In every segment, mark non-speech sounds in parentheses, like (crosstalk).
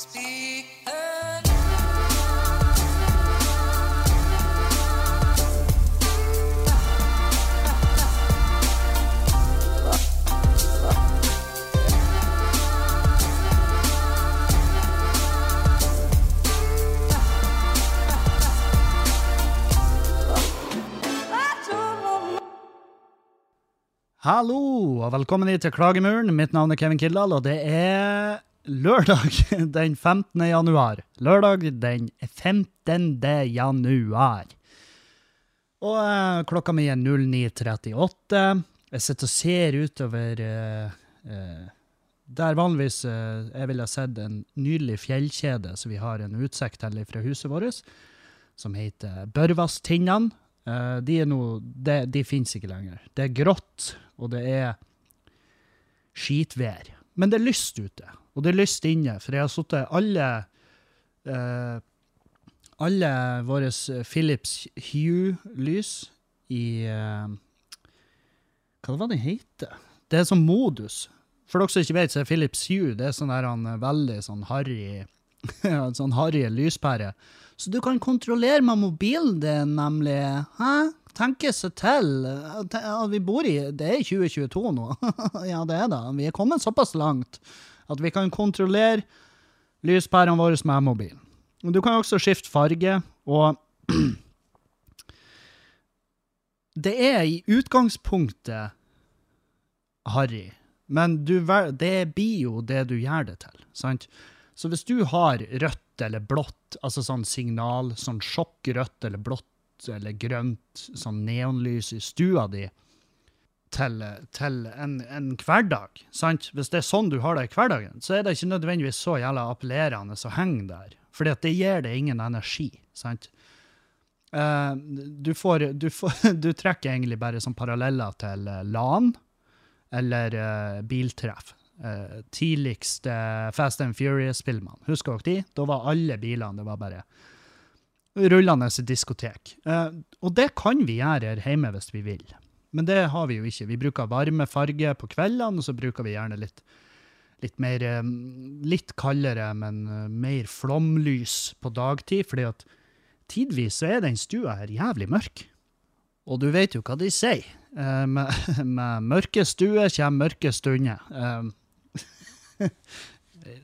Hallo, og velkommen hit til Klagemuren. Mitt navn er Kevin Kildahl, og det er lørdag (laughs) den 15. januar. Lørdag den 15. januar. Og eh, klokka mi er 09.38. Jeg sitter og ser utover eh, eh, Der vanligvis eh, jeg ville sett en nydelig fjellkjede som vi har en utsikt til fra huset vårt, som heter Børvastinnan. Eh, de er nå De, de finnes ikke lenger. Det er grått, og det er skitvær. Men det er lyst ute, og det er lyst inne, for jeg har sittet alle eh, alle våre Philips Hue-lys i eh, Hva var det den heter? Det er sånn modus. For dere som ikke vet, så er Philips Hue det er sånn der han er veldig sånn harry (laughs) sånn harry lyspære. Så du kan kontrollere med mobilen din, nemlig. Hæ? Tenke seg til. Vi bor i Det er 2022 nå. (laughs) ja, det er det. Vi er kommet såpass langt at vi kan kontrollere lyspærene våre med mobilen. Men Du kan også skifte farge, og (clears throat) Det er i utgangspunktet harry, men du, det blir jo det du gjør det til. sant? Så hvis du har rødt eller blått, altså sånn signal, sånn sjokkrødt eller blått eller grønt, sånn neonlys i stua di, til, til en, en hverdag, sant? Hvis det er sånn du har det i hverdagen, så er det ikke nødvendigvis så jævla appellerende å henge der, at det gir deg ingen energi, sant? Uh, du, får, du, får, (laughs) du trekker egentlig bare som paralleller til eh, LAN eller uh, biltreff. Uh, tidligste Fast and Furious-filmene. Husker dere de? Da var alle bilene det var bare rullende diskotek. Og det kan vi gjøre her hjemme hvis vi vil. Men det har vi jo ikke. Vi bruker varme farge på kveldene, og så bruker vi gjerne litt, litt mer eh, Litt kaldere, men eh, mer flomlys på dagtid, fordi at tidvis så er den stua her jævlig mørk. Og du vet jo hva de sier. Eh, med, (laughs) med mørke stuer kommer mørke stunder. Eh, (laughs)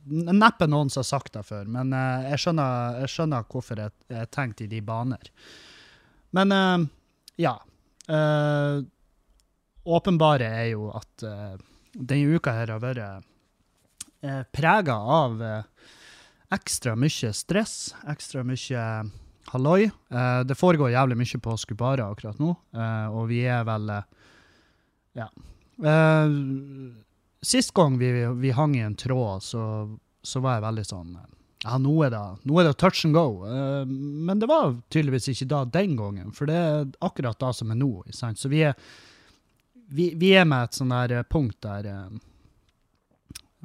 Neppe noen som har sagt det før, men eh, jeg, skjønner, jeg skjønner hvorfor jeg, jeg tenkte i de baner. Men eh, ja. Åpenbare er jo at uh, denne uka her har vært uh, prega av uh, ekstra mye stress, ekstra mye halloi. Uh, det foregår jævlig mye på Skubara akkurat nå, eh, og vi er vel eh, Ja. Eh, sist gang vi, vi hang i en tråd, så, så var jeg veldig sånn eh, Ja, nå er det, nå er det touch and go. Eh, men det var tydeligvis ikke da den gangen, for det er akkurat da som er nå. Så vi er, vi, vi er med et sånn der punkt der eh,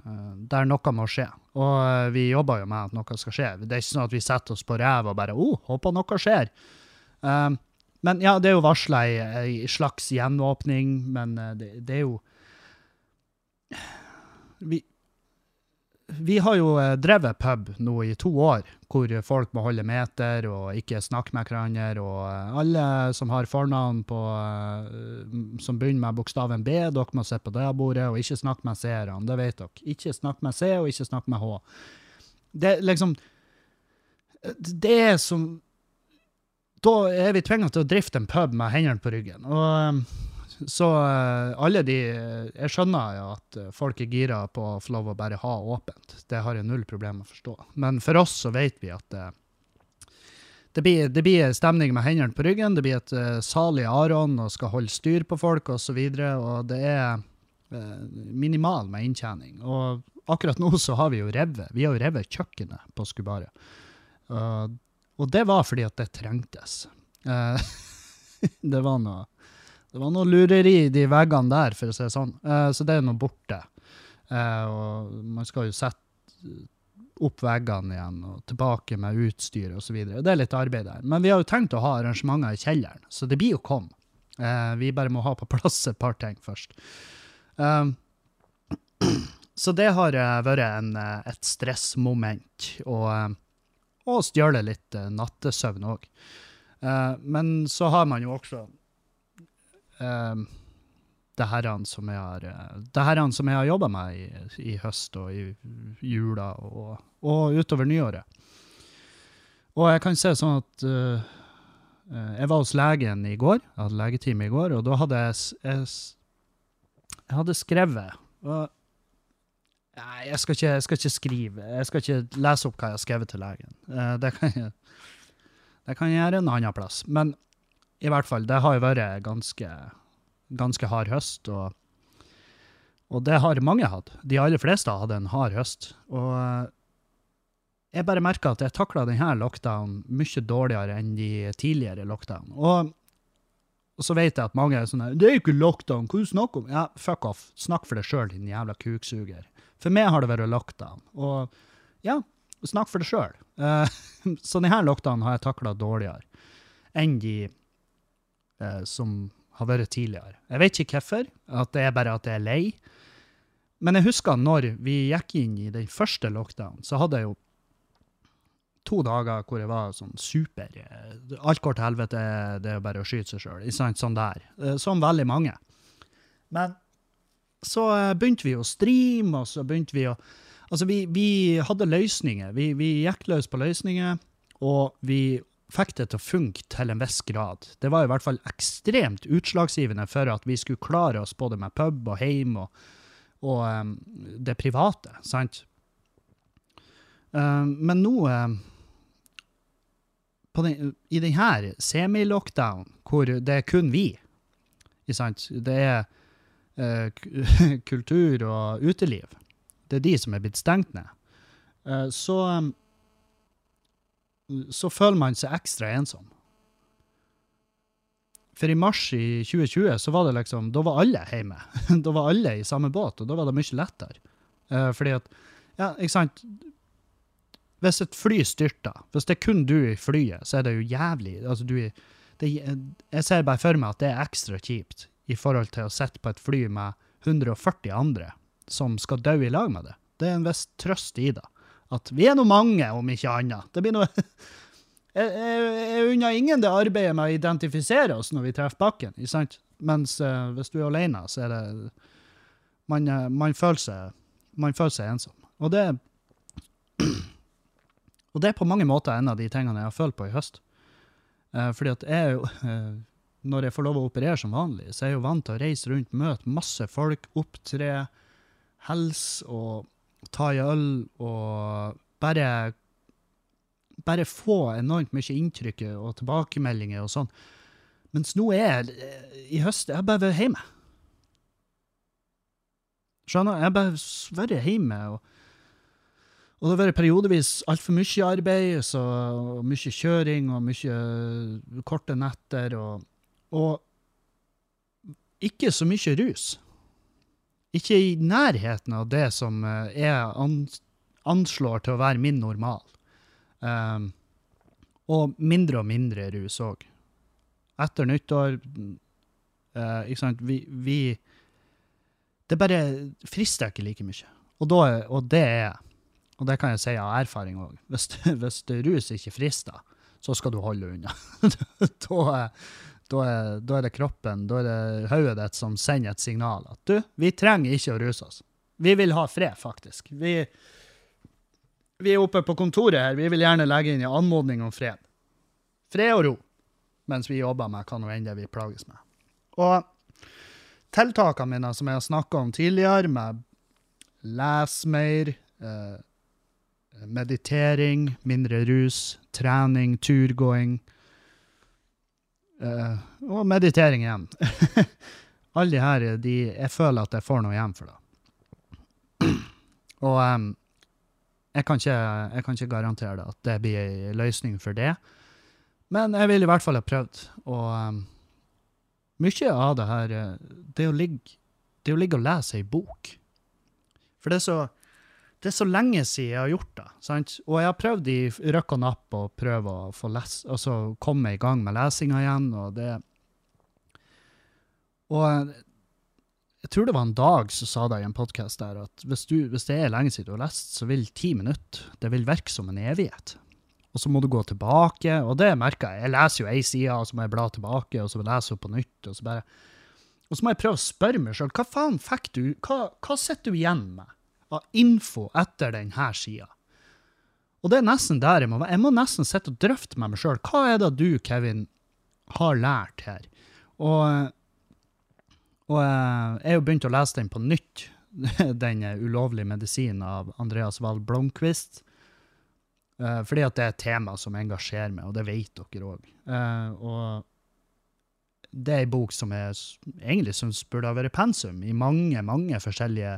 eh, der noe må skje. Og eh, vi jobber jo med at noe skal skje. Det er ikke sånn at vi setter oss på ræva og bare oh, håper noe skjer. Um, men ja, det er jo varsla ei, ei slags gjenåpning, men eh, det, det er jo vi, vi har jo eh, drevet pub nå i to år, hvor folk må holde meter og ikke snakke med hverandre. Og eh, alle som har fornavn på, eh, som begynner med bokstaven B, dere må sitte på det bordet og ikke snakke med seerne. Det vet dere. Ikke snakk med C, og ikke snakk med H. Det liksom Det er som Da er vi tvinga til å drifte en pub med hendene på ryggen. Og så eh, alle de Jeg skjønner jo at eh, folk er gira på å få lov å bare ha åpent. Det har jeg null problem med å forstå. Men for oss så vet vi at eh, det blir, det blir stemning med hendene på ryggen, det blir et uh, salig Aron og skal holde styr på folk osv., og, så videre, og det er uh, minimal med inntjening. Og akkurat nå så har vi jo revet. Vi har jo revet kjøkkenet på Skubaret. Og- og det var fordi at det trengtes. Uh, (laughs) det var noe det var noe lureri i de veggene der, for å si det sånn. Eh, så det er nå borte. Eh, og man skal jo sette opp veggene igjen og tilbake med utstyr osv. Det er litt arbeid der. Men vi har jo tenkt å ha arrangementer i kjelleren, så det blir jo kom. Eh, vi bare må ha på plass et par ting først. Um, (clears throat) så det har eh, vært en, eh, et stressmoment, og, eh, og stjålet litt eh, nattesøvn òg. men så har man jo også eh, det han som jeg har, eh, det han som jeg har jobba med i, i høst og i jula og, og utover nyåret. Og jeg kan se sånn at eh, jeg var hos legen i går, jeg hadde legetime i går, og da hadde jeg, jeg, jeg hadde skrevet og, Nei, jeg skal, ikke, jeg skal ikke skrive. Jeg skal ikke lese opp hva jeg har skrevet til legen. Uh, det, kan jeg, det kan jeg gjøre en annen plass. Men i hvert fall, det har jo vært ganske, ganske hard høst, og, og det har mange hatt. De aller fleste hatt en hard høst. Og eh, jeg bare merker at jeg takla denne lockdownen mye dårligere enn de tidligere lockdown. Og, og så vet jeg at mange er sånn her, Det er jo ikke lockdown, hva du snakker om? Ja, fuck off. Snakk for deg sjøl, din jævla kuksuger. For meg har det vært lockdown. Og ja, snakk for deg sjøl. (laughs) så denne lockdownen har jeg takla dårligere enn de eh, som har vært tidligere. Jeg vet ikke hvorfor, at det er bare at jeg er lei. Men jeg husker når vi gikk inn i den første lockdown, så hadde jeg jo to dager hvor jeg var sånn super eh, Alt går til helvete, det er bare å skyte seg sjøl. Sånn der. Eh, Som veldig mange. Men så begynte vi å streame, og så begynte vi å Altså, vi, vi hadde løsninger. Vi, vi gikk løs på løsninger, og vi fikk det til å funke til en viss grad. Det var i hvert fall ekstremt utslagsgivende for at vi skulle klare oss både med pub og heim og, og um, det private, sant? Um, men nå um, den, I denne semi-lockdown, hvor det er kun vi, sant? det er uh, (laughs) kultur og uteliv, det er de som er blitt stengt ned, uh, så, em, så føler man seg ekstra ensom. For i mars i 2020 så var det liksom, da var alle hjemme. (laughs) da var alle i samme båt, og da var det mye lettere. Uh, fordi at, ja, ikke sant, hvis et fly styrter, hvis det er kun du i flyet, så er det jo jævlig, altså du, det, jeg ser bare for meg at det er ekstra kjipt i forhold til å sitte på et fly med 140 andre som skal dø i lag med det. Det er en viss trøst i det. At vi er nå mange, om ikke annet. Det blir noe (laughs) Jeg, jeg, jeg unner ingen det arbeidet med å identifisere oss når vi treffer bakken, ikke sant? Mens uh, hvis du er alene, så er det Man, uh, man, føler, seg, man føler seg ensom. Og det (clears throat) Og det er på mange måter en av de tingene jeg har følt på i høst. Uh, fordi at jeg er jo (laughs) Når jeg får lov å operere som vanlig, så er jeg jo vant til å reise rundt, møte masse folk, opptre, helse og ta i øl og bare bare få enormt mye inntrykk og tilbakemeldinger og sånn. Mens nå er jeg eh, i høst Jeg har bare vært hjemme. Skjønner? Jeg har bare vært hjemme. Og, og det har vært periodevis altfor mye arbeid, så, og mye kjøring og mye eh, korte netter. Og, og ikke så mye rus. Ikke i nærheten av det som eh, jeg anslår til å være min normal. Um, og mindre og mindre rus òg. Etter nyttår uh, Ikke sant, vi, vi Det bare frister ikke like mye. Og, da, og det er Og det kan jeg si av erfaring òg. Hvis, (laughs) hvis rus ikke frister, så skal du holde unna. (laughs) da, da, er, da er det kroppen, da er det hodet ditt som sender et signal at du, vi trenger ikke å ruse oss. Vi vil ha fred, faktisk. Vi, vi er oppe på kontoret her, vi vil gjerne legge inn en anmodning om fred. Fred og ro, mens vi jobber med hva nå enn det vi plages med. Og tiltakene mine som jeg har snakket om tidligere, med les mer, eh, meditering, mindre rus, trening, turgåing, eh, og meditering igjen. (laughs) Alle de her, de, jeg føler at jeg får noe igjen for det. Og um, jeg kan, ikke, jeg kan ikke garantere det, at det blir en løsning for det. Men jeg vil i hvert fall ha prøvd. Og um, mye av det her det Det å ligge, det å ligge og lese ei bok. For det er, så, det er så lenge siden jeg har gjort det. Sant? Og jeg har prøvd i røkk og napp å prøve å få les, altså komme i gang med lesinga igjen. Og det Og Jeg tror det var en dag som sa det i en podkast der at hvis, du, hvis det er lenge siden du har lest, så vil ti minutter det vil virke som en evighet. Og så må du gå tilbake, og det merker jeg. Jeg leser jo ei side, og så må jeg bla tilbake, og så leser jeg på nytt, og så bare Og så må jeg prøve å spørre meg sjøl hva faen fikk du Hva, hva sitter du igjen med av info etter denne sida? Og det er nesten der jeg må være. Jeg må nesten sitte og drøfte med meg sjøl. Hva er det du, Kevin, har lært her? Og, og jeg har jo begynt å lese den på nytt, (laughs) den ulovlige medisinen av Andreas Wahl Blomkvist. Eh, fordi at det er et tema som engasjerer meg, og det vet dere òg. det er ei bok som jeg egentlig syns burde ha vært pensum i mange, mange forskjellige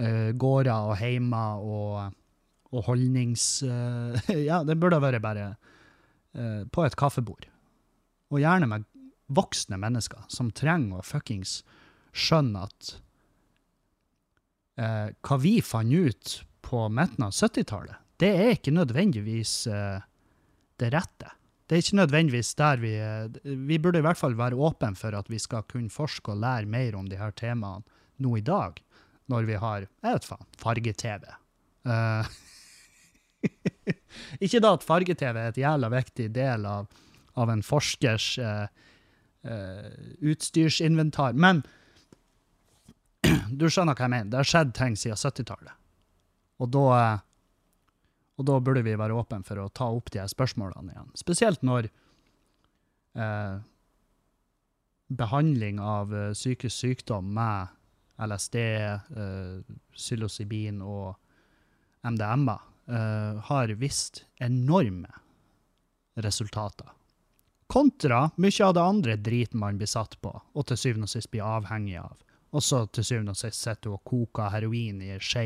eh, gårder og heimer og, og holdnings... Uh, (laughs) ja, det burde vært bare uh, på et kaffebord. Og gjerne med voksne mennesker som trenger å fuckings skjønne at hva vi fant ut på midten av 70-tallet, det er ikke nødvendigvis det rette. Det er ikke nødvendigvis der vi Vi burde i hvert fall være åpne for at vi skal kunne forske og lære mer om de her temaene nå i dag, når vi har jeg vet faen, farge-TV. Uh, (laughs) ikke da at farge-TV er et jævla viktig del av, av en forskers uh, uh, utstyrsinventar, men (clears throat) du skjønner hva jeg mener. Det har skjedd ting siden 70-tallet. Og og da burde vi være åpne for å ta opp de her spørsmålene igjen. Spesielt når eh, behandling av psykisk sykdom med LSD, uh, psilocybin og MDMA uh, har vist enorme resultater. Kontra mye av det andre driten man blir satt på, og til syvende og sist blir avhengig av. Og så til syvende og sist sitter du og koker heroin i ei skje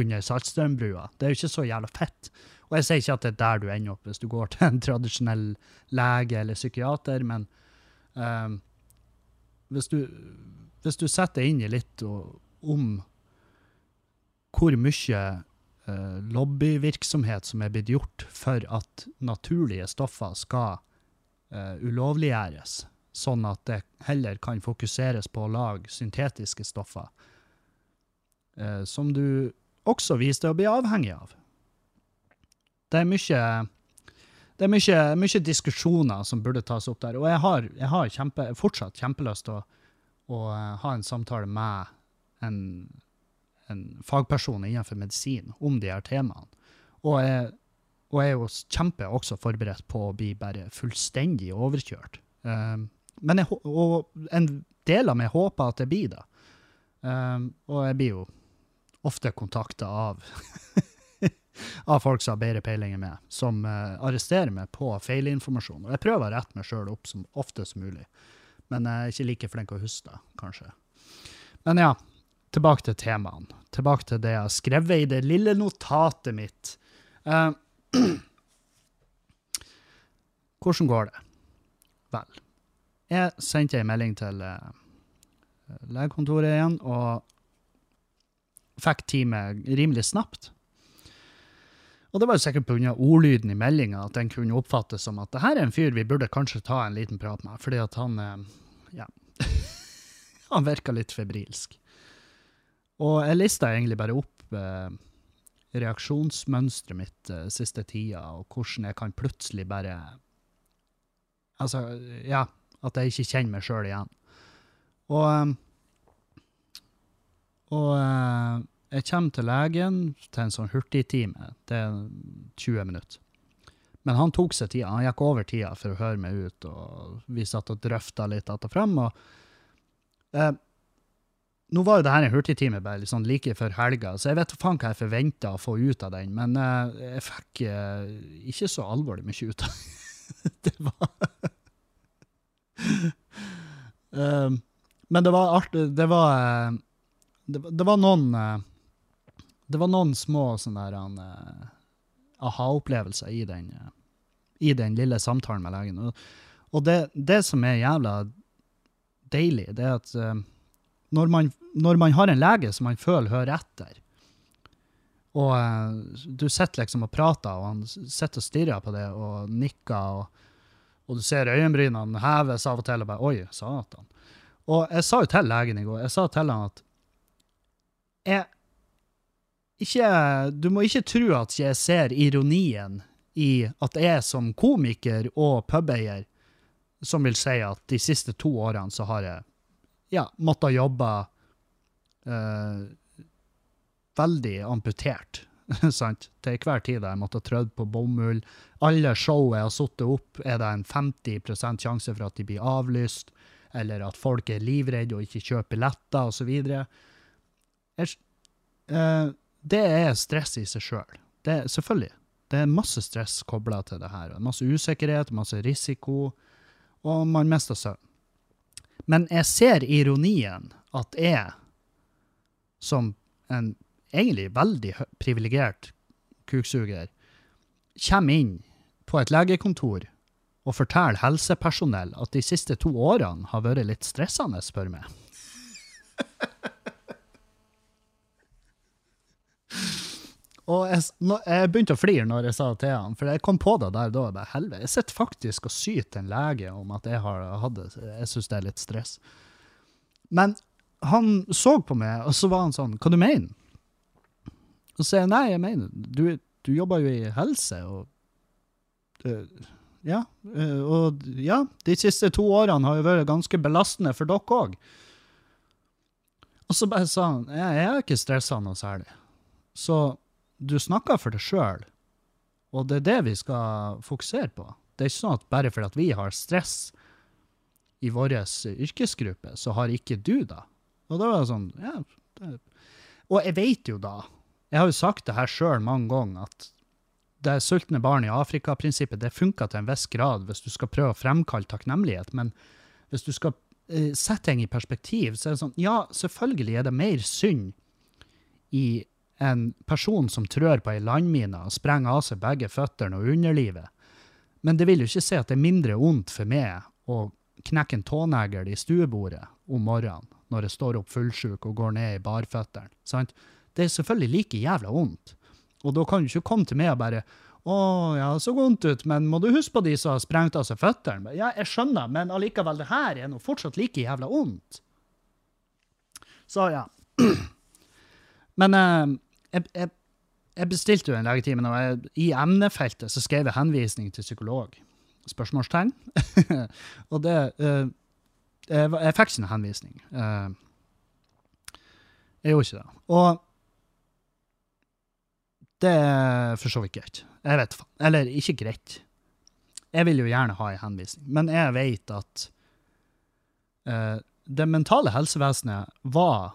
under Saltstrømbrua. Det er jo ikke så jævla fett. Og jeg sier ikke at det er der du ender opp hvis du går til en tradisjonell lege eller psykiater, men um, hvis, du, hvis du setter inn i litt om hvor mye eh, lobbyvirksomhet som er blitt gjort for at naturlige stoffer skal eh, ulovliggjøres, sånn at det heller kan fokuseres på å lage syntetiske stoffer, eh, som du også viser deg å bli avhengig av. Det er mye det er mye, mye diskusjoner som burde tas opp der, og jeg har, jeg har kjempe, fortsatt kjempelyst til å, å eh, ha en samtale med en, en fagperson innenfor medisin om de her temaene. Og jeg, og jeg er jo kjempe også forberedt på å bli bare fullstendig overkjørt. Um, men jeg, og en del av meg håper at jeg blir det. Um, og jeg blir jo ofte kontakta av (laughs) av folk som har bedre peiling enn meg, som uh, arresterer meg på feilinformasjon. Og jeg prøver å rette meg sjøl opp som ofte som mulig, men jeg er ikke like flink å huske kanskje. Men ja, tilbake til temaene. Tilbake til det jeg har skrevet i det lille notatet mitt. Uh, (clears throat) hvordan går det? Vel, jeg sendte en melding til uh, legekontoret igjen, og fikk time rimelig snapt. Og det var jo sikkert pga. ordlyden i meldinga at den kunne oppfattes som at det her er en fyr vi burde kanskje ta en liten prat med, fordi at han eh, ja, (laughs) han virka litt febrilsk. Og jeg lista egentlig bare opp eh, reaksjonsmønsteret mitt eh, siste tida, og hvordan jeg kan plutselig bare Altså, ja, at jeg ikke kjenner meg sjøl igjen. Og eh, Og eh, jeg kommer til legen til en sånn hurtigtime. Det er 20 minutter. Men han tok seg tida. Han gikk over tida for å høre meg ut, og vi satt og drøfta litt att og fram. Eh, nå var jo det her en hurtigtime bare sånn like før helga, så jeg vet faen hva jeg forventa å få ut av den, men eh, jeg fikk eh, ikke så alvorlig mye ut av (laughs) det. var um, (laughs) Men det var artig Det eh, det, det var noen eh, Det var noen små sånne der eh, aha-opplevelser i eh, i den lille samtalen med legen. Og, og det, det som er jævla deilig, det er at eh, når, man, når man har en lege som man føler hører etter, og uh, du sitter liksom og prater, og han sitter og stirrer på det og nikker, og, og du ser øyenbrynene heves av og til, og bare Oi, satan. Og jeg sa jo til legen i går, jeg sa til han at jeg ikke, Du må ikke tro at jeg ser ironien i at jeg som komiker og pubeier, som vil si at de siste to årene så har jeg ja, måttet jobbe eh, veldig amputert. (laughs) sant? Til hver tid jeg måttet trødd på bomull. Alle show jeg har satt opp, er det en 50% sjanse for at de blir avlyst, eller at folk er livredde og ikke kjøper billetter, osv. Uh, det er stress i seg sjøl. Selvfølgelig. Det er masse stress kobla til det her. Masse usikkerhet, masse risiko, og man mister søvn. Men jeg ser ironien at jeg, som en egentlig veldig privilegert kuksuger, kommer inn på et legekontor og forteller helsepersonell at de siste to årene har vært litt stressende, spør meg. (laughs) Og jeg, jeg begynte å flire når jeg sa til han, for jeg kom på det der da. Jeg helvete, jeg sitter faktisk og til en lege om at jeg har hatt det. Jeg syns det er litt stress. Men han så på meg, og så var han sånn Hva du mener Og så sier jeg nei, jeg mener Du, du jobber jo i helse, og øh, Ja. øh, og ja, de siste to årene har jo vært ganske belastende for dere òg. Og så bare sa han jeg, jeg er ikke stressa noe særlig. Så du snakker for deg sjøl, og det er det vi skal fokusere på. Det er ikke sånn at bare fordi vi har stress i vår yrkesgruppe, så har ikke du det. Og da var det sånn, ja. Det. Og jeg vet jo da, jeg har jo sagt det her sjøl mange ganger, at det sultne barn i Afrika-prinsippet, det funker til en viss grad hvis du skal prøve å fremkalle takknemlighet, men hvis du skal eh, sette ting i perspektiv, så er det sånn, ja, selvfølgelig er det mer synd i en person som trør på ei landmine og sprenger av seg begge føttene og underlivet. Men det vil jo ikke si at det er mindre ondt for meg å knekke en tånegl i stuebordet om morgenen når jeg står opp fullsjuk og går ned i barføttene. sant? Det er selvfølgelig like jævla vondt. Og da kan du ikke komme til meg og bare 'Å, ja, det så vondt ut, men må du huske på de som har sprengt av seg føttene?' Ja, jeg skjønner, men allikevel, det her er nå fortsatt like jævla vondt. Så ja. (clears throat) Men eh, jeg, jeg, bestilte jo en legetime, og jeg, i emnefeltet så skrev jeg henvisning til psykolog. Spørsmålstegn. (laughs) og det uh, jeg, jeg fikk noen henvisning. Uh, jeg gjorde ikke det. Og det er for så vidt greit. Jeg vet faen. Eller ikke greit. Jeg vil jo gjerne ha en henvisning, men jeg vet at uh, det mentale helsevesenet var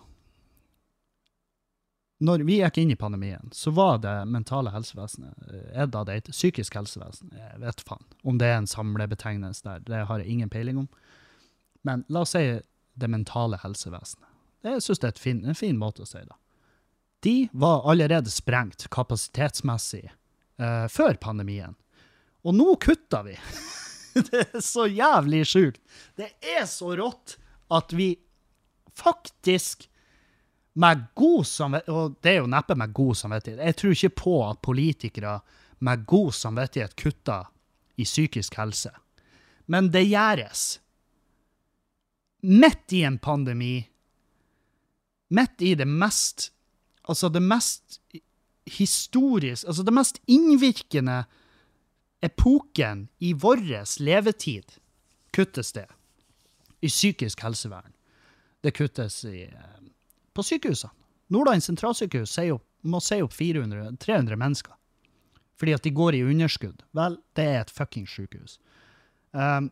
når vi gikk inn i pandemien, så var det mentale helsevesenet eh, Er det det heter? Psykisk helsevesen? Jeg vet faen. Om det er en samlebetegnelse der, det har jeg ingen peiling om. Men la oss si det mentale helsevesenet. Jeg syns det er fin, en fin måte å si det. De var allerede sprengt kapasitetsmessig eh, før pandemien. Og nå kutter vi! (laughs) det er så jævlig sjukt. Det er så rått at vi faktisk med god samvittighet, og det er jo neppe med god samvittighet, jeg tror ikke på at politikere med god samvittighet kutter i psykisk helse. Men det gjøres. Midt i en pandemi, midt i det mest, altså det mest historisk, altså det mest innvirkende epoken i vår levetid, kuttes det i psykisk helsevern. Det kuttes i, eh, på sykehusene. Nordland sentralsykehus sier opp, må si opp 400, 300 mennesker. Fordi at de går i underskudd. Vel, det er et fucking sykehus. Um,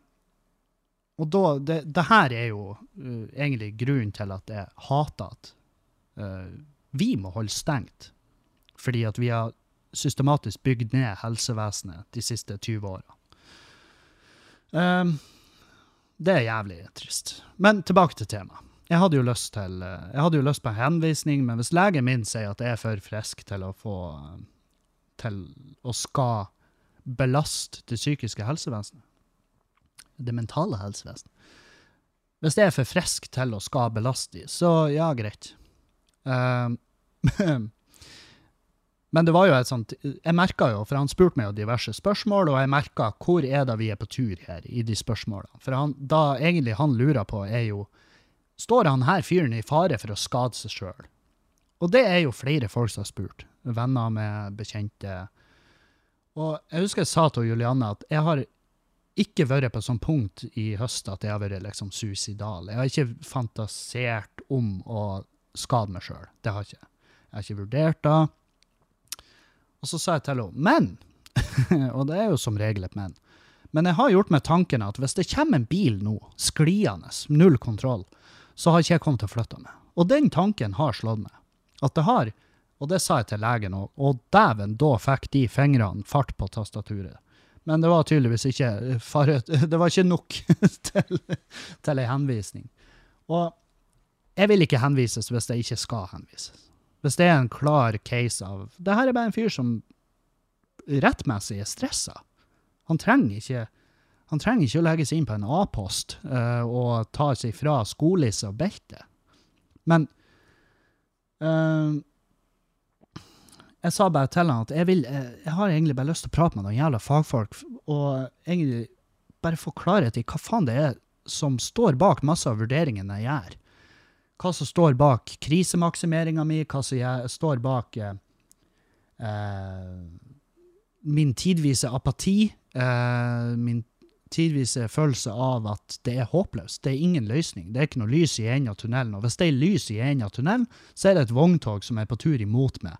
og da, det, det her er jo uh, egentlig grunnen til at jeg hater at uh, vi må holde stengt. Fordi at vi har systematisk bygd ned helsevesenet de siste 20 årene. Um, det er jævlig trist. Men tilbake til temaet. Jeg hadde jo lyst til eh, jeg hadde jo lyst på en henvisning, men hvis legen min sier at jeg er for frisk til å få eh, til å skal belaste det psykiske helsevesenet, det mentale helsevesenet Hvis jeg er for frisk til å skal belaste dem, så ja, greit. Um, (laughs) men det var jo et sånt Jeg merka jo, for han spurte meg jo diverse spørsmål, og jeg merka hvor er det vi er på tur her, i de spørsmålene. For han, da egentlig han lurer på, er jo står han her fyren i fare for å skade seg sjøl? Og det er jo flere folk som har spurt. Venner med bekjente. Og jeg husker jeg sa til Julianne at jeg har ikke vært på et sånt punkt i høst at jeg har vært liksom suicidal. Jeg har ikke fantasert om å skade meg sjøl. Det har jeg ikke. Jeg har ikke vurdert det. Og så sa jeg til henne men, (laughs) og det er jo som regel et men, men jeg har gjort meg tanken at hvis det kommer en bil nå, skliende, null kontroll, så har ikke jeg kommet til å flytte meg. Og den tanken har slått meg. At det har, og det sa jeg til legen òg, og dæven, da fikk de fingrene fart på tastaturet. Men det var tydeligvis ikke fare, (laughs) det var ikke nok (laughs) til, til ei henvisning. Og jeg vil ikke henvises hvis det ikke skal henvises. Hvis det er en klar case av Det her er bare en fyr som rettmessig er stressa. Han trenger ikke han trenger ikke å legge seg inn på en A-post uh, og ta seg fra skolisse og belte. Men uh, jeg sa bare til han at jeg, vil, uh, jeg, har egentlig bare lyst til å prate med noen jævla fagfolk og egentlig bare få klarhet i hva faen det er som står bak masse av vurderingene jeg gjør. Hva som står bak krisemaksimeringa mi, hva som står bak min tidvise apati, eh, min en følelse av at det er håpløst. Det er ingen løsning. Det er ikke noe lys i enden av tunnelen. Og hvis det er lys i enden av tunnelen, så er det et vogntog som er på tur imot meg.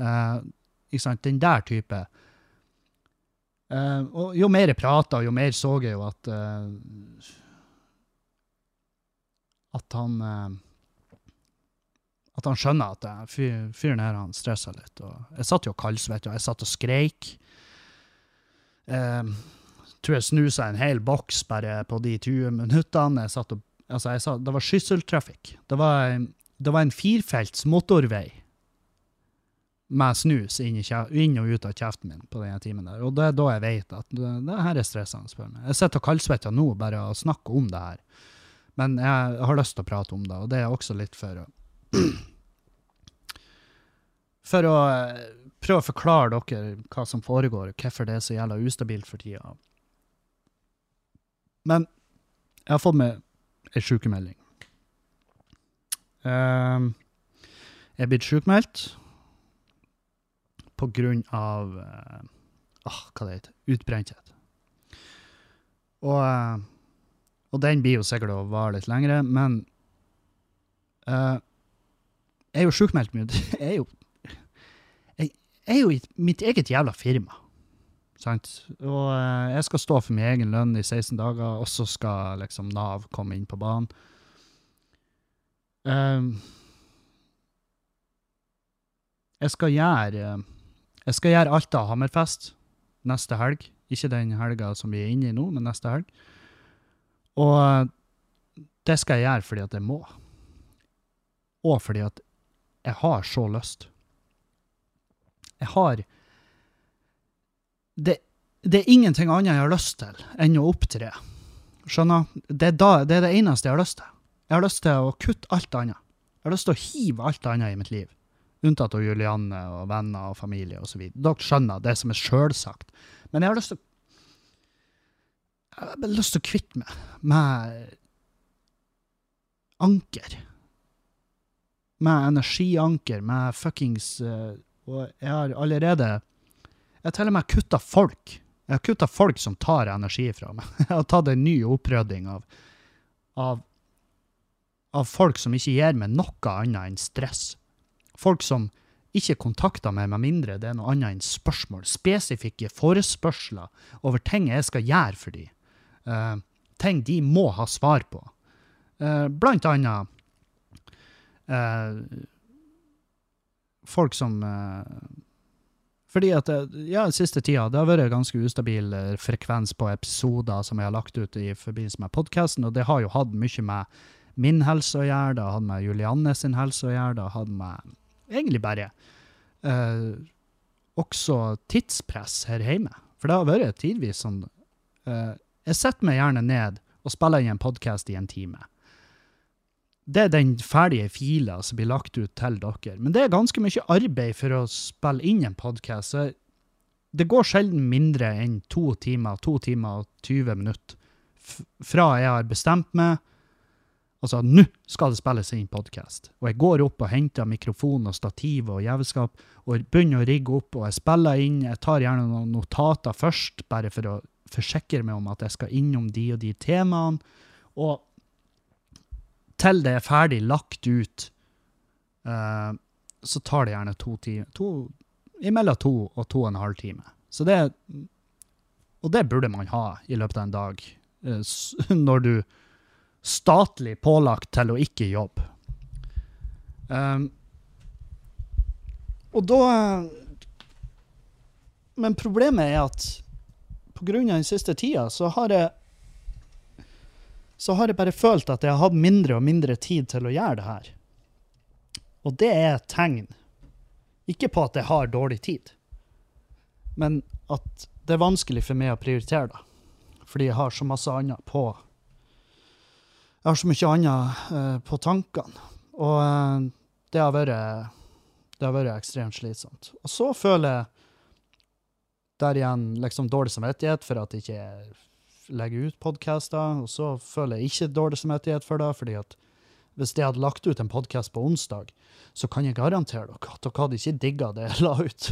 Uh, ikke sant? Den der type. Uh, og jo mer jeg prata, jo mer så jeg jo at uh, At han At han skjønner at fyr, fyren her han stressa litt. Og jeg satt jo kaldsvett, og jeg satt og skreik. Uh, tror jeg snusa en hel boks bare på de 20 minuttene. Jeg satt og, altså jeg sa, det var skysseltrafikk. Det var, det var en firefelts motorvei med snus inn, inn, og ut av kjeften min på den timen der. Og det er da jeg vet at det, det her er stressende, spør meg. Jeg sitter og kaldsvetter nå bare å snakke om det her. Men jeg har lyst til å prate om det, og det er også litt for å (clears throat) For å eh, prøve å forklare dere hva som foregår, hvorfor det er så jævla ustabilt for tida. Men jeg har fått med ei sykemelding. Uh, jeg er blitt sjukmeldt på grunn av uh, oh, hva det heter, utbrenthet. Og, uh, og den blir jo sikkert å vare litt lengre, men uh, jeg er jo sjukmeldt mye. (laughs) Jeg er jo, jeg, er jo i mitt eget jævla firma. Sant? Og eh, jeg skal stå for min egen lønn i 16 dager, og så skal liksom Nav komme inn på banen. Um, jeg skal gjøre Jeg skal gjøre Alta Hammerfest neste helg. Ikke den helga som vi er inne i nå, men neste helg. Og det skal jeg gjøre fordi at jeg må. Og fordi at jeg har så lyst. Jeg har det, det, er ingenting annet jeg har lyst til enn å opptre. Skjønner? Det er, da, det er det eneste jeg har lyst til. Jeg har lyst til å kutte alt annet. Jeg har lyst til å hive alt annet i mitt liv. Unntatt av Julianne og venner og familie osv. Dere skjønner det som er sjølsagt. Men jeg har lyst til Jeg har bare lyst til å kvitte meg med anker. Med energianker, med fuckings uh, Og jeg har allerede jeg har til og med kutta folk. Jeg har kutta folk som tar energi fra meg. (laughs) Jeg har tatt en ny opprydding av, av, av, folk som ikke gir meg noe annet enn stress. Folk som ikke kontakter meg med mindre det er noe annet enn spørsmål. Spesifikke forespørsler over ting jeg skal gjøre for dem. Uh, ting de må ha svar på. Uh, blant annet uh, folk som fordi at eh, ja, siste tida det har vært ganske ustabil eh, frekvens på episoder som jeg har lagt ut i forbindelse med podkasten, og det har jo hatt mye med min helse å gjøre, det har hatt med Julianne sin helse å gjøre, det har hatt med egentlig bare eh, også tidspress her hjemme. For det har vært tidvis sånn eh, Jeg setter meg gjerne ned og spiller inn en podkast i en time det er den ferdige fila som blir lagt ut til dere. Men det er ganske mye arbeid for å spille inn en podkast. Det går sjelden mindre enn to timer, to timer og 20 minutter fra jeg har bestemt meg Altså, nå skal det spilles inn podkast. Og jeg går opp og henter mikrofon og stativ og jævelskap og begynner å rigge opp, og jeg spiller inn. Jeg tar gjerne noen notater først, bare for å forsikre meg om at jeg skal innom de og de temaene. Og til det er ferdig lagt ut, eh, så tar det gjerne to timer. To, imellom to og to og en halv time. Så det Og det burde man ha i løpet av en dag, eh, (laughs) når du statlig pålagt til å ikke jobbe. Um, og da Men problemet er at på grunn av den siste tida, så har jeg så har jeg bare følt at jeg har hatt mindre og mindre tid til å gjøre det her. Og det er et tegn. Ikke på at jeg har dårlig tid, men at det er vanskelig for meg å prioritere det. Fordi jeg har så masse annet på Jeg har så mye annet uh, på tankene. Og uh, det har vært det har vært ekstremt slitsomt. Og så føler jeg der igjen liksom dårlig samvittighet for at jeg ikke legger ut podkaster, og så føler jeg ikke dårlig samvittighet for det, fordi at hvis jeg hadde lagt ut en podcast på onsdag, så kan jeg garantere dere at dere hadde ikke digga det jeg la ut.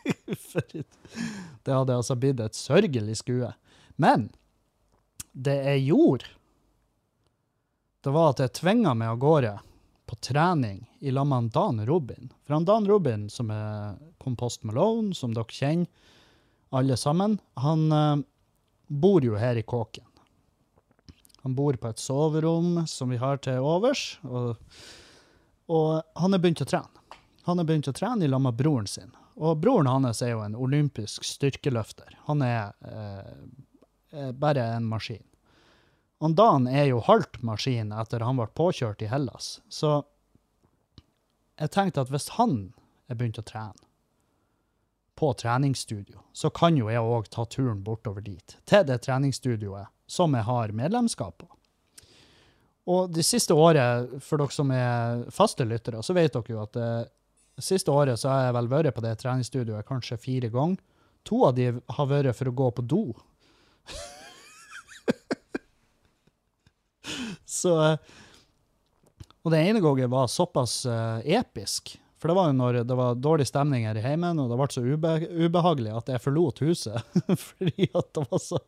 (laughs) det hadde altså blitt et sørgelig skue. Men det jeg gjorde, det var at jeg tvinga meg av gårde på trening i lag med Dan Robin. For han Dan Robin, som er Compost Malone, som dere kjenner alle sammen, han eh, bor jo her i kåken. Han bor på et soverom som vi har til overs, og, og han er begynt å trene. Han er begynt å trene i lag med broren sin. Og broren hans er jo en olympisk styrkeløfter. Han er eh, bare en maskin. Og Dan er jo halvt maskin etter han ble påkjørt i Hellas. Så jeg tenkte at hvis han er begynt å trene på treningsstudio, så kan jo jeg òg ta turen bortover dit, til det treningsstudioet som jeg har medlemskap på. Og det siste året, for dere som er faste lyttere, så vet dere jo at det siste året så har jeg vel vært på det treningsstudioet kanskje fire ganger. To av de har vært for å gå på do. (laughs) Så eh, Og den ene gangen var såpass eh, episk. For det var jo når det var dårlig stemning her i heimen, og det ble så ube ubehagelig at jeg forlot huset. (laughs) Fordi at det var så,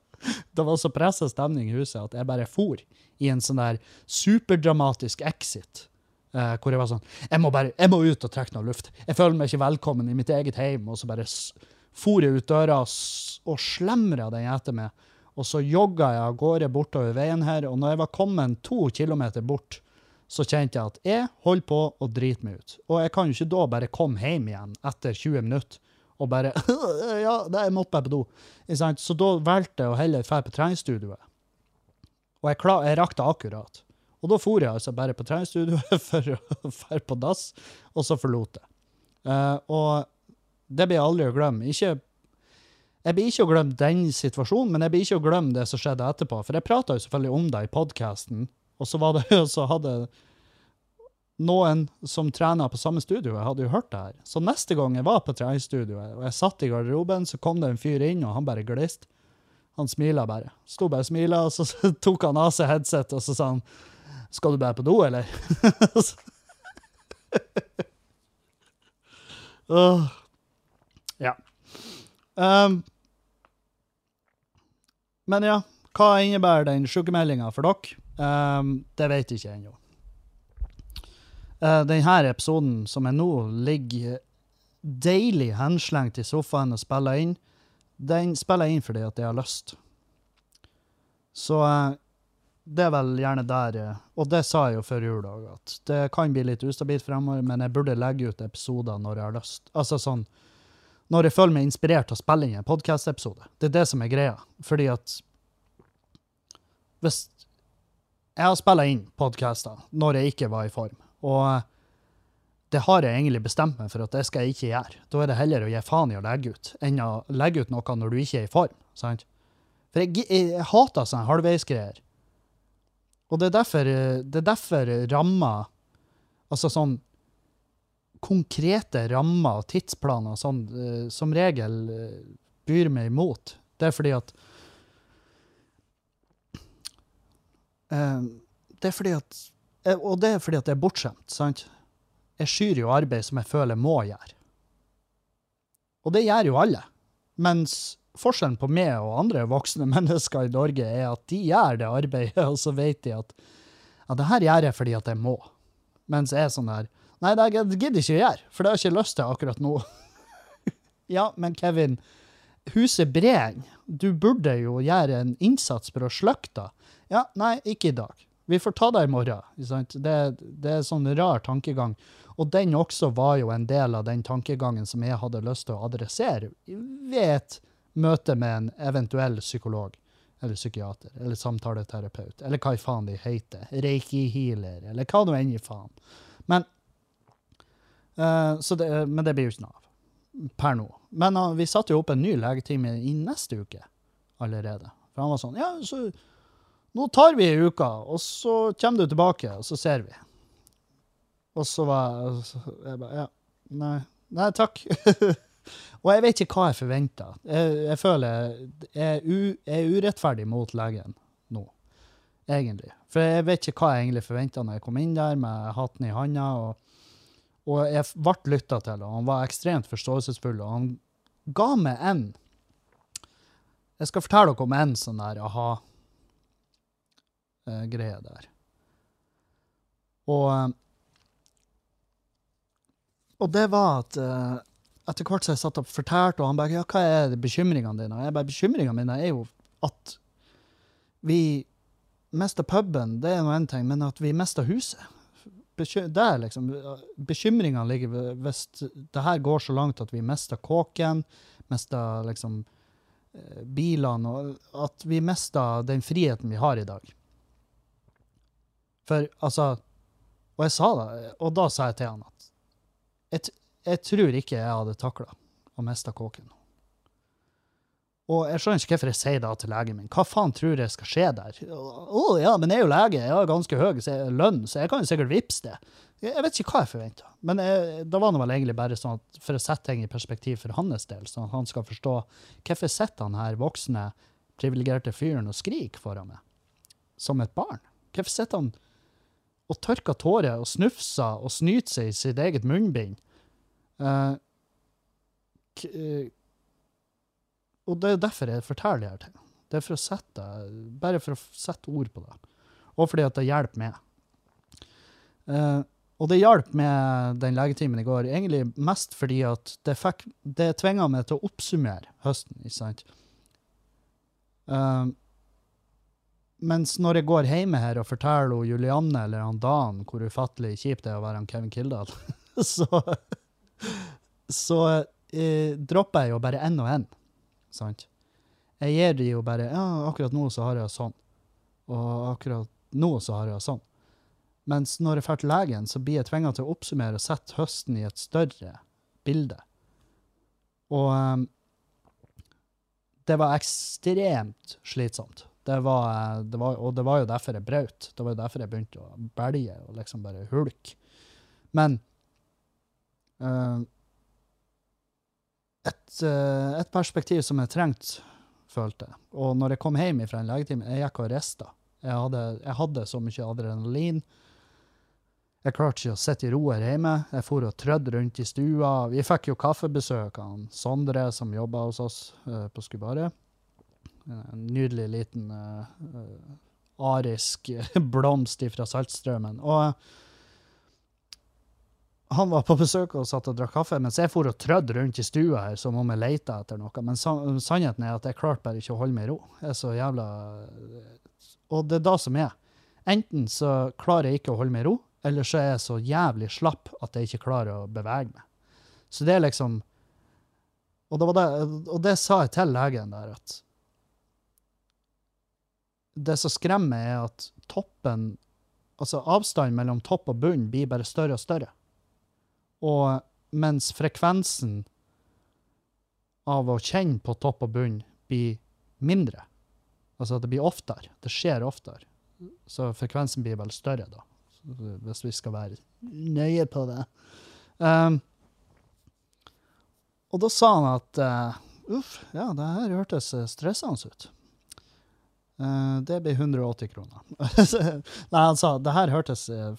det var så pressa stemning i huset at jeg bare for i en sånn der superdramatisk exit. eh, hvor jeg var sånn jeg må, bare, jeg må ut og trekke noe luft. Jeg føler meg ikke velkommen i mitt eget heim. Og så bare for jeg ut døra og slemra den etter meg. Og så jogga jeg av gårde bortover veien her, og når jeg var kommet to kilometer bort, så kjente jeg at jeg holder på å drite meg ut. Og jeg kan jo ikke da bare komme hjem igjen etter 20 minutter og bare (laughs) Ja, jeg måtte bare på do. Så da valgte jeg å heller dra på treningsstudioet. Og jeg, klar, jeg rakk det akkurat. Og da for jeg altså bare på treningsstudioet (laughs) for å dra på dass, og så forlot jeg. Eh, og det blir jeg aldri å glemme. Ikke jeg blir ikke å glemme den situasjonen, men jeg blir ikke å glemme det som skjedde etterpå. For jeg prata jo selvfølgelig om det i podkasten, og så det (laughs) så hadde noen som trener på samme studio, jeg hadde jo hørt det her. Så neste gang jeg var på treningsstudioet, og jeg satt i garderoben, så kom det en fyr inn, og han bare gliste. Han smila bare. Sto bare og smila, og så (laughs) tok han av seg headset, og så sa han Skal du bare på do, eller? (laughs) uh, Ja. Um, men ja, hva innebærer den sykemeldinga for dere? Um, det vet jeg ikke ennå. Uh, denne episoden som jeg nå ligger deilig henslengt i sofaen og spiller inn, den spiller jeg inn fordi at jeg har lyst. Så uh, det er vel gjerne der uh, Og det sa jeg jo før jul òg, at det kan bli litt ustabilt fremover, men jeg burde legge ut episoder når jeg har lyst. Altså sånn når jeg føler meg inspirert til å spille inn en podkast-episode. Det er det som er greia. Fordi at hvis Jeg har spilla inn podkaster når jeg ikke var i form, og det har jeg egentlig bestemt meg for at det skal jeg ikke gjøre. Da er det heller å gi faen i å legge ut, enn å legge ut noe når du ikke er i form. sant? For jeg, jeg, jeg hater sånne halvveisgreier. Og det er derfor, er derfor rammer Altså sånn konkrete rammer og tidsplaner sånn, eh, som regel eh, byr meg imot. Det er fordi at eh, det er fordi at eh, Og det er fordi at det er bortskjemt, sant? Jeg skyr jo arbeid som jeg føler jeg må gjøre. Og det gjør jo alle. Mens forskjellen på meg og andre voksne (laughs) mennesker i Norge er at de gjør det arbeidet, og så vet de at ja, det her gjør jeg fordi at jeg må. Mens jeg er sånn der Nei, det gidder jeg ikke å gjøre, for det har jeg ikke lyst til akkurat nå. (laughs) ja, men Kevin, huset brenner. Du burde jo gjøre en innsats for å slukte det. Ja, nei, ikke i dag. Vi får ta det i morgen. Det, det er sånn rar tankegang. Og den også var jo en del av den tankegangen som jeg hadde lyst til å adressere ved et møte med en eventuell psykolog eller psykiater eller samtaleterapeut, eller hva i faen de heter. Reiki-healer, eller hva nå enn i faen. Men, uh, det, men det blir jo ikke noe av per nå. Men uh, vi satte jo opp en ny legetime i neste uke allerede. For han var sånn Ja, så nå tar vi ei uke, og så kommer du tilbake, og så ser vi. Og så var jeg, jeg bare Ja, nei, nei takk. (laughs) og jeg vet ikke hva jeg forventa. Jeg, jeg føler jeg er, u, jeg er urettferdig mot legen nå, egentlig. For jeg vet ikke hva jeg egentlig forventa når jeg kom inn der med hatten i handa. Og, og jeg ble lytta til, og han var ekstremt forståelsesfull. Og han ga meg en Jeg skal fortelle dere om en sånn der aha-greie der. Og og det var at uh, etter hvert som jeg satt og fortalte, og han bare ja, hva er bekymringene dine? Og jeg bare bekymringene mine er jo at vi mister puben, det er nå én ting, men at vi mister huset. Bekym der, liksom. Bekymringene ligger hvis det her går så langt at vi mister kåken, mister liksom eh, bilene, og at vi mister den friheten vi har i dag. For altså Og jeg sa det, og da sa jeg til han at jeg, jeg tror ikke jeg hadde takla å miste kåken. Og jeg skjønner ikke hvorfor jeg sier det til legen min. Hva faen tror jeg skal skje der? Å oh, ja, men jeg er jo lege, jeg har ganske høy lønn, så jeg kan jo sikkert vippse det. Jeg vet ikke hva jeg forventa. Men da var det vel egentlig bare sånn at for å sette ting i perspektiv for hans del, sånn at han skal forstå hvorfor sitter han her voksne, privilegerte fyren og skriker foran meg? Som et barn? Hvorfor sitter han og tørker tårer og snufser og snyter seg i sitt eget munnbind. Uh, og det er derfor jeg forteller de her tingene. Det er for å sette, bare for å sette ord på det. Og fordi at det hjelper meg. Uh, og det hjalp med den legetimen i går, egentlig mest fordi at det, fikk, det tvinga meg til å oppsummere høsten. ikke sant? Uh, mens når jeg går hjemme her og forteller hun Julianne eller han Dan hvor ufattelig kjipt det er å være han Kevin Kildahl, (laughs) så, så eh, dropper jeg jo bare én og én. Sant? Jeg gir de jo bare Ja, akkurat nå så har jeg sånn. Og akkurat nå så har jeg sånn. Mens når jeg drar til legen, så blir jeg tvinga til å oppsummere og sette høsten i et større bilde. Og um, det var ekstremt slitsomt. Det var, det var, og det var jo derfor jeg brøt. Det var jo derfor jeg begynte å belge og liksom bare hulke. Men uh, et, uh, et, perspektiv som jeg trengte, følte jeg. Og når jeg kom hjem fra en legetime, jeg gikk og rista. Jeg hadde, jeg hadde så mye adrenalin. Jeg klarte ikke å sitte i ro her hjemme. Jeg for og trødde rundt i stua. Vi fikk jo kaffebesøk av Sondre, som jobba hos oss uh, på Skubaret. En nydelig liten uh, arisk (laughs) blomst fra Saltstraumen. Og han var på besøk og satt og drakk kaffe, mens jeg for og trødde rundt i stua her som om jeg leita etter noe. Men sannheten er at jeg klarte bare ikke å holde meg i ro. Jeg er så jævla Og det er da som er. Enten så klarer jeg ikke å holde meg i ro, eller så er jeg så jævlig slapp at jeg ikke klarer å bevege meg. Så det er liksom Og det, det, og det sa jeg til legen der, at det som skremmer, er at toppen Altså avstanden mellom topp og bunn blir bare større og større. Og mens frekvensen av å kjenne på topp og bunn blir mindre. Altså at det blir oftere. Det skjer oftere. Så frekvensen blir vel større, da. Hvis vi skal være nøye på det. Um, og da sa han at uh, uff, ja, det her hørtes stressende ut. Eh, det blir 180 kroner. (laughs) Nei, han sa det her hørtes uh,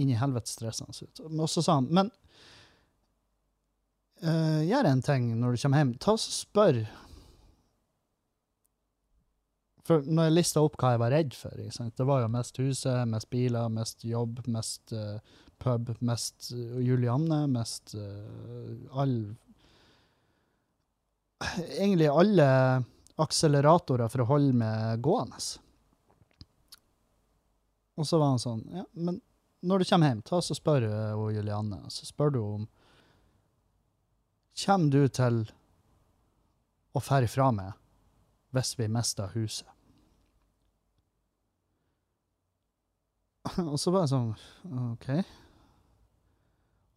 inn i helvete stressende ut. Og så sa han men uh, gjør en ting når du kommer hjem. Ta og spør For når jeg lista opp hva jeg var redd for? Det var jo mest huset, mest biler, mest jobb, mest uh, pub, mest Julianne, mest all Egentlig alle akseleratorer for å holde meg gående. Og så var han sånn Ja, men når du kommer hjem, ta så spør hun Julianne. Så spør du om Kommer du til å fære ifra meg hvis vi mister huset? (laughs) Og så var jeg sånn OK.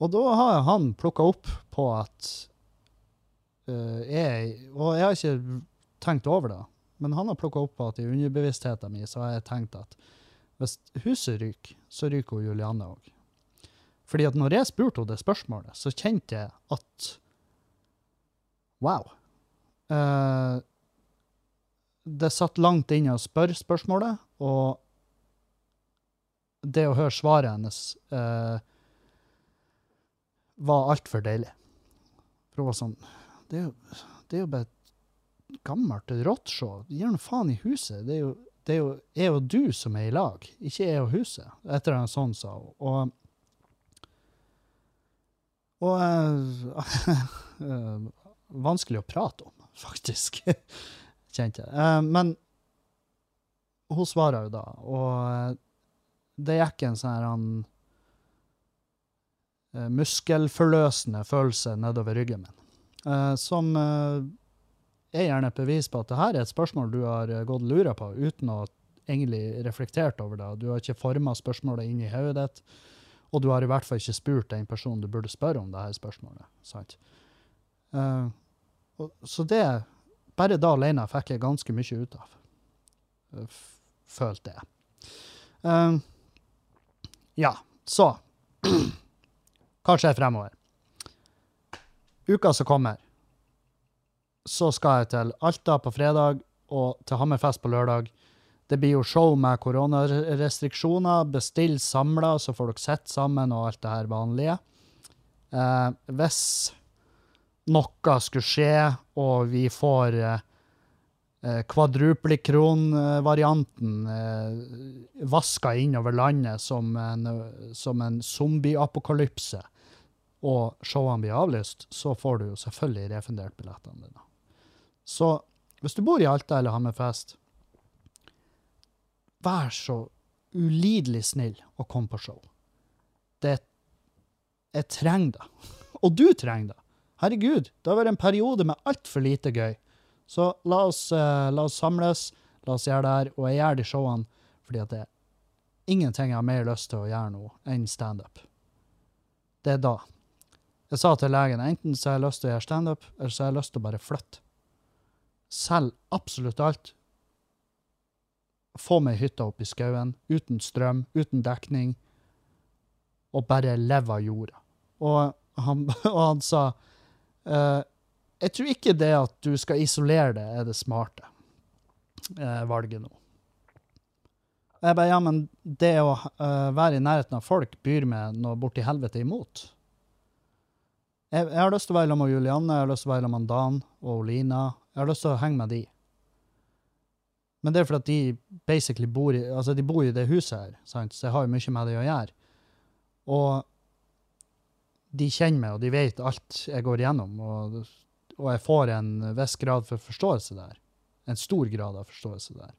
Og da har han plukka opp på at uh, jeg Og jeg har ikke tenkt over det, men han har plukka opp at i underbevisstheten min så har jeg tenkt at hvis huset ryker, så ryker hun Julianne òg. Fordi at når jeg spurte henne det spørsmålet, så kjente jeg at Wow. Uh, det satt langt inne å spørre spørsmålet, og det å høre svaret hennes uh, var altfor deilig. For hun var sånn Det er jo, det er jo bare gammelt show. Gi nå faen i huset. Det er jo det er jo jeg og du som er i lag, ikke jeg og huset. Etter en sånn sa hun. Og, og uh, (laughs) Vanskelig å prate om, (laughs) faktisk, kjente jeg. Uh, men hun svarer jo da, og det gikk en sånn her han uh, muskelforløsende følelse nedover ryggen min, som er gjerne et bevis på at det her er et spørsmål du har gått lura på uten å egentlig reflektert over det. Du har ikke forma spørsmålet inn i hodet ditt, og du har i hvert fall ikke spurt den personen du burde spørre om det her spørsmålet. sant? Uh, og, så det Bare da alene fikk jeg ganske mye ut av. Uh, følte jeg. Uh, ja, så (clears throat) Hva skjer fremover? Uka som kommer så skal jeg til Alta på fredag og til Hammerfest på lørdag. Det blir jo show med koronarestriksjoner. Bestill samla, så får dere sett sammen og alt det her vanlige. Eh, hvis noe skulle skje, og vi får eh, kvadruplikron-varianten eh, vaska innover landet som en, som en zombieapokalypse, og showene blir avlyst, så får du jo selvfølgelig refundert billettene dine. Så hvis du bor i Alta eller Hammerfest, vær så ulidelig snill å komme på show. Det Jeg trenger det. (laughs) Og du trenger det. Herregud, det har vært en periode med altfor lite gøy. Så la oss, uh, la oss, samles, la oss gjøre det her. Og jeg gjør de showene fordi at det er ingenting jeg har mer lyst til å gjøre nå enn standup. Det er da. Jeg sa til legen enten så har jeg lyst til å gjøre standup, eller så har jeg lyst til å bare flytte selge absolutt alt. Få meg hytta opp i skauen, uten strøm, uten dekning, og bare leve av jorda. Og han, (laughs) og han sa uh, Jeg tror ikke det at du skal isolere det, er det smarte uh, valget nå. Jeg bare, ja, men det å uh, være i nærheten av folk byr meg noe borti helvete imot. Jeg, jeg, har lyst til å være sammen med Julianne, jeg har lyst til å være sammen med Dan og Lina, jeg har lyst til å henge med de. Men det er fordi de basically bor i, altså de bor i det huset her, sant? så jeg har jo mye med det å gjøre. Og de kjenner meg, og de vet alt jeg går igjennom, og, og jeg får en viss grad for forståelse der. En stor grad av forståelse der.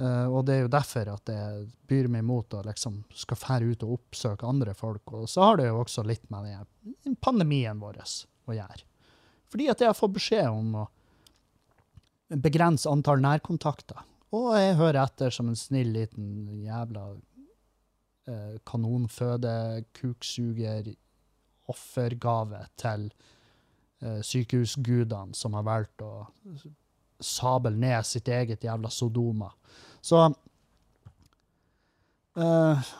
Uh, og det er jo derfor at jeg byr meg imot å liksom skal fære ut og oppsøke andre folk. Og så har det jo også litt med den pandemien vår å gjøre. Fordi at jeg har fått beskjed om å begrense antall nærkontakter. Og jeg hører etter som en snill liten jævla eh, kanonføde, kuksuger, offergave til eh, sykehusgudene som har valgt å sable ned sitt eget jævla Sodoma. Så eh,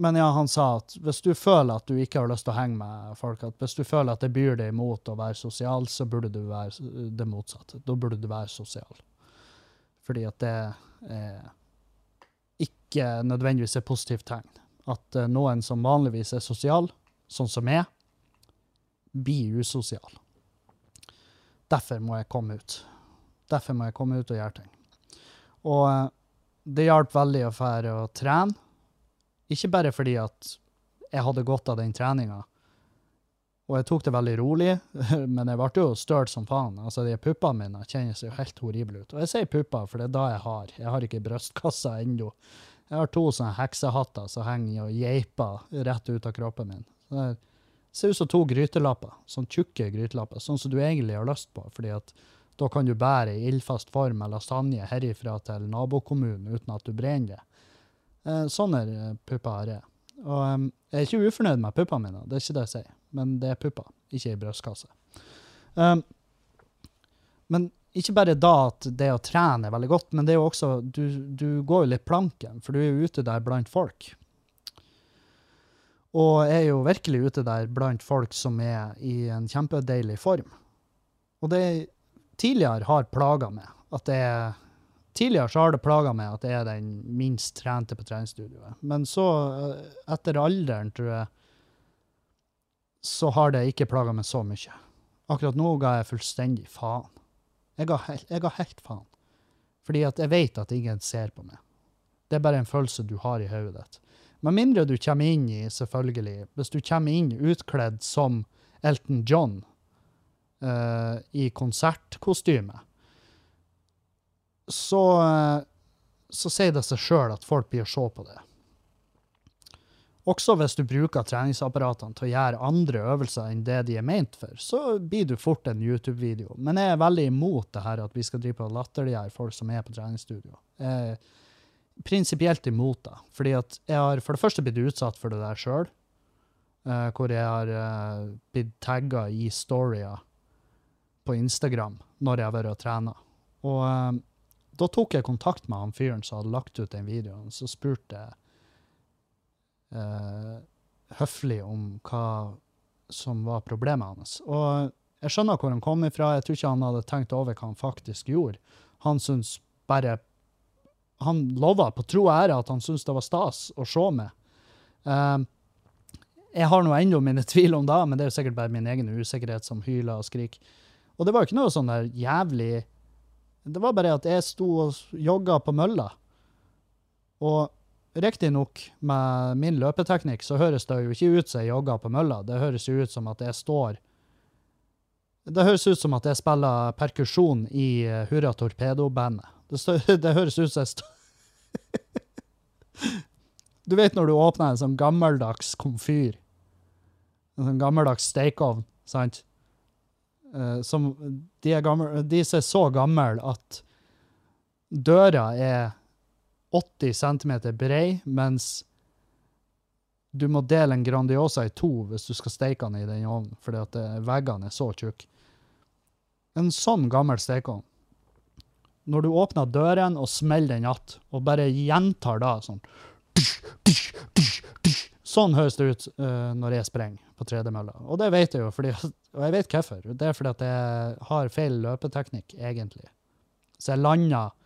men ja, han sa at hvis du føler at du ikke har lyst til å henge med folk, at hvis du føler at det byr deg imot å være sosial, så burde du være det motsatte. Da burde du være sosial. Fordi at det er ikke nødvendigvis et positivt tegn. At eh, noen som vanligvis er sosial, sånn som meg, blir usosial. Derfor må jeg komme ut. Derfor må jeg komme ut og gjøre ting. Og eh, det hjalp veldig å dra og trene. Ikke bare fordi at jeg hadde godt av den treninga, og jeg tok det veldig rolig, (laughs) men jeg ble jo støl som faen. Altså, de puppene mine kjennes jo helt horrible ut. Og jeg sier pupper, for det er da jeg har. Jeg har ikke brystkassa ennå. Jeg har to sånne heksehatter som henger og geiper rett ut av kroppen min. Det ser ut som to grytelapper. Sånn tjukke grytelapper. Sånn som du egentlig har lyst på. fordi at da kan du bære i ildfast form lasagne herifra til nabokommunen uten at du brenner det. Eh, sånne eh, pupper har jeg. Og um, jeg er ikke ufornøyd med puppene mine, det er ikke det jeg sier. Men det er pupper, ikke ei brystkasse. Um, men ikke bare da at det å trene er veldig godt, men det er jo også Du, du går jo litt planken, for du er jo ute der blant folk. Og jeg er jo virkelig ute der blant folk som er i en kjempedeilig form. Og det tidligere har plaga meg at det er Tidligere så har det plaga meg at jeg er den minst trente på treningsstudioet. Men så, eh, etter alderen, tror jeg, så har det ikke plaga meg så mye. Akkurat nå ga jeg fullstendig faen. Jeg ga, helt, faen. Fordi at jeg vet at ingen ser på meg. Det er bare en følelse du har i hodet ditt. Med mindre du kommer inn i, selvfølgelig Hvis du kommer inn utkledd som Elton John uh, i konsertkostyme, så, eh, så sier det seg sjøl at folk blir å se på det. Også hvis du bruker treningsapparatene til å gjøre andre øvelser enn det de er ment for, så blir du fort en YouTube-video. Men jeg er veldig imot det her at vi skal drive på latterliggjøre folk som er på treningsstudio. Jeg er prinsipielt imot det. Fordi at jeg har for det første blitt utsatt for det der sjøl. hvor jeg har eh, blitt tagga i storyer på Instagram når jeg har vært og trena. Og eh, da tok jeg kontakt med han fyren som hadde lagt ut den videoen, så spurte jeg eh, høflig om hva som var problemet hans. Og jeg skjønner hvor han kom ifra. Jeg tror ikke han hadde tenkt over hva han faktisk gjorde. Han syntes bare Han lova på tro og ære at han syntes det var stas å se meg. Eh, jeg har nå ennå mine (laughs) tvil om det, men det er jo sikkert bare min egen usikkerhet som hyler og skriker. Og det var jo ikke noe sånn der jævlig Det var bare at jeg sto og jogga på mølla. Og riktignok, med min løpeteknikk, så høres det jo ikke ut som jeg jogger på mølla. Det høres jo ut som at jeg står Det høres ut som at jeg spiller perkusjon i eh, Hurra Torpedo-bandet. Det, (laughs) det høres ut som jeg står (laughs) Du vet når du åpner en sånn gammeldags komfyr, en sånn gammeldags stekeovn, sant? Eh, som, de, er gamle, de er så gamle at døra er 80 cm brei, mens du må dele en Grandiosa i to hvis du skal steke den i den ovnen, fordi at eh, veggene er så tjukke. En sånn gammel stekeovn. Når du åpner døren og smeller den igjen, og bare gjentar da sånn Sånn høres det ut uh, når jeg sprenger på tredemølla. Og det vet jeg jo, fordi, og jeg vet hvorfor. Det er fordi at jeg har feil løpeteknikk, egentlig. Så jeg lander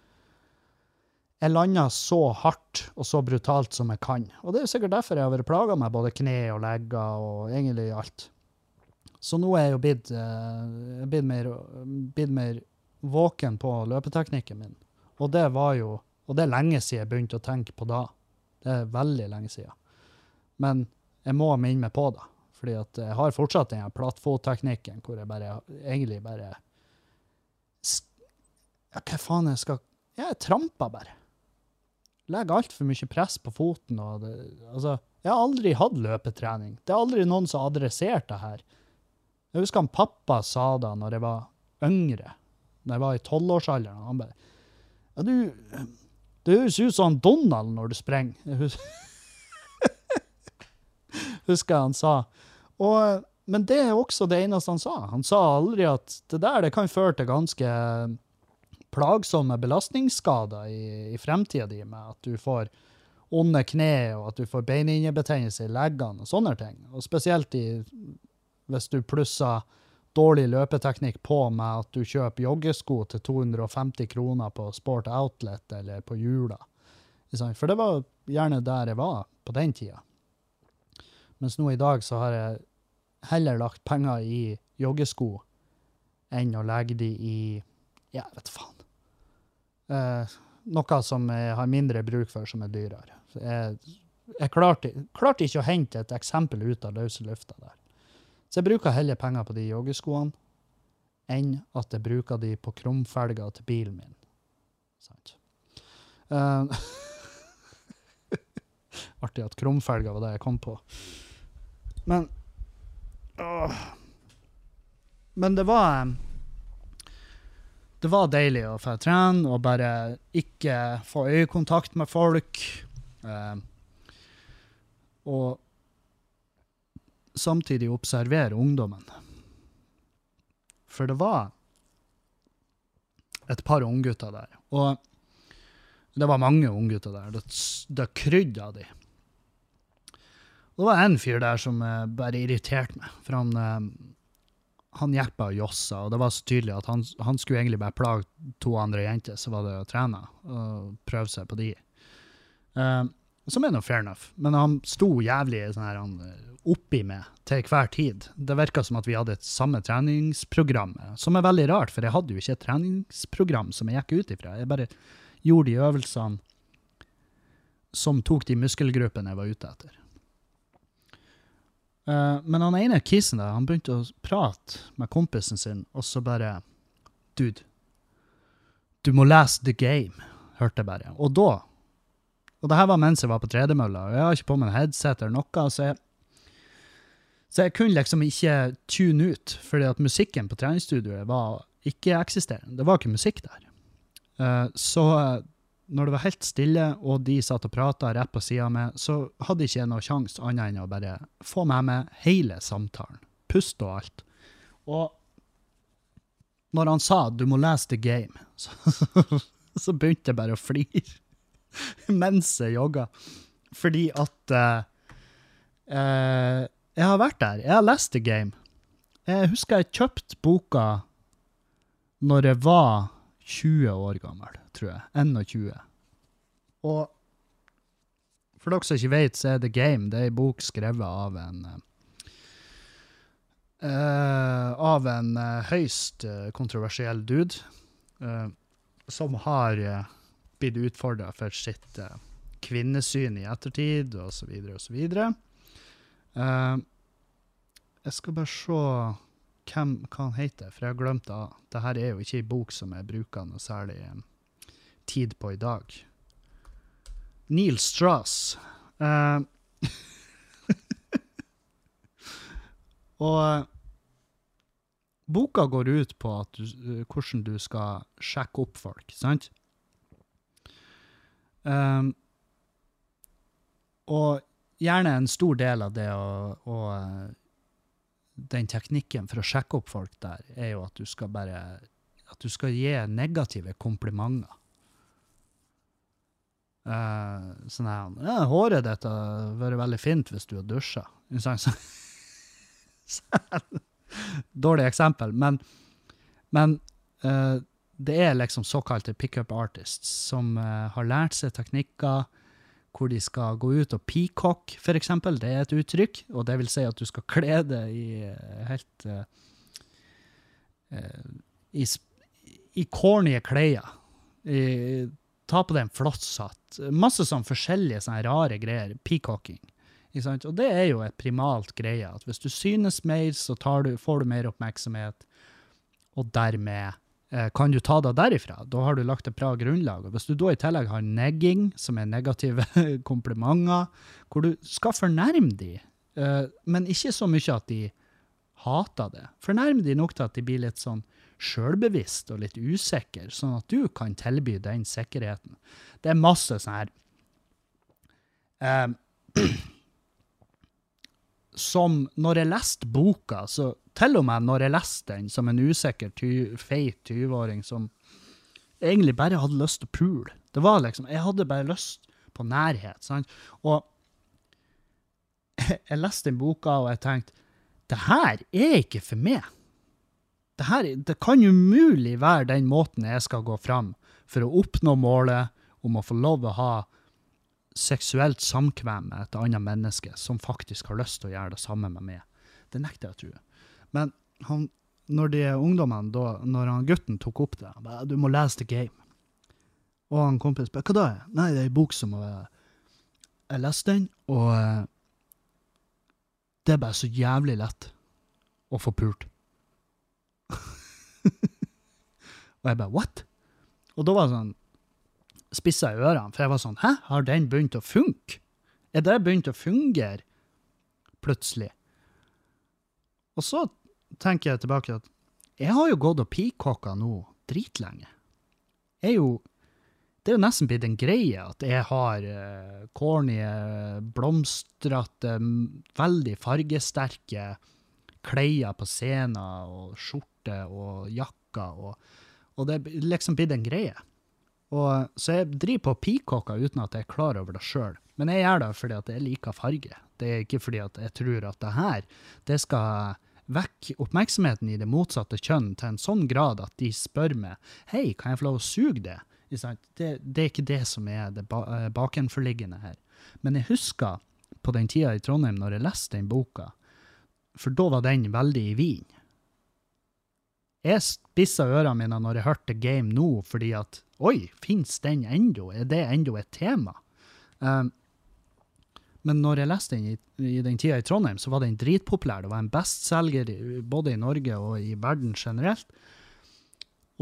jeg lander så hardt og så brutalt som jeg kan. Og det er jo sikkert derfor jeg har vært plaga med både kne og legger og egentlig alt. Så nå er jeg jo blitt, uh, blitt, mer, blitt mer våken på løpeteknikken min. Og det var jo Og det er lenge siden jeg begynte å tenke på da. Det er veldig lenge siden. Men jeg må minne meg på det. Fordi at jeg har fortsatt den plattfotteknikken hvor jeg bare egentlig bare Ja, hva faen jeg skal Ja, jeg tramper bare legger altfor mye press på foten. Og det, altså, jeg har aldri hatt løpetrening. Det er aldri noen som har adressert det her. Jeg husker han pappa sa det når jeg var yngre, når jeg var i tolvårsalderen. Han bare ja, du, Det høres ut som Donald når du sprenger. (laughs) Husker jeg han sa. Og, men det er også det eneste han sa. Han sa aldri at det der det kan føre til ganske plagsomme belastningsskader i, i fremtida di, med at du får onde kne, og at du får beinhinnebetennelse i leggene og sånne ting. Og spesielt i, hvis du plusser dårlig løpeteknikk på med at du kjøper joggesko til 250 kroner på Sport Outlet eller på Jula. For det var gjerne der jeg var på den tida. Mens nå i dag så har jeg heller lagt penger i joggesko enn å legge de i Ja, vet faen. Eh, noe som jeg har mindre bruk for, som er dyrere. Jeg jeg klarte, klarte ikke å hente et eksempel ut av løse lufta der. Så jeg bruker heller penger på de joggeskoene enn at jeg bruker de på krumfelger til bilen min. Sant. Uh, (laughs) artig at krumfelger var det jeg kom på. Men åh. Men det var Det var deilig å få trene og bare ikke få øyekontakt med folk. Eh, og samtidig observere ungdommen. For det var et par unggutter der. Og det var mange unggutter der. Det, det krydde av de. Og det var en fyr der som eh, bare irriterte meg. For han, eh, han bare og jossa, og det var så tydelig at han, han skulle egentlig bare plage to andre jenter, så var det å trene og prøve seg på de. Eh, som er noe fair enough. Men han sto jævlig sånn her, han, oppi meg til hver tid. Det virka som at vi hadde et samme treningsprogram, som er veldig rart, for jeg hadde jo ikke et treningsprogram som jeg gikk ut ifra. Jeg bare gjorde de øvelsene som tok de muskelgruppene jeg var ute etter. Eh, men han ene kisen der, han begynte å prate med kompisen sin, og så bare Dude, du må lese The Game, hørte jeg bare. Og da og det her var mens jeg var på tredemølla, og jeg har ikke på meg headset eller noe, så jeg, så jeg kunne liksom ikke tune ut, fordi at musikken på treningsstudioet var ikke-eksisterende. Det var ikke musikk der. Uh, så når det var helt stille, og de satt og prata rett på sida meg, så hadde ikke jeg noe sjanse annet enn å bare få med meg hele samtalen. Pust og alt. Og når han sa 'du må lese The Game', (laughs) så, så begynte jeg bare å flire. (laughs) mens jeg jogga. Fordi at uh, uh, Jeg har vært der. Jeg har lest The Game. Jeg husker jeg kjøpte boka når jeg var 20 år gammel, tror jeg. 21. Og for dere som ikke vet, så er The Game det er ei bok skrevet av en uh, Av en høyst kontroversiell dude. som har blitt utfordra for sitt uh, kvinnesyn i ettertid, osv., osv. Uh, jeg skal bare se hvem, hva han heter, for jeg har glemt det. Dette er jo ikke ei bok som jeg bruker noe særlig um, tid på i dag. Neil Strauss. Uh, (laughs) og uh, boka går ut på du, hvordan du skal sjekke opp folk, sant? Og gjerne en stor del av det å, uh, den teknikken for å sjekke opp folk der, er jo at du skal bare at du skal gi negative komplimenter. Uh, sånn her ja, 'Håret ditt har vært veldig fint hvis du har dusja.' (laughs) Dårlig eksempel, men, men uh, det er liksom såkalte pickup artists som uh, har lært seg teknikker hvor de skal gå ut og peacock, eksempel. Det er et uttrykk, og det vil si at du skal kle deg i uh, helt uh, i, i corny klær. Ta på deg en flosshatt. Masse sånn forskjellige sånne rare greier. Peacocking. Og det er jo et primalt greie. at Hvis du synes mer, så du, får du mer oppmerksomhet, og dermed Eh, kan du ta det derifra? Da har du lagt et bra grunnlag. Og hvis du da i tillegg har negging, som er negative (laughs) komplimenter, hvor du skal fornærme de, eh, men ikke så mye at de hater det. Fornærme de nok til at de blir litt sånn sjølbevisst og litt usikker, sånn at du kan tilby den sikkerheten. Det er masse sånn her eh, (clears throat) Som når jeg leste boka, så til og med når jeg leste den som en usikker, ty feit 20-åring som egentlig bare hadde lyst til å pule. Det var liksom, Jeg hadde bare lyst på nærhet. sant? Og (laughs) jeg leste den boka, og jeg tenkte det her er ikke for meg. det her det kan umulig være den måten jeg skal gå fram for å oppnå målet om å få lov å ha seksuelt samkvem med et annet menneske som faktisk har lyst til å gjøre det samme med meg. Det nekter jeg å tro. Men han, når de ungdommene, da, når han gutten tok opp det, han ba, du må lese The Game. Og han kompis bare, hva da? Er? Nei, det er ei bok som uh, Jeg leste den, og uh, det er bare så jævlig lett å få pult. (laughs) og jeg bare, what? Og da var det sånn, spissa i ørene, for jeg var sånn, hæ, har den begynt å funke? Er det begynt å fungere plutselig? Og så tenker jeg tilbake at jeg har jo gått og peacocka nå dritlenge. Jeg er jo det er jo nesten blitt en greie at jeg har uh, corny, blomstrete, veldig fargesterke klær på scenen og skjorte og jakker, og, og det er liksom blitt en greie. Og, så jeg driver på peacocker uten at jeg er klar over det sjøl. Men jeg gjør det fordi at jeg liker farge. Det er ikke fordi at jeg tror at det her det skal vekke oppmerksomheten i det motsatte kjønn til en sånn grad at de spør meg hei, kan jeg få lov å suge det? Det, det, er ikke det som er det eh, bakenforliggende her. Men jeg husker på den tida i Trondheim når jeg leste den boka, for da var den veldig i vin. Jeg spissa ørene mine når jeg hørte Game nå, fordi at Oi, fins den ennå? Er det ennå et tema? Um, men når jeg leste den i, i, den tida i Trondheim, så var den dritpopulær. Det var en bestselger både i Norge og i verden generelt.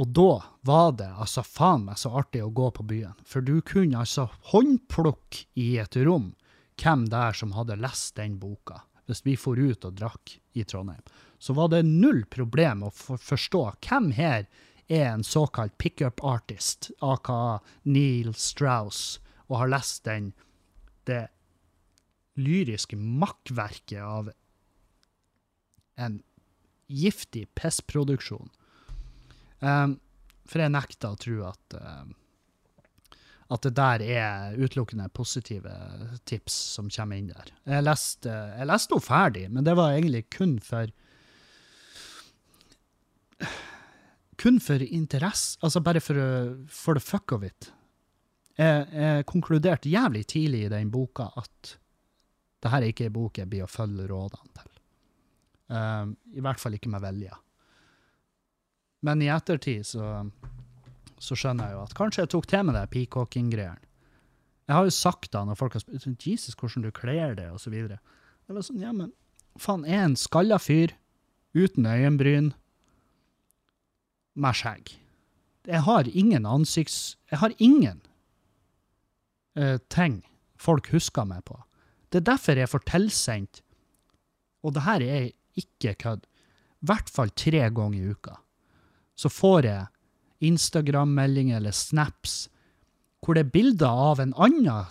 Og da var det altså faen meg så artig å gå på byen. For du kunne altså håndplukke i et rom hvem der som hadde lest den boka. Hvis vi for ut og drakk i Trondheim. Så var det null problem å for forstå hvem her er en såkalt pickup artist, aka Neil Strauss, og har lest den, det lyriske makkverket av en giftig pissproduksjon. Um, for jeg nekter å tro at, uh, at det der er utelukkende positive tips som kommer inn der. Jeg leste, jeg henne ferdig, men det var egentlig kun for Kun for interesse. Altså bare for, for the fuck of it. Jeg, jeg konkluderte jævlig tidlig i den boka at det her er ikke ei bok jeg blir å følge rådene til. Um, I hvert fall ikke med vilje. Men i ettertid så, så, skjønner jeg jo at kanskje jeg tok til med det peacocking-greiene. Jeg har jo sagt da når folk har spurt sånn, Jesus, hvordan du kler det, og så videre. Jeg var sånn, ja, men faen, jeg er en skalla fyr uten øyenbryn med skjegg. Jeg har ingen ansikts... Jeg har ingen uh, ting folk husker meg på. Det er derfor jeg får tilsendt, og det her er ikke kødd, i hvert fall tre ganger i uka så får jeg Instagram-meldinger eller snaps hvor det er bilder av en annen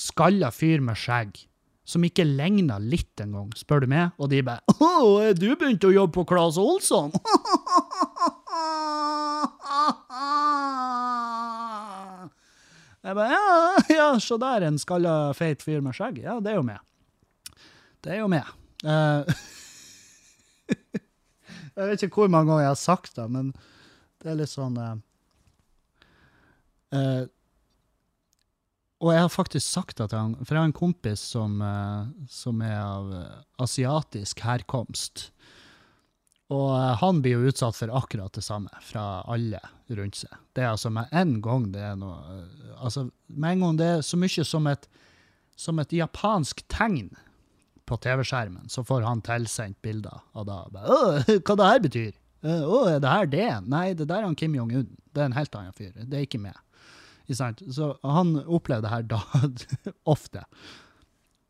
skalla fyr med skjegg som ikke ligner litt engang, spør du meg. Og de bare (laughs) 'Å, er du begynt å jobbe på Claes Olsson?' (laughs) Jeg bare ja, ja, se der, en skalla, feit fyr med skjegg. Ja, det er jo meg. Det er jo meg. Uh, (laughs) Jeg vet ikke hvor mange ganger jeg har sagt det, men det er litt sånn uh, Og jeg har faktisk sagt det til han, for jeg har en kompis som, som er av asiatisk herkomst. Og han blir jo utsatt for akkurat det samme fra alle rundt seg. Det er altså med en gang det er noe Altså, med en gang det er så mye som et, som et japansk tegn på TV-skjermen, så får han tilsendt bilder av Å, (laughs) Hva det her betyr? Å, er det her det? Nei, det der er han Kim Jong-un. Det er en helt annen fyr. Det er ikke meg. Så han opplevde det her da, (laughs) ofte.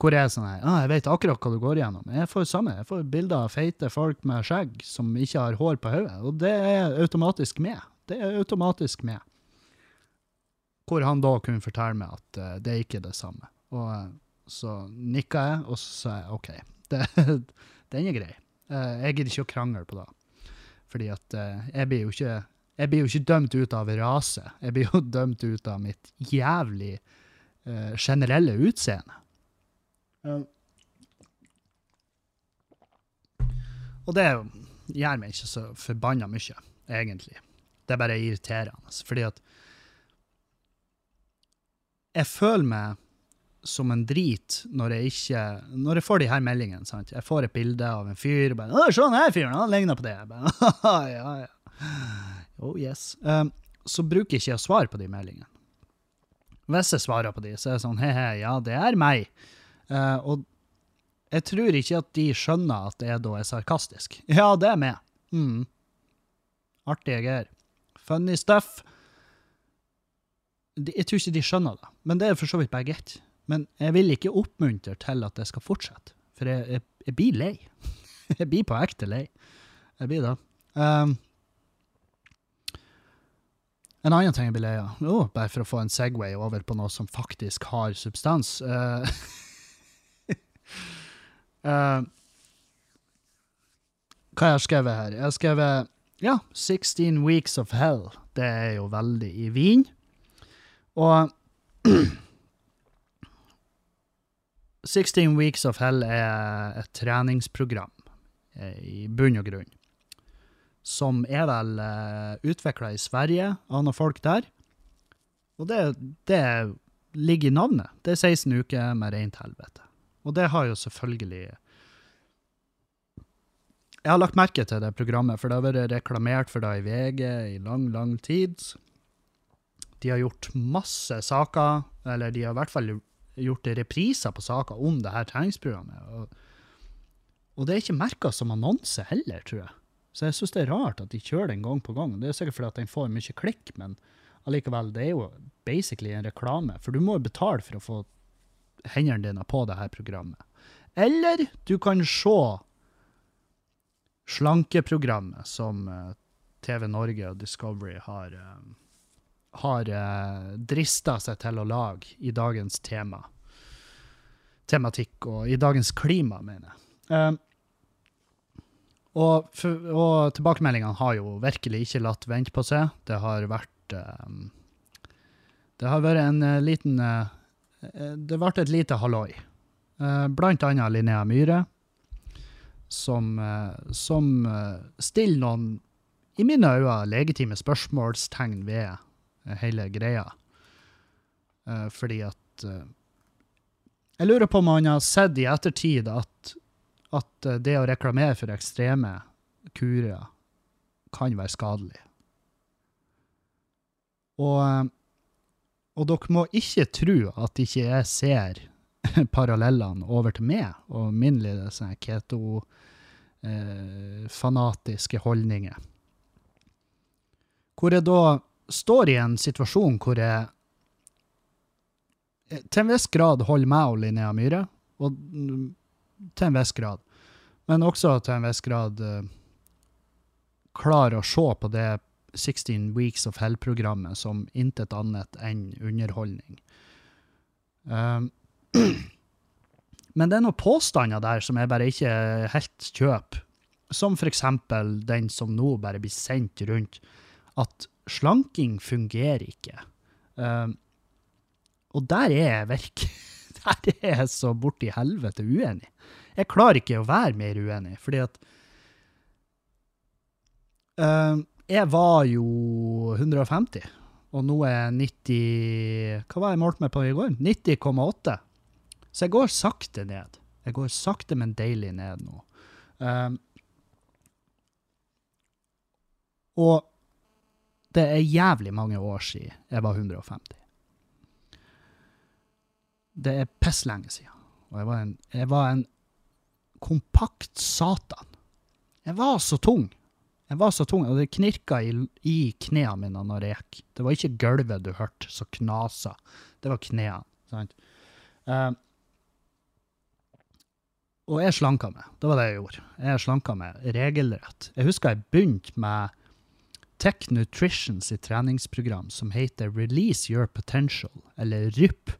Hvor jeg er sånn her, ah, jeg vet akkurat hva du går igjennom. Jeg får samme, jeg får bilder av feite folk med skjegg som ikke har hår på hodet, og det er automatisk med. Det er automatisk med. Hvor han da kunne fortelle meg at uh, det er ikke det samme. Og uh, så nikka jeg, og så sa jeg OK, (laughs) det, den er grei. Uh, jeg gidder ikke å krangle på det. Fordi at jeg blir jo ikke jeg blir jo ikke dømt ut av rase. Jeg blir jo (laughs) dømt ut av mitt jævlig generelle utseende. Og det gjør meg ikke så forbanna mye, egentlig. Det er bare irriterende. Fordi at jeg føler meg som en drit når jeg ikke Når jeg får de her meldingene. sant? Jeg får et bilde av en fyr og bare 'Å, se den her fyren, han ligner på det.' Jeg bare, (laughs) ja, ja. Oh yes. Um, så bruker jeg ikke å svare på de meldingene. Hvis jeg svarer på de, så er det sånn he-he, ja, det er meg. Uh, og jeg tror ikke at de skjønner at jeg da er sarkastisk. (laughs) Ja, det er meg. Mm. Artige greier. Funny stuff. De, jeg tror ikke de skjønner det, men det er for så vidt bare greit. Men jeg vil ikke oppmuntre til at det skal fortsette, for jeg, jeg, jeg blir lei. (laughs) jeg blir på ekte lei. Jeg blir det. Um, en annen ting jeg blir lei av, oh, bare for å få en Segway over på noe som faktisk har substans uh, (laughs) uh, Hva har jeg skrevet her? Jeg har skrevet ja, 16 Weeks of Hell. Det er jo veldig i Wien. Og (clears throat) 16 Weeks of Hell er et treningsprogram, eh, i bunn og grunn, som er vel uh, utvikla i Sverige av noen folk der. Og det, det ligger i navnet. Det er 16 uker med rent helvete. Og det har jo selvfølgelig Jeg har lagt merke til det programmet, for det har vært reklamert for det i VG i lang, lang tid. De har gjort masse saker, eller de har i hvert fall gjort repriser på saker om det her treningsprogrammet. Og, og det er ikke merka som annonse heller, tror jeg. Så jeg syns det er rart at de kjører den gang på gang. Det er sikkert fordi at den får mye klikk, men allikevel, det er jo basically en reklame. For du må jo betale for å få hendene dine på det her programmet. Eller du kan se slankeprogrammet som eh, TV Norge og Discovery har, uh, har uh, drista seg til å lage i dagens tema. Tematikk og i dagens klima, mener jeg. Og, og tilbakemeldingene har jo virkelig ikke latt vente på seg. Det har vært Det har vært en liten Det ble et lite halloi. Uh, blant annet Linnea Myhre, som, som stiller noen, i mine øyne, legitime spørsmålstegn ved hele greia. fordi at Jeg lurer på om han har sett i ettertid at at det å reklamere for ekstreme kurer kan være skadelig. Og, og dere må ikke tro at ikke jeg ser (laughs) parallellene over til meg og min lille sånn keto-fanatiske eh, holdninger. Hvor jeg da står i en situasjon hvor jeg til en viss grad holder meg og Linnea Myhre, og til en viss grad. Men også til en viss grad eh, klarer å se på det 16 Weeks of Hell-programmet som intet annet enn underholdning. Um, (clears throat) men det er noen påstander der som jeg bare ikke helt kjøper. Som eksempel den som nå bare blir sendt rundt, at slanking fungerer ikke. Um, og der er jeg virkelig (laughs) Der er jeg så borti helvete uenig. Jeg klarer ikke å være mer uenig, fordi at uh, Jeg var jo 150, og nå er jeg 90 Hva var jeg målt med på i går? 90,8. Så jeg går sakte ned. Jeg går sakte, men deilig ned nå. Um, og det er jævlig mange år siden jeg var 150. Det er piss lenge siden. Og jeg var en, jeg var en kompakt satan. Jeg var så tung. Jeg var så tung, og det knirka i, i knærne mine når jeg gikk. Det var ikke gulvet du hørte som knasa, det var knærne. sant? Uh, og jeg slanka meg. Det var det jeg gjorde. Jeg slanka meg regelrett. Jeg husker jeg begynte med Tech Nutrition sitt treningsprogram som heter Release Your Potential, eller RYP.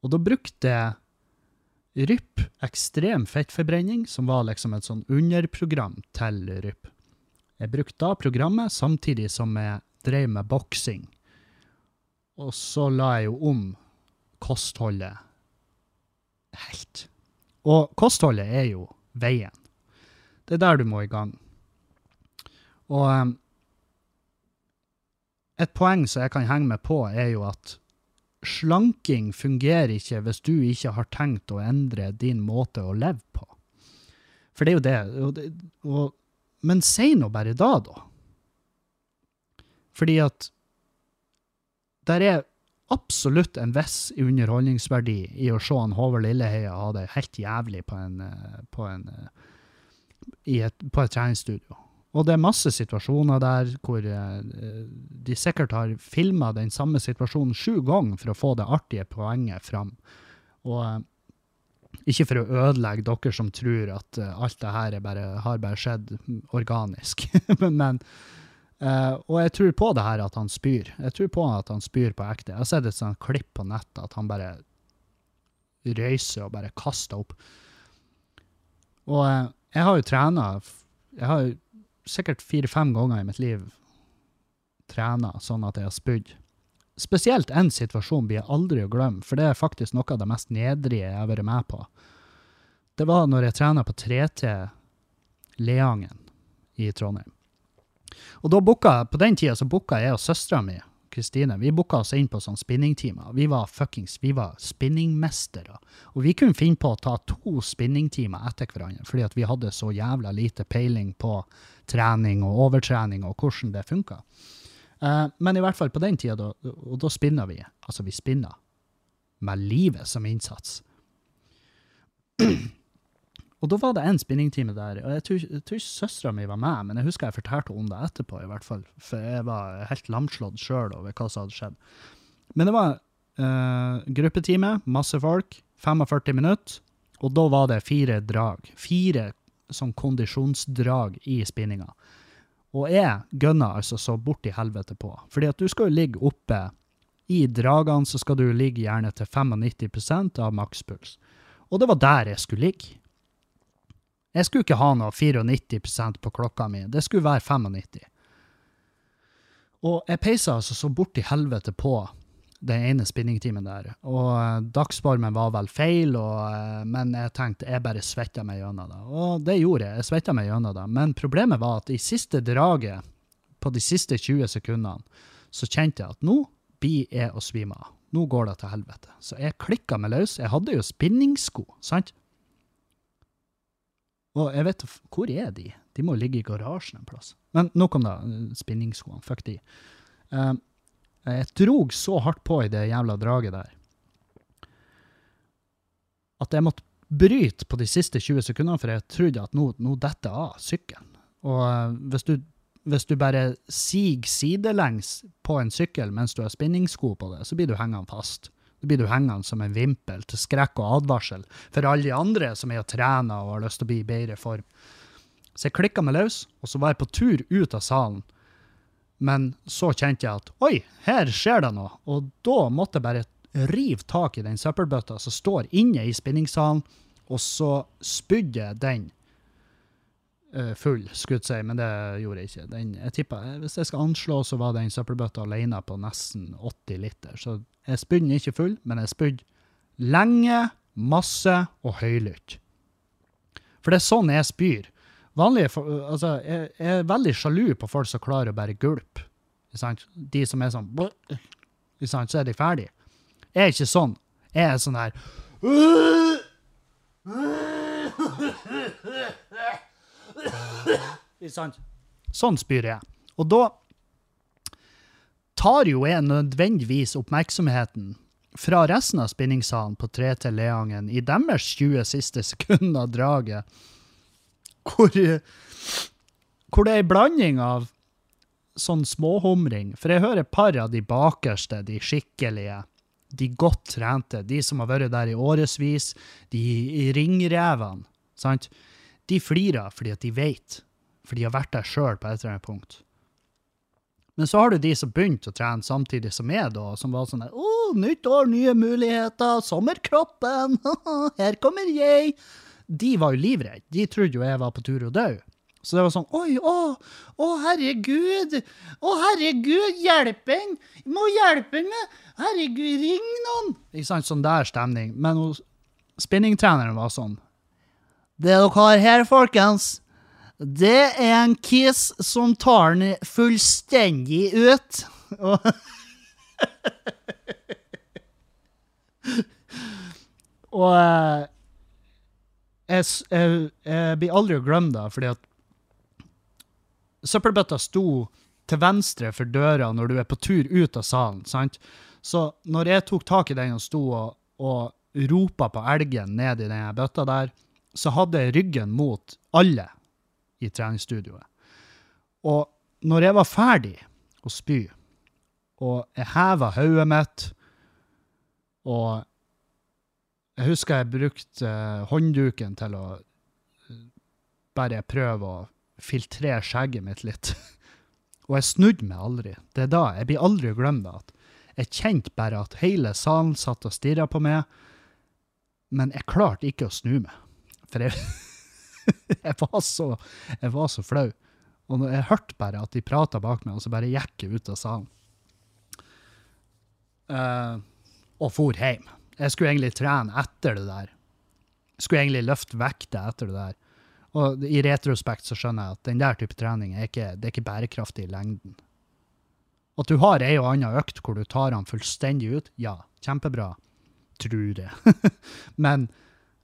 Og da brukte jeg RYP, ekstrem fettforbrenning, som var liksom et sånn underprogram til RIP. Jeg brukte da programmet samtidig som jeg drev med boksing. Og så la jeg jo om kostholdet helt. Og kostholdet er jo veien. Det er der du må i gang. Og em, et poeng som jeg kan henge meg på, er jo at slanking fungerer ikke hvis du ikke har tenkt å endre din måte å leve på. For det er jo det. Og og, men si nå bare da, da. Fordi at der er absolutt en viss underholdningsverdi i å se han Håvard Lilleheie ha det helt jævlig på, en, eh, på, en, eh, i et, på et treningsstudio. Og det er masse situasjoner der hvor eh, de sikkert har filma den samme situasjonen sju ganger for å få det artige poenget fram. Og eh, ikke for å ødelegge dere som tror at eh, alt det her er bare, har bare skjedd organisk, (laughs) men Uh, Og jeg tror på det her at han spyr. Jeg tror på at han spyr på ekte. Jeg har sett et sånt klipp på nettet at han bare røyser og bare kaster opp. Og uh, jeg har jo trena Jeg har jo sikkert fire-fem ganger i mitt liv trena sånn at jeg har spydd. Spesielt en situasjon blir jeg aldri å glemme, for det er faktisk noe av det mest nedrige jeg har vært med på. Det var når jeg trena på 3T Leangen i Trondheim. Og da booka, på den tida så booka jeg og søstera mi, Kristine, vi booka oss inn på sånn spinningtimer. Vi var fuckings, vi var spinningmestere. Og vi kunne finne på å ta to spinningtimer etter hverandre, fordi at vi hadde så jævla lite peiling på trening og overtrening og hvordan det funka. Eh, men i hvert fall på den tida, da, og da spinner vi. Altså, vi spinner med livet som innsats. (clears throat) Og da var det en spinningtime der, og jeg tror, jeg tror ikke søstera mi var med, men jeg husker jeg fortalte om det etterpå, i hvert fall, for jeg var helt lamslått sjøl over hva som hadde skjedd. Men det var eh, gruppetime, masse folk, 45 minutter, og da var det fire drag. Fire sånn kondisjonsdrag i spinninga. Og jeg gønna altså så bort i helvete på. Fordi at du skal jo ligge oppe i dragene, så skal du ligge gjerne til 95 av makspuls. Og det var der jeg skulle ligge. Jeg skulle ikke ha noe 94 på klokka mi, det skulle være 95. Og jeg peisa altså så bort i helvete på den ene spinningtimen der. Og eh, dagsformen var vel feil, og, eh, men jeg tenkte jeg bare svetta meg gjennom det. Og det gjorde jeg, jeg svetta meg gjennom det. Men problemet var at i siste draget, på de siste 20 sekundene, så kjente jeg at nå blir jeg å svime av. Nå går det til helvete. Så jeg klikka meg løs. Jeg hadde jo spinningsko, sant? Og jeg vet Hvor er de? De må ligge i garasjen en plass. Men nok om det. Spinningskoene. Fuck de. Um, jeg drog så hardt på i det jævla draget der at jeg måtte bryte på de siste 20 sekundene, for jeg trodde at nå, nå detter av sykkelen. Og uh, hvis, du, hvis du bare siger sidelengs på en sykkel mens du har spinningsko på det, så blir du hengende fast. Da blir du hengende som en vimpel til skrekk og advarsel for alle de andre som er og trener og har lyst til å bli i bedre form. Så jeg klikka meg løs, og så var jeg på tur ut av salen. Men så kjente jeg at oi, her skjer det noe. Og da måtte jeg bare rive tak i den søppelbøtta som står inne i spinningsalen, og så spydde jeg den eh, full, skulle jeg si, men det gjorde jeg ikke. Den, jeg tipper, Hvis jeg skal anslå, så var den søppelbøtta alene på nesten 80 liter. Så jeg spydde den ikke full, men jeg spydde lenge, masse og høylytt. For det er sånn jeg spyr. Vanlige, altså, jeg, jeg er veldig sjalu på folk som klarer å bare gulpe. De som er sånn? Så er de ferdige. Jeg er ikke sånn. Jeg er sånn her? Sånn spyr jeg. Og da tar jo jeg nødvendigvis oppmerksomheten fra resten av spinningsalen på 3 til Leangen i deres 20 siste sekunder av draget, hvor, hvor det er en blanding av sånn småhumring. For jeg hører et par av de bakerste, de skikkelige, de godt trente, de som har vært der i årevis, de ringrevene, sant? De flirer fordi at de vet, for de har vært der sjøl på et eller annet punkt. Men så har du de som begynte å trene samtidig som meg, da, som var sånn der, Å, nytt år, nye muligheter, sommerkroppen, (laughs) her kommer jeg. De var jo livredde. De trodde jo jeg var på tur å dø. Så det var sånn Oi, å, å herregud! Å herregud, hjelp en! Må hjelpe meg! Herregud, ring noen! Ikke sant, sånn der stemning. Men spinningtreneren var sånn Det dere har her, folkens, Det er en kiss som tar den fullstendig ut. Og (laughs) Og eh, jeg, jeg, jeg blir aldri å glemme det, fordi at søppelbøtta sto til venstre for døra når du er på tur ut av salen, sant? Så når jeg tok tak i den og sto og, og ropa på elgen ned i den bøtta der, så hadde jeg ryggen mot alle i treningsstudioet. Og når jeg var ferdig å spy, og jeg heva hodet mitt, og jeg husker jeg brukte eh, håndduken til å eh, bare prøve å filtrere skjegget mitt litt. (laughs) og jeg snudde meg aldri. Det er da, jeg blir aldri det. At jeg kjente bare at hele salen satt og stirra på meg, men jeg klarte ikke å snu meg. For jeg, (laughs) jeg, var, så, jeg var så flau. Og jeg hørte bare at de prata bak meg, og så bare gikk jeg ut av salen. Uh, og for hjem. Jeg skulle egentlig trene etter det der. Skulle egentlig løfte vekta etter det der. Og i retrospekt så skjønner jeg at den der type trening er ikke, det er ikke bærekraftig i lengden. At du har ei og anna økt hvor du tar han fullstendig ut, ja, kjempebra. Tror jeg. (laughs) Men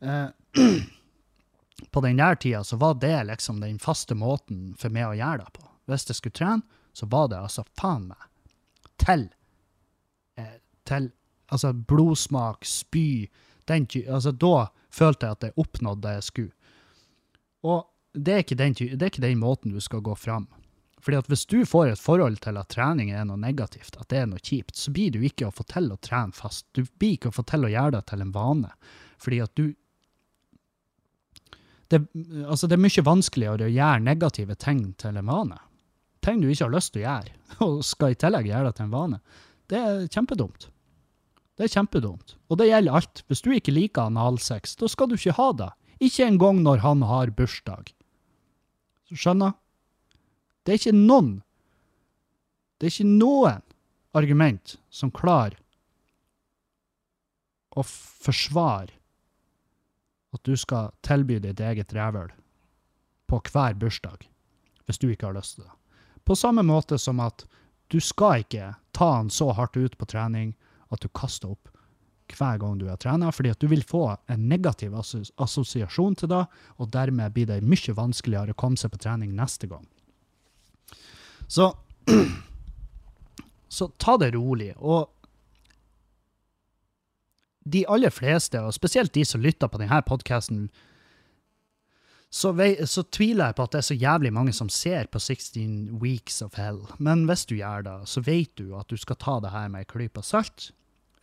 eh, (clears throat) på den der tida så var det liksom den faste måten for meg å gjøre det på. Hvis jeg skulle trene, så var det altså faen meg til eh, til altså blodsmak, spy den altså Da følte jeg at jeg oppnådde det jeg skulle. Og det er, den det er ikke den måten du skal gå fram. Fordi at hvis du får et forhold til at trening er noe negativt, at det er noe kjipt, så blir du ikke å få til å trene fast. Du blir ikke å få til å gjøre det til en vane. Fordi at du det, altså det er mye vanskeligere å gjøre negative ting til en vane. Ting du ikke har lyst til å gjøre, (laughs) og skal i tillegg gjøre det til en vane. Det er kjempedumt. Det er kjempedumt. Og det gjelder alt. Hvis du ikke liker analsex, da skal du ikke ha det. Ikke engang når han har bursdag. Skjønner? Det er ikke noen Det er ikke noen argument som klarer å forsvare at du skal tilby ditt eget rævhøl på hver bursdag, hvis du ikke har lyst til det. På samme måte som at du skal ikke ta han så hardt ut på trening at du kaster opp hver gang du har trena, fordi at du vil få en negativ assosiasjon til det, og dermed blir det mye vanskeligere å komme seg på trening neste gang. Så, (clears throat) så ta det rolig. Og de aller fleste, og spesielt de som lytter på denne podkasten, så, vei- så tviler jeg på at det er så jævlig mange som ser på 16 Weeks of Hell. Men hvis du gjør det, så vet du at du skal ta det her med en klype salt,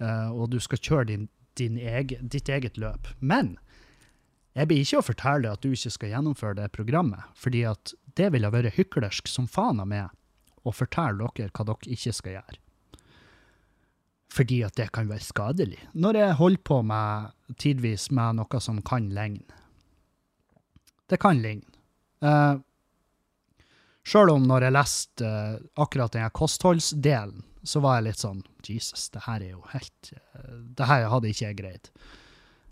uh, og du skal kjøre din, din ege, ditt eget løp. Men jeg blir ikke å fortelle at du ikke skal gjennomføre det programmet, fordi at det ville vært hyklersk som faen av meg å fortelle dere hva dere ikke skal gjøre. Fordi at det kan være skadelig. Når jeg holder på med tidvis med noe som kan ligne. Det kan ligne. Uh, Sjøl om når jeg leste eh, akkurat den kostholdsdelen, så var jeg litt sånn Jesus, det her er jo helt eh, Det her hadde ikke jeg greid.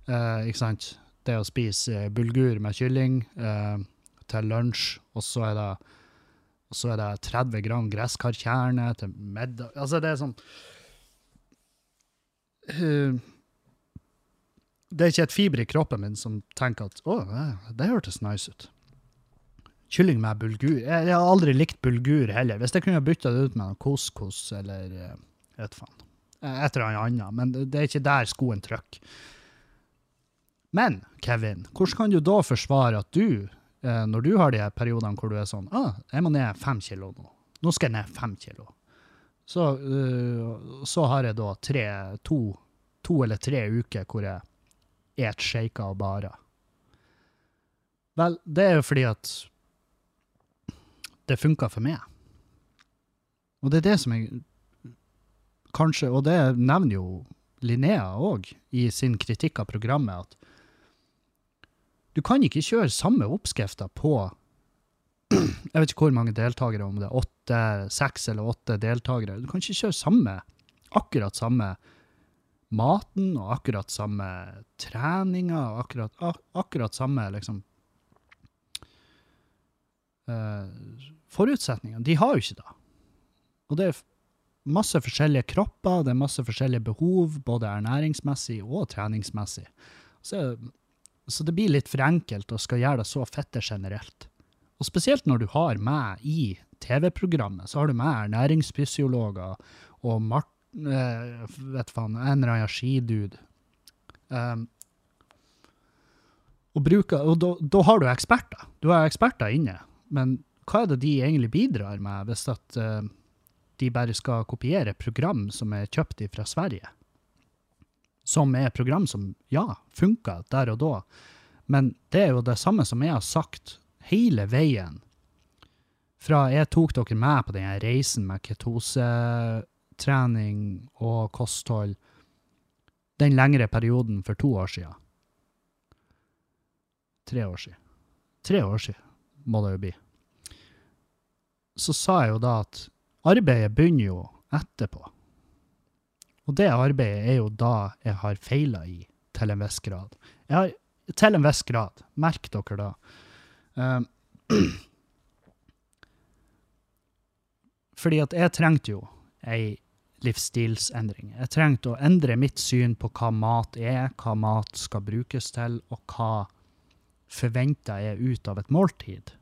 Eh, ikke sant? Det å spise eh, bulgur med kylling eh, til lunsj, og så er det og så er det 30 gram gresskarkjerne til middag Altså, det er sånn Eh, Det er ikke et fiber i kroppen min som tenker at å, det, hørtes nice ut. Kylling med bulgur. Jeg, har aldri likt bulgur heller. Hvis jeg kunne bytta det ut med noe couscous eller eh, vet faen. Eh, Et eller annet, men det er ikke der skoen trykker. Men Kevin, hvordan kan du da forsvare at du, eh, når du har de periodene hvor du er sånn ah, jeg må ned fem kilo nå. Nå skal jeg ned fem kilo. Så, uh, så har jeg da tre, to, to eller tre uker hvor jeg et shaker og barer. Vel, det er jo fordi at det funka for meg. Og det er det som jeg kanskje, og det nevner jo Linnea òg i sin kritikk av programmet, at du kan ikke kjøre samme oppskrifter på (clears throat) Jeg vet ikke hvor mange deltakere, om det er åtte, seks eller åtte deltakere. Du kan ikke kjøre samme, akkurat samme maten og akkurat samme treninga og akkurat, ak akkurat samme liksom uh, forutsetningene. De har jo ikke det. Og det er masse forskjellige kropper, det er masse forskjellige behov, både ernæringsmessig og treningsmessig. Så, så det blir litt for enkelt å skal gjøre det så fette generelt. Og spesielt når du har med i TV-programmet, så har du med ernæringsfysiologer og Mart, vet faen, en eller annen skidude. Um, og bruker, og da, da har du eksperter. Du har eksperter inne. Men hva er det de egentlig bidrar med, hvis at uh, de bare skal kopiere program som er kjøpt fra Sverige? Som er program som, ja, funka der og da. Men det er jo det samme som jeg har sagt hele veien. Fra jeg tok dere med på denne reisen med ketosetrening og kosthold den lengre perioden for to år siden. Tre år siden. Tre år siden må det jo bli. Så sa jeg jo da at arbeidet begynner jo etterpå. Og det arbeidet er jo da jeg har feila i, til en viss grad. Jeg har, til en viss grad. Merk dere da. Um, (clears throat) fordi at jeg trengte jo ei livsstilsendring. Jeg trengte å endre mitt syn på hva mat er, hva mat skal brukes til, og hva forventa jeg ut av et måltid.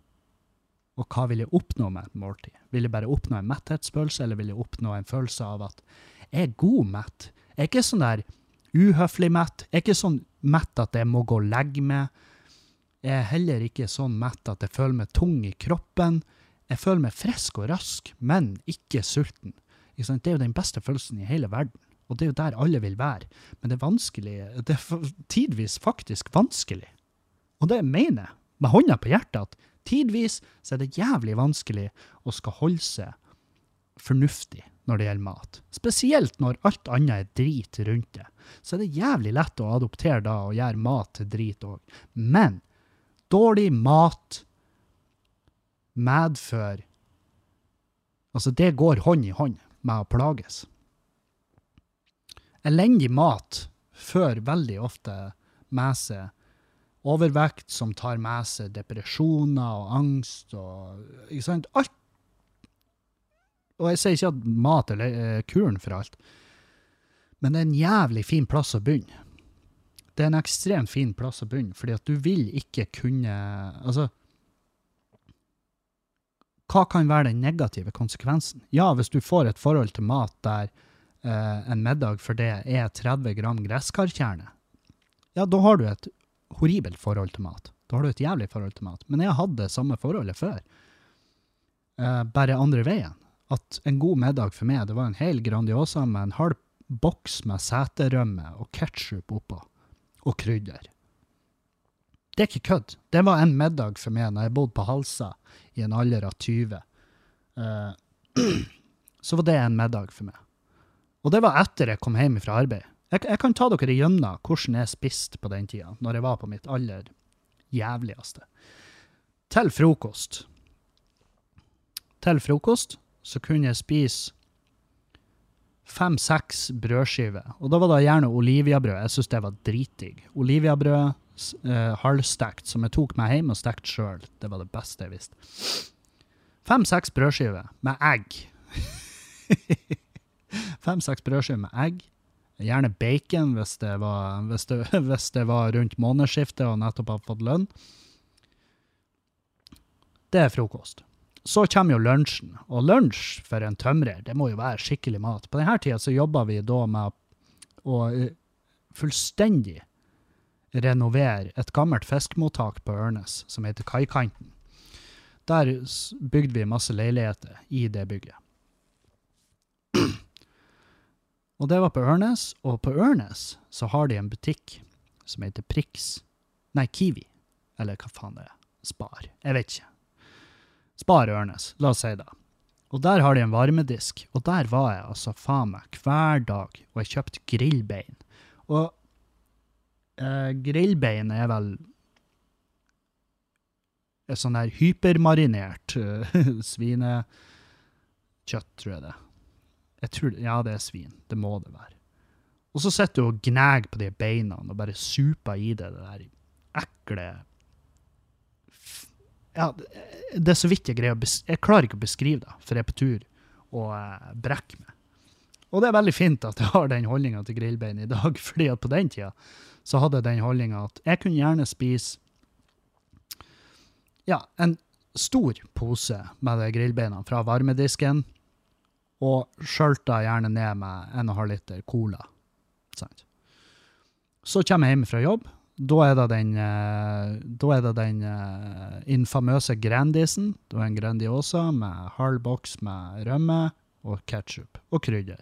Og hva vil jeg oppnå med et måltid? Vil jeg bare oppnå en metthetsfølelse, eller vil jeg oppnå en følelse av at jeg er god mett? Jeg er ikke sånn der uhøflig mett. Jeg er ikke sånn mett at jeg må gå og legge meg. Jeg er heller ikke sånn mett at jeg føler meg tung i kroppen. Jeg føler meg frisk og rask, men ikke sulten. Det er jo den beste følelsen i hele verden. Og det er jo der alle vil være. Men det er vanskelig, det er tidvis faktisk vanskelig. Og det mener jeg, med hånda på hjertet, at tidvis så er det jævlig vanskelig å skal holde seg fornuftig når det gjelder mat. Spesielt når alt annet er drit rundt det. Så er det jævlig lett å adoptere da og gjøre mat til drit òg. Men dårlig mat medfører Altså, det går hånd i hånd med å plages. Elendig mat fører veldig ofte med seg overvekt, som tar med seg depresjoner og angst og Ikke sant? Alt. Og jeg sier ikke at mat er kuren for alt, men det er en jævlig fin plass å begynne. Det er en ekstremt fin plass å begynne, fordi at du vil ikke kunne Altså hva kan være den negative konsekvensen? Ja, hvis du får et forhold til mat der eh, en middag for det er 30 gram gresskarkjerne, ja, da har du et horribelt forhold til mat. Da har du et jævlig forhold til mat. Men jeg hadde det samme forholdet før. Eh, bare andre veien. At en god middag for meg, det var en hel Grandiosa med en halv boks med seterømme og ketsjup oppå. Og krydder. Det er ikke kødd. Det var en middag for meg når jeg bodde på Halsa i en alder av 20. Uh, så var det en middag for meg. Og det var etter jeg kom hjem fra arbeid. Jeg, jeg kan ta dere gjennom hvordan jeg spiste på den tida, når jeg var på mitt aller jævligste. Til frokost. Til frokost så kunne jeg spise fem-seks brødskiver. Og da var det gjerne oliviabrød. Jeg syns det var dritdigg. Oliviabrød, eh, halvstekt, som jeg tok meg hjem og stekte sjøl. Det var det beste jeg visste. Fem-seks brødskiver med egg. (laughs) Fem-seks brødskiver med egg. Gjerne bacon hvis det var, hvis det, (laughs) hvis det var rundt månedsskiftet og nettopp hadde fått lønn. Det er frokost. Så kommer jo lunsjen, og lunsj for en tømrer, det må jo være skikkelig mat. På denne tida så jobber vi da med å eh, fullstendig renovere et gammelt fiskemottak på Ørnes, som heter Kaikanten. Der bygde vi masse leiligheter i det bygget. (clears throat) Og det var på Ørnes, og på Ørnes så har de en butikk som heter Prix. Nei, Kiwi. Eller hva faen det er. Spar. Jeg vet ikke. Spar Ørnes, la oss si det. Og der har de en varmedisk, og der var jeg altså faen meg hver dag, og jeg kjøpte grillbein. Og eh, grillbein er vel et sånn her hypermarinert uh, (laughs) svinekjøtt, tror jeg det. Jeg tror, ja, det er svin. Det må det være. Og så sitter du og gnager på de beina og bare super i det, det der ekle Ja, det- er så vidt jeg greier å Jeg klarer ikke å beskrive det, for jeg er på tur og eh, brekker meg. Og det er veldig fint at jeg har den holdninga til grillbein i dag, (laughs) fordi at på den tida så hadde jeg den holdninga at jeg kunne gjerne spise ja, en stor pose med de grillbeina fra varmedisken, og skjølta gjerne ned med 1,5 liter cola. Så kommer jeg hjem fra jobb. Da er det den, eh, da er det den eh, infamøse Grandisen. Det er en Grandiosa med halv boks med rømme og ketsjup og krydder.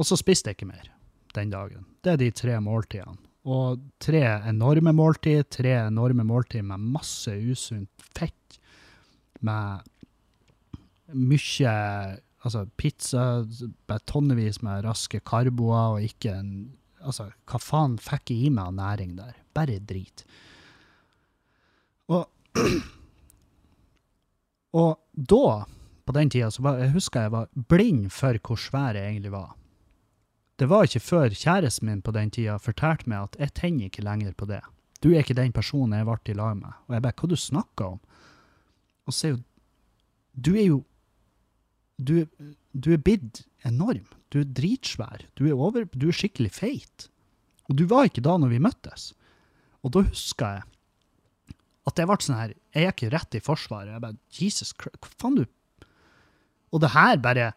Og så spiste jeg ikke mer den dagen. Det er de tre måltidene. Og tre enorme måltid, tre enorme måltid med masse usunt fett, med mye altså pizza, med tonnevis med raske karboer, og ikke en Altså, hva faen fikk jeg i meg av næring der? Bare drit. Og (clears throat) Og da, på den tida, så var, jeg husker jeg var blind for hvor svær jeg egentlig var. Det var ikke før kjæresten min på den tida fortalte meg at jeg tenner ikke lenger på det. Du er ikke den personen jeg ble i lag med. Og jeg bare, hva du snakker om? Og så er jo Du er jo Du, du er blitt enorm. Du er dritsvær. Du er, over, du er skikkelig feit. Og du var ikke da når vi møttes. Og da husker jeg at jeg ble sånn her Jeg gikk rett i forsvaret. Jeg bare Jesus Christ, hva faen du Og det her bare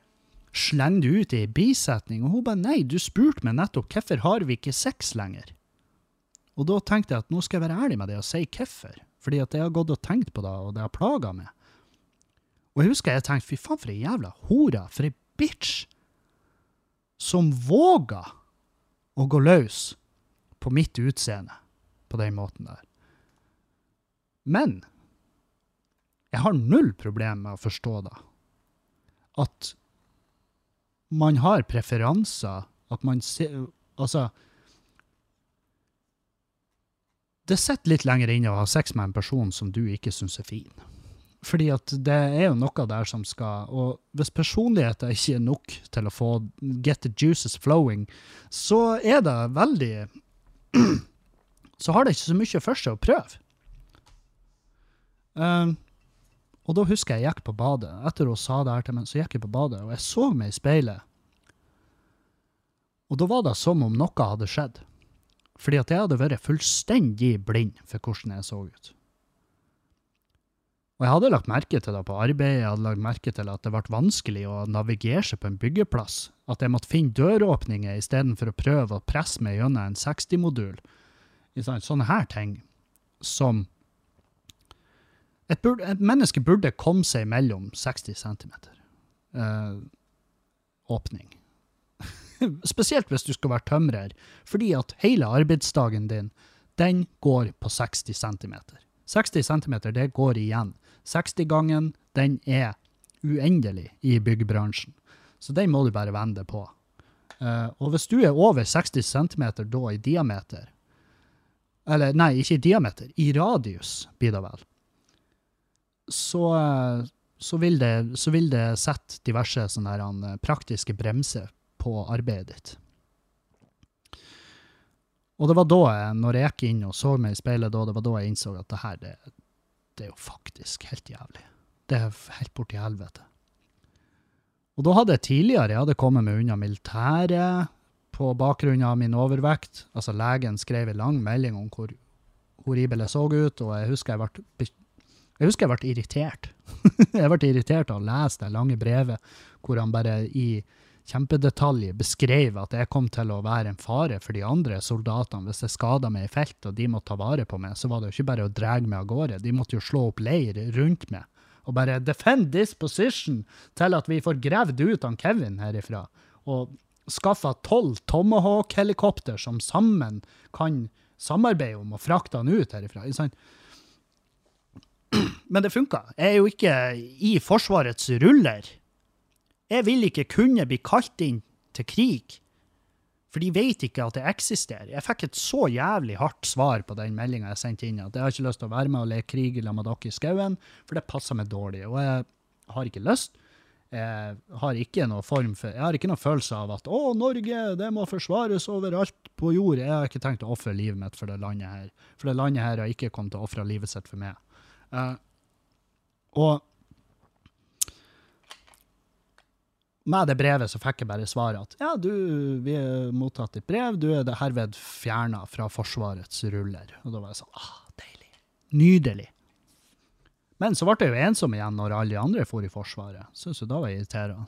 slenger det ut i ei bisetning. Og hun bare nei, du spurte meg nettopp hvorfor har vi ikke sex lenger. Og da tenkte jeg at nå skal jeg være ærlig med deg og si hvorfor. Fordi at jeg har gått og tenkt på det, og det har plaga meg. Og jeg husker jeg tenkte fy faen for ei jævla hore, for ei bitch, som våga å gå løs på mitt utseende på den måten der. Men jeg har null problem med å forstå det. At man har preferanser, at man ser Altså Det sitter litt lenger inne å ha sex med en person som du ikke syns er fin. Fordi at det er jo noe der som skal Og hvis personligheten ikke er nok til å få get the juices flowing, så er det veldig (clears throat) Så har det ikke så mye for seg å prøve. Um, og da husker jeg jeg gikk på badet. Etter hun sa det her til meg, så gikk jeg på badet, og jeg så meg i speilet. Og da var det som om noe hadde skjedd. Fordi at jeg hadde vært fullstendig blind for hvordan jeg så ut. Og jeg hadde lagt merke til det på arbeidet, jeg hadde lagt merke til at det ble vanskelig å navigere seg på en byggeplass, at jeg måtte finne døråpninger istedenfor å prøve å presse meg gjennom en 60-modul. Sånne her ting som et, burde, et, menneske burde komme seg mellom 60 cm. Uh, åpning. (laughs) Spesielt hvis du skal være tømrer, fordi at hele arbeidsdagen din, den går på 60 cm. 60 cm, det går igjen. 60-gangen, den er uendelig i byggebransjen. Så den må du bare vende på. Uh, og hvis du er over 60 cm da i diameter, eller nei, ikke i diameter, i radius, blir det vel, så, så, vil det, så vil det sette diverse sånne her, praktiske bremser på arbeidet ditt. Og det var da, jeg, når jeg gikk inn og så meg i speilet, da, det var da jeg innså at det her, det, det er jo faktisk helt jævlig. Det er helt borti helvete. Og da hadde jeg tidligere jeg hadde kommet meg unna militæret på bakgrunn av min overvekt. Altså, legen skrev en lang melding om hvor horribel jeg så ut, og jeg husker jeg ble, jeg husker jeg ble irritert. (laughs) jeg ble irritert av å lese det lange brevet hvor han bare i kjempedetalj beskrev at jeg kom til å være en fare for de andre soldatene hvis jeg skada meg i felt og de måtte ta vare på meg, så var det jo ikke bare å dra meg av gårde. De måtte jo slå opp leir rundt meg og bare defend this position til at vi får gravd ut han Kevin herifra. Og skaffa tolv Tomahawk-helikopter som sammen kan samarbeide om å frakte han ut herifra. Men det funka. Jeg er jo ikke i Forsvarets ruller. Jeg vil ikke kunne bli kalt inn til krig, for de vet ikke at det eksisterer. Jeg fikk et så jævlig hardt svar på den meldinga jeg sendte inn, at jeg har ikke lyst til å være med og leke krig sammen med dere i skauen, for det passer meg dårlig. Og jeg har ikke lyst. Jeg har ikke noe form for, jeg har ikke noen følelse av at å, Norge, det må forsvares overalt på jord. Jeg har ikke tenkt å ofre livet mitt for det landet her. For det landet her har ikke kommet til å ofre livet sitt for meg. Uh, Og med det brevet så fikk jeg bare svaret at ja, du, vi har mottatt ditt brev, du er det herved fjerna fra Forsvarets ruller. Og da var jeg sånn ah, deilig. Nydelig. Men så ble jeg jo ensom igjen når alle de andre for i Forsvaret. Syns jo da var irriterende.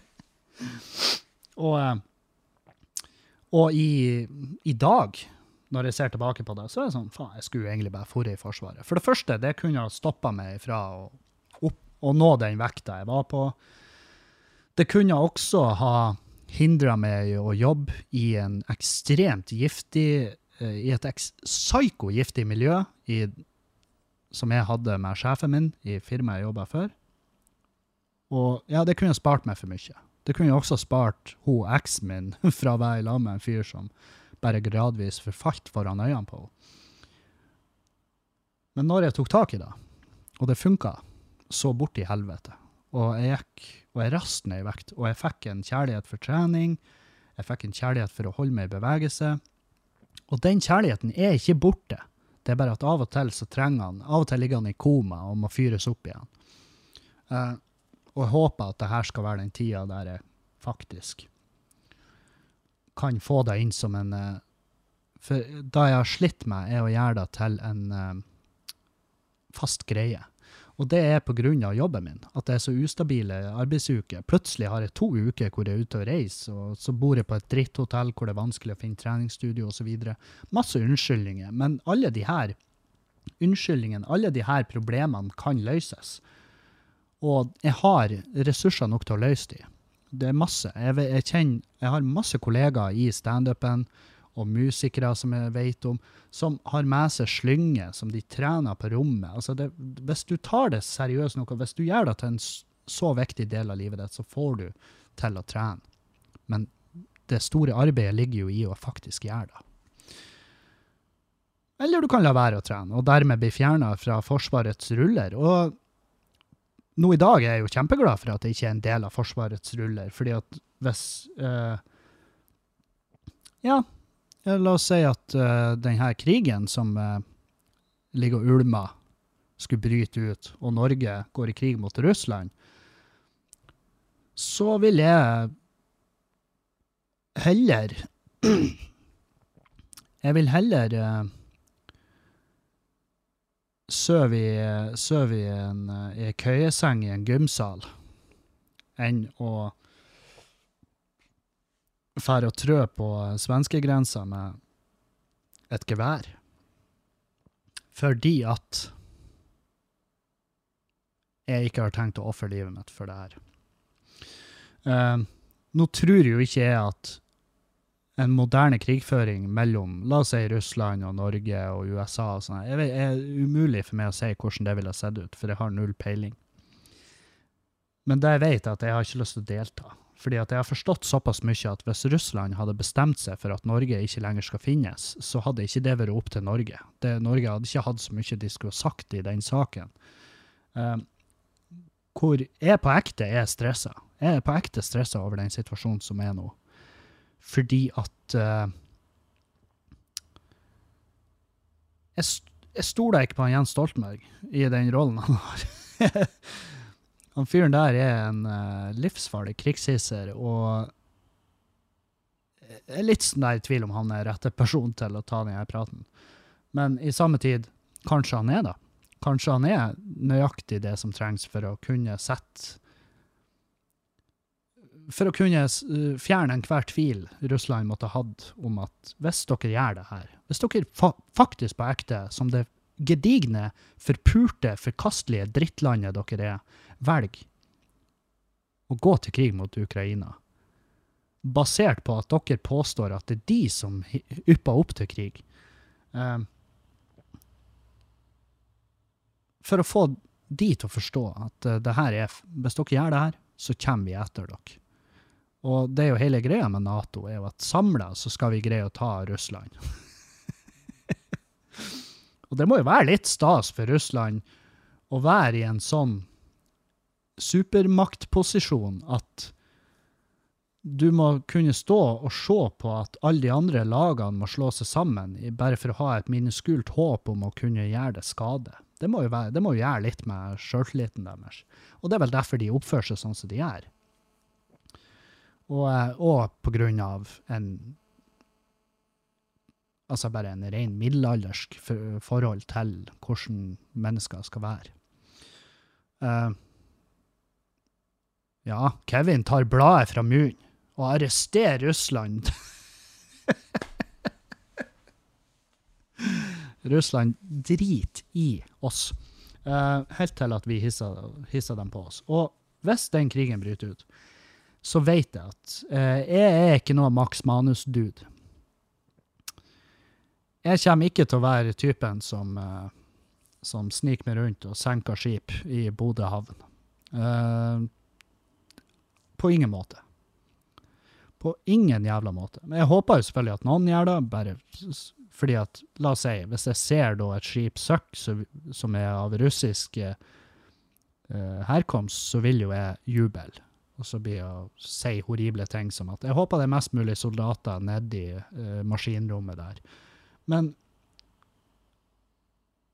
(laughs) og eh, og i, i dag, når jeg ser tilbake på det, så er det sånn faen, jeg skulle egentlig bare dratt i Forsvaret. For det første, det kunne ha stoppa meg fra å, opp, å nå den vekta jeg var på. Det kunne også ha hindra meg å jobbe i en ekstremt giftig eh, I et psykogiftig miljø i, som jeg hadde med sjefen min i firmaet jeg jobba før. Og ja, det kunne spart meg for mye. Det kunne også spart hun eksen min (laughs) fra å være i lag med en fyr som bare gradvis forfalt foran øynene på henne. Men når jeg tok tak i det, og det funka, så bort i helvete. Og jeg gikk, og jeg raste ned i vekt, og jeg fikk en kjærlighet for trening, jeg fikk en kjærlighet for å holde meg i bevegelse. Og den kjærligheten er ikke borte. Det er bare at av og til så trenger han, av og til ligger han i koma og må fyres opp igjen. Uh, og jeg håper at det her skal være den tida der jeg faktisk kan få det inn som en eh, For det jeg har slitt med, er å gjøre det til en eh, fast greie. Og det er pga. jobben min. At det er så ustabile arbeidsuker. Plutselig har jeg to uker hvor jeg er ute og reiser, og så bor jeg på et dritthotell hvor det er vanskelig å finne treningsstudio osv. Masse unnskyldninger. Men alle de her unnskyldningene, alle de her problemene kan løses. Og jeg har ressurser nok til å løse de. Det er masse. Jeg, jeg, kjenner, jeg har masse kollegaer i standupen og musikere som jeg vet om, som har med seg slynge som de trener på rommet. Altså det, hvis du tar det seriøst nok, og hvis du gjør det til en så viktig del av livet ditt, så får du til å trene. Men det store arbeidet ligger jo i å faktisk gjøre det. Eller du kan la være å trene, og dermed bli fjerna fra Forsvarets ruller. Og nå i dag er jeg jo kjempeglad for at det ikke er en del av Forsvarets ruller, fordi at hvis eh, Ja, eh, la oss si at uh, denne krigen som eh, ligger og ulmer, skulle bryte ut, og Norge går i krig mot Russland, så vil jeg heller (clears throat) Jeg vil heller eh, søv i, søv i en eh, i ei køyeseng i en gymsal enn å fære og trø på svenskegrensa med et gevær. Fordi at jeg ikke har tenkt å ofre livet mitt for det her. Uh, nå tror jo ikke jeg at en moderne krigføring mellom la oss si Russland og Norge og USA og sånn, det er umulig for meg å si hvordan det ville sett ut, for jeg har null peiling. Men det jeg vet, er at jeg har ikke lyst til å delta. Fordi at jeg har forstått såpass mye at hvis Russland hadde bestemt seg for at Norge ikke lenger skal finnes, så hadde ikke det vært opp til Norge. Det, Norge hadde ikke hatt så mye de skulle sagt i den saken. Um, hvor jeg på ekte er stressa. Jeg er på ekte stressa over den situasjonen som er nå. Fordi at uh, jeg, jeg stoler ikke på Jens Stoltenberg i den rollen han har. (laughs) han fyren der er en uh, livsfarlig krigshisser, og jeg er litt sånn der i tvil om han er rette person til å ta denne praten. Men i samme tid, kanskje han er det. Kanskje han er nøyaktig det som trengs for å kunne sette For å kunne uh, fjerne enhver tvil Russland måtte ha hatt om at hvis dere gjør det her, hvis dere fa faktisk på ekte, som det gedigne, forpurte, forkastelige drittlandet dere er, velger å gå til krig mot Ukraina, basert på at dere påstår at det er de som ypper opp til krig. Um, for å få de til å forstå at eh, det her er, hvis dere gjør det her, så kommer vi etter dere. Og det er jo hele greia med Nato, er jo at samla så skal vi greie å ta Russland. (laughs) og det må jo være litt stas for Russland å være i en sånn supermaktposisjon at du må kunne stå og se på at alle de andre lagene må slå seg sammen, bare for å ha et minuskult håp om å kunne gjøre det skade. Det må jo, være, det må jo gjøre litt med sjøltilliten deres. Og det er vel derfor de oppfører seg sånn som de gjør. Og, eh, og på grunn av en Altså bare en ren middelaldersk for- forhold til hvordan mennesker skal være. Uh, ja, Kevin tar bladet fra munnen og arresterer Russland. (laughs) Russland driter i oss. uh, helt til at vi hisser, hisser dem på oss. Og hvis den krigen bryter ut, så vet jeg at eh, jeg er ikke noe Max Manus-dude. Jeg kommer ikke til å være typen som, eh, som sniker meg rundt og senker skip i Bodø havn. Eh, på ingen måte. På ingen jævla måte. Men jeg håper jo selvfølgelig at noen gjør det, bare fordi at, la oss si, hvis jeg ser da et skip søkk som er av russisk eh, herkomst, så vil jo jeg juble. Og så blir å si horrible ting som at jeg håper det er mest mulig soldater nedi uh, maskinrommet der. Men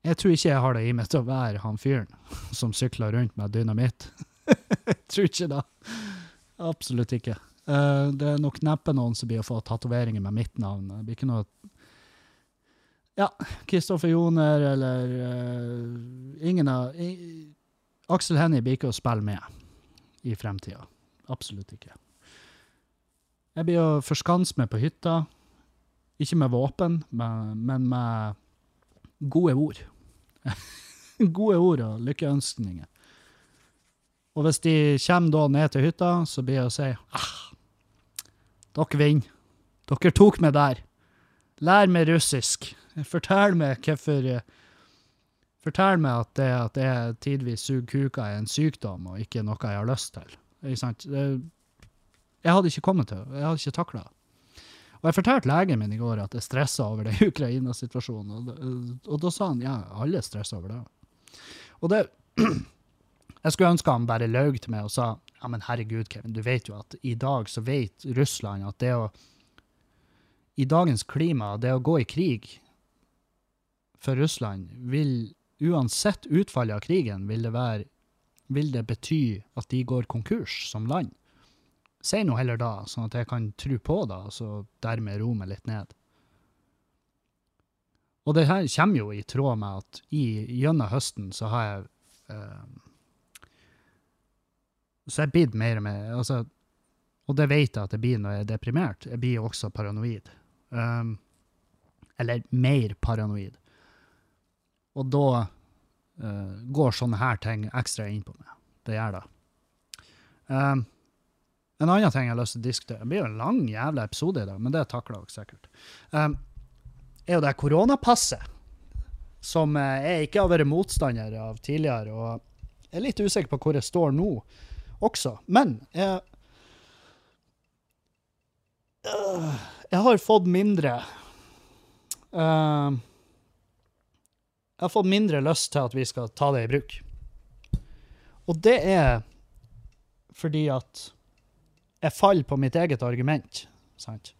jeg tror ikke jeg har det i meg til å være han fyren (laughs) som sykler rundt med dynamitt. (laughs) jeg tror ikke det. Absolutt ikke. Uh, det er nok neppe noen som blir å få tatoveringer med mitt navn. Det blir ikke noe Ja, Kristoffer Joner eller uh, ingen av Aksel Hennie blir ikke å spille med i fremtida. Absolutt ikke. Jeg blir å forskanse meg på hytta. Ikke med våpen, men, med gode ord. (laughs) gode ord og lykkeønskninger. Og hvis de kommer da ned til hytta, så blir jeg å si ah, dere vinner. Dere tok meg der. Lær meg russisk. Fortell meg hvorfor Fortell meg at det at jeg tidvis suger kuka er en sykdom og ikke noe jeg har lyst til. Ikke sant? Jeg hadde ikke kommet til Jeg hadde ikke takla det. Og jeg fortalte legen min i går at jeg stressa over den Ukraina-situasjonen, og, og da sa han ja, alle stresser over det. Og det (clears throat) Jeg skulle ønske han bare løy til meg og sa ja, men herregud, Kevin, du vet jo at i dag så vet Russland at det å I dagens klima, det å gå i krig for Russland vil Uansett utfallet av krigen vil det være vil det bety at de går konkurs som land. Si nå heller da, sånn at jeg kan tro på det, og så dermed roe meg litt ned. Og det her kommer jo i tråd med at i, gjennom høsten så har jeg eh, Så jeg blir mer og mer altså, Og det vet jeg at jeg blir når jeg er deprimert. Jeg blir også paranoid. Um, eller mer paranoid. Og da går sånne her ting ekstra inn på meg. Det gjør det. Um, en annen ting jeg har lyst til å diskutere, det blir jo en lang jævla episode i dag, men det takler dere sikkert, um, er jo det koronapasset, som eh, jeg ikke har vært motstander av tidligere, og jeg er litt usikker på hvor jeg står nå også. Men jeg, Øh, jeg har fått mindre uh, Jeg har fått mindre lyst til at vi skal ta det i bruk. Og det er fordi at jeg faller på mitt eget argument. Sant?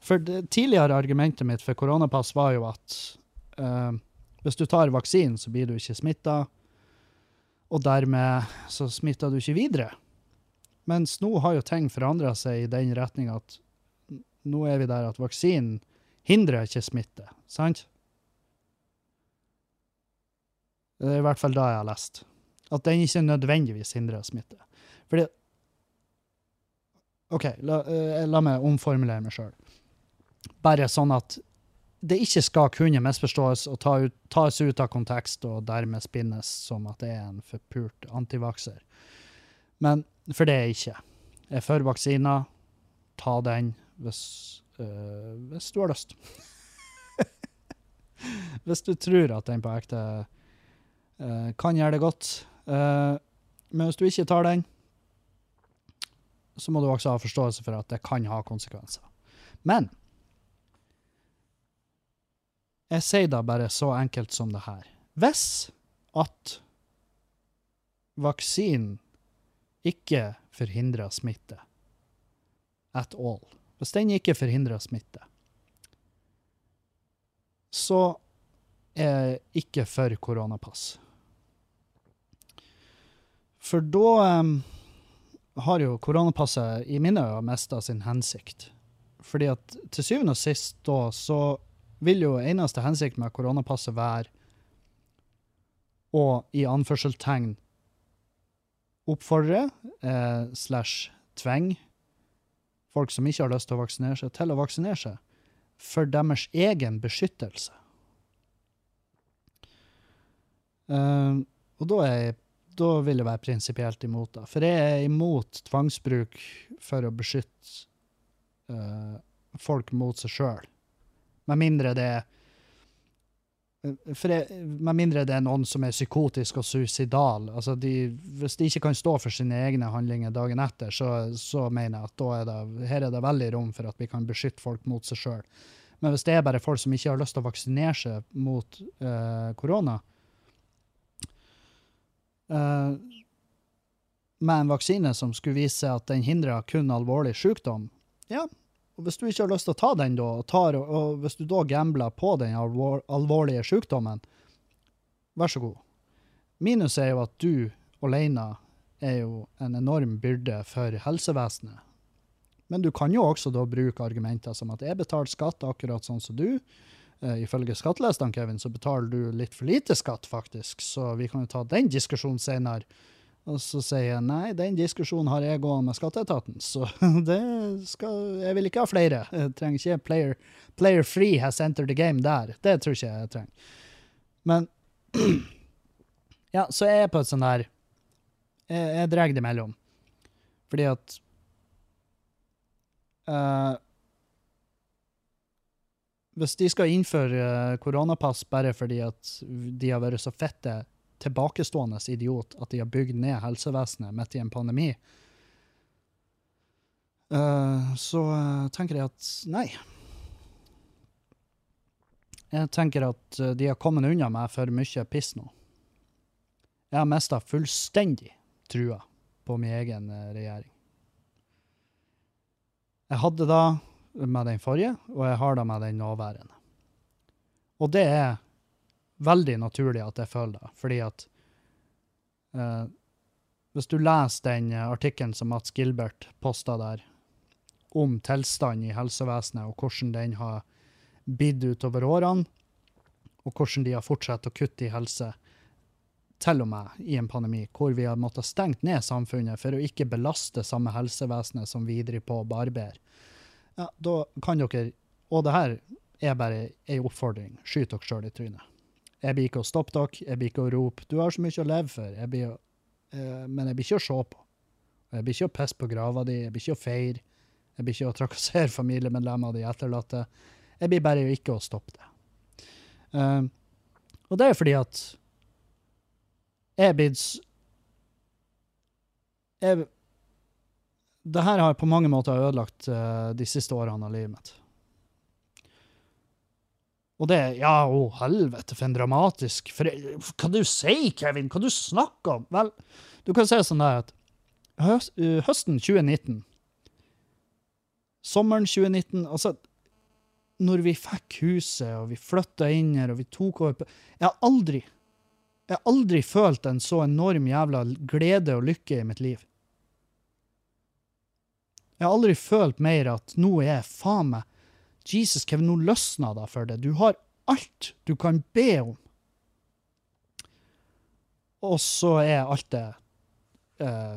For det tidligere argumentet mitt for koronapass var jo at uh, hvis du tar vaksinen, så blir du ikke smitta, og dermed så smitter du ikke videre. Mens nå har jo ting forandra seg i den retning at nå er vi der at vaksinen hindrer ikke smitte, sant? Det er i hvert fall det jeg har lest. At den ikke nødvendigvis hindrer smitte. Fordi OK, la, eh, la meg omformulere meg sjøl. Bare sånn at det ikke skal kunne misforstås og ta ut, tas ut av kontekst og dermed spinnes som at det er en forpult antivakser. Men for det er jeg ikke. Jeg er for vaksiner. Ta den hvis, øh, hvis du har lyst. (laughs) hvis du tror at den på ekte kan gjøre det godt. Eh, men hvis du ikke tar den, så må du også ha forståelse for at det kan ha konsekvenser. Men jeg sier da bare så enkelt som det her. Hvis at vaksinen ikke forhindrer smitte at all, hvis den ikke forhindrer smitte, så er ikke for koronapass. For da um, har jo koronapasset i mine øyne mista sin hensikt. Fordi at til syvende og sist da, så vil jo eneste hensikt med koronapasset være å i anførselstegn oppfordre eh, slash tvinge folk som ikke har lyst til å vaksinere seg, til å vaksinere seg for deres egen beskyttelse. Uh, og da, er jeg, da vil jeg være prinsipielt imot det. For jeg er imot tvangsbruk for å beskytte uh, folk mot seg sjøl. Med mindre det er for jeg, Med mindre det er noen som er psykotisk og suicidal. Altså de, hvis de ikke kan stå for sine egne handlinger dagen etter, så, så mener jeg at er det, her er det veldig rom for at vi kan beskytte folk mot seg sjøl. Men hvis det er bare folk som ikke har lyst til å vaksinere seg mot korona, korona eh, Med en vaksine som skulle vise at den hindrer kun alvorlig sykdom, ja, og hvis du ikke har lyst til å ta den, da, og, tar, og hvis du da gambler på den alvor, alvorlige sykdommen, vær så god. Minus er jo at du alene er jo en enorm byrde for helsevesenet. Men du kan jo også da bruke argumenter som at jeg betaler skatt akkurat sånn som du. Eh, ifølge skattelistene, Kevin, så betaler du litt for lite skatt, faktisk, så vi kan jo ta den diskusjonen senere. Og så sier jeg nei, den diskusjonen har jeg gående med skatteetaten, så (laughs) det skal Jeg vil ikke ha flere. Jeg trenger ikke player, player free has entered the game der. Det tror ikke jeg trenger. Men (clears throat) Ja, så jeg er på et sånn der Jeg, jeg drar det imellom. Fordi at eh, Hvis de skal innføre eh, koronapass bare fordi at de har vært så fette tilbakestående idiot at de har bygd ned helsevesenet midt i en pandemi, uh, så eh, tenker jeg at nei. Jeg tenker at de har kommet unna meg for mye piss nå. Jeg har mista fullstendig trua på min egen regjering. Jeg hadde da med den forrige, og jeg har det med den nåværende. Og det er veldig naturlig at jeg føler det, fordi at eh, Hvis du leser den eh, artikkelen som Mats Gilbert posta der, om tilstanden i helsevesenet og hvordan den har bidd utover årene, og hvordan de har fortsatt å kutte i helse, til og med i en pandemi, hvor vi har måttet stengt ned samfunnet for å ikke belaste samme helsevesenet som vi driver på og barberer, ja, da kan dere Og det her er bare ei oppfordring. Skyt dere sjøl i trynet. Jeg blir ikke å stoppe dere, jeg blir ikke å rope 'du har så mye å leve for', jeg blir eh, men jeg blir ikke å se på. Jeg blir ikke å pisse på grava di, jeg blir ikke å feire, jeg blir ikke å trakassere (laughs) familiemedlemmer og de etterlatte. Jeg blir bare ikke å stoppe det. Uh, og det er fordi at jeg er blitt jeg, Det her har på mange måter ødelagt uh, de siste årene av livet mitt. Og det Ja, å helvete, for en dramatisk for, Hva du sier, Kevin? Hva du snakker om? Vel, du kan si sånn der at høst, uh, høsten 2019 Sommeren 2019 Altså, når vi fikk huset, og vi flytta inn her, og vi tok over på Jeg har aldri Jeg har aldri følt en så enorm jævla glede og lykke i mitt liv. Jeg har aldri følt mer at nå er jeg faen meg Jesus, Kevin, nå løsna det for deg. Du har alt du kan be om. Og så er alt det eh,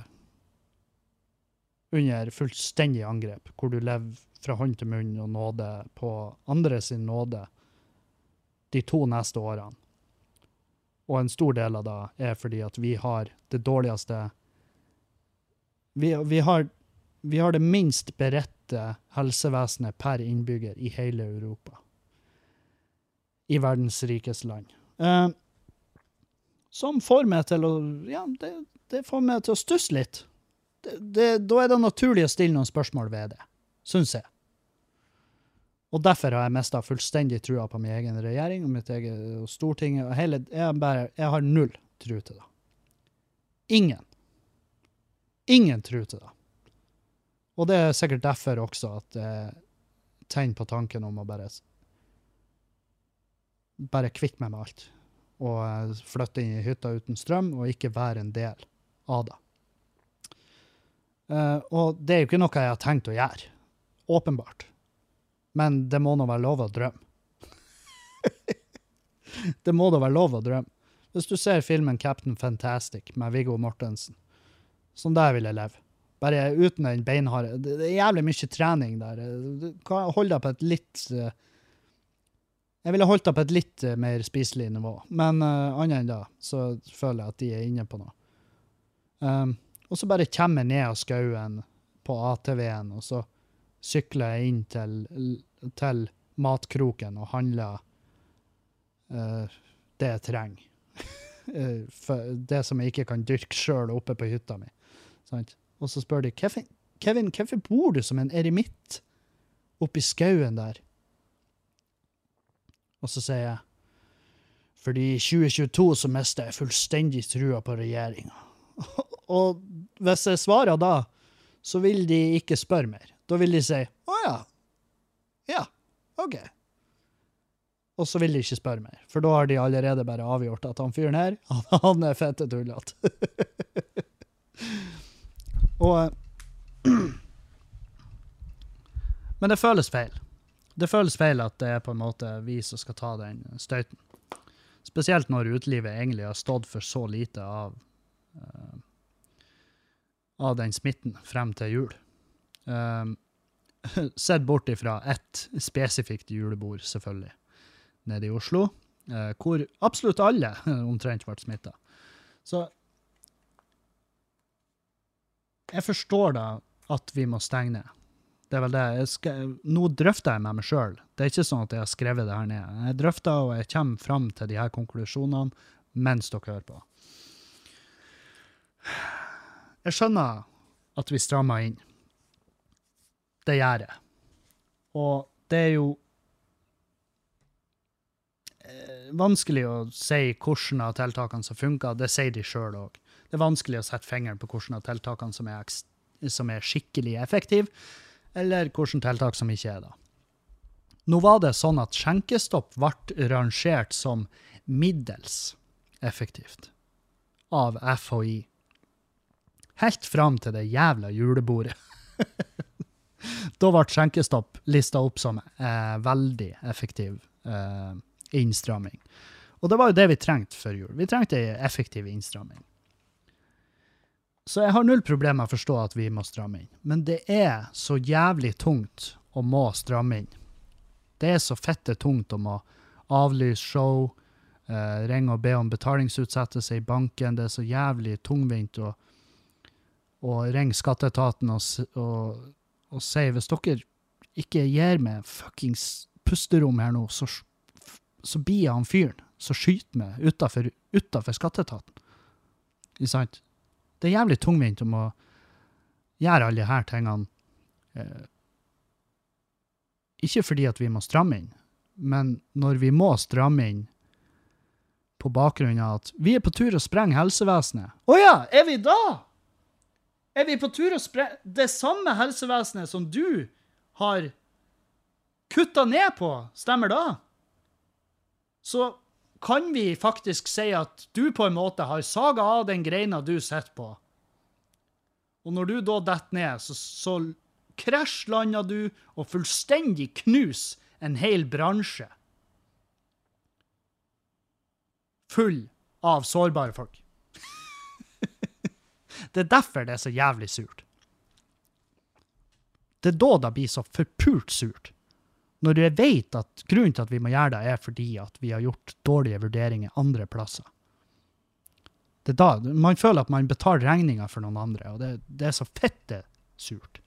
under fullstendig angrep, hvor du lever fra hånd til munn og nåde på andre sin nåde de to neste årene. Og en stor del av det er fordi at vi har det dårligste Vi, vi har vi har det minst beredte helsevesenet per innbygger i hele Europa. I verdens rikeste land. Eh, som får meg til å Ja, det, det får meg til å stusse litt. Det, det, da er det naturlig å stille noen spørsmål ved det, syns jeg. Og derfor har jeg mista fullstendig trua på min egen regjering og mitt eget og Stortinget. og hele, jeg, bare, jeg har null tro til det. Ingen. Ingen tro til det. Og det er sikkert derfor også at jeg tenner på tanken om å bare bare kvitt meg med alt. Og eh, flytte inn i hytta uten strøm, og ikke være en del av det. Eh, og det er jo ikke noe jeg har tenkt å gjøre. Åpenbart. Men det må nå være lov å drømme. (laughs) det må da være lov å drømme. Hvis du ser filmen Captain Fantastic med Viggo Mortensen, sånn der vil jeg leve. Bare uten den beinharde Det er jævlig mye trening der. Hold deg på et litt eh, Jeg ville holdt deg på et litt eh, mer spiselig nivå, men uh, annet enn det, så føler jeg at de er inne på noe. Um, og så bare kommer jeg ned av skauen på ATV-en, og så sykler jeg inn til, til matkroken og handler uh, det jeg trenger. (laughs) Det som jeg ikke kan dyrke sjøl oppe på hytta mi. Sant? Og så spør de Kevin, hvorfor bor du som en eremitt oppi skauen der? Og så sier jeg fordi i 2022 så mista jeg fullstendig trua på regjeringa. (laughs) Og hvis jeg svarer da, så vil de ikke spørre mer. Da vil de si å ja. Ja, OK. Og så vil de ikke spørre mer, for da har de allerede bare avgjort at han fyren her, (laughs) han er fette tullete. (laughs) Og eh, (clears throat) Men det føles feil. Det føles feil at det er på en måte vi som skal ta den støyten. Spesielt når utelivet egentlig har stått for så lite av uh, av den smitten frem til jul. Um, (laughs) Sett bort ifra ett spesifikt julebord, selvfølgelig, nede i Oslo, hvor absolutt alle (laughs) omtrent ble smitta. Så jeg forstår da at vi må stenge ned. Det er vel det. Skal, nå drøfter jeg med meg sjøl. Det er ikke sånn at jeg har skrevet det her ned. Jeg drøfter, og jeg kommer fram til de her konklusjonene mens dere hører på. Jeg skjønner at vi strammer inn. Det gjør jeg. Og det er jo eh, vanskelig å si hvordan av tiltakene som funker. Det sier de sjøl òg. Det er vanskelig å sette fingeren på hvilke av tiltakene som er, som er skikkelig effektive, eller hvilke tiltak som ikke er det. Nå var det sånn at skjenkestopp ble rangert som middels effektivt av FHI. Helt fram til det jævla julebordet. (laughs) da ble skjenkestopp lista opp som eh, veldig effektiv eh, innstramming. Og det var jo det vi trengte før jul. Vi trengte ei effektiv innstramming. Så jeg har null problem med å forstå at vi må stramme inn. Men det er så jævlig tungt å må stramme inn. Det er så fette tungt å må avlyse show, eh, ringe og be om betalingsutsettelse i banken. Det er så jævlig tungvint å, å ringe skatteetaten og, og, og si hvis dere ikke gir meg fuckings pusterom her nå, så, så blir jeg han fyren som skyter meg utafor skatteetaten. Ikke sant? Det er jævlig tungvint om å gjøre alle disse tingene. Eh, ikke fordi at vi må stramme inn, men når vi må stramme inn på bakgrunn av at vi er på tur å sprenge helsevesenet. Å ja, er vi da? Er vi på tur å sprenge det samme helsevesenet som du har kutta ned på, stemmer da? Så kan vi faktisk si at du på en måte har saga av den greina du sitter på. Og når du da detter ned, så, så krasjlander du og fullstendig knuser en hel bransje. Full av sårbare folk. (laughs) det er derfor det er så jævlig surt. Det er da det blir så forpult surt når jeg vet at grunnen til at vi må gjøre det, er fordi at vi har gjort dårlige vurderinger andre plasser. Det er da, Man føler at man betaler regninga for noen andre, og det, det er så fette surt.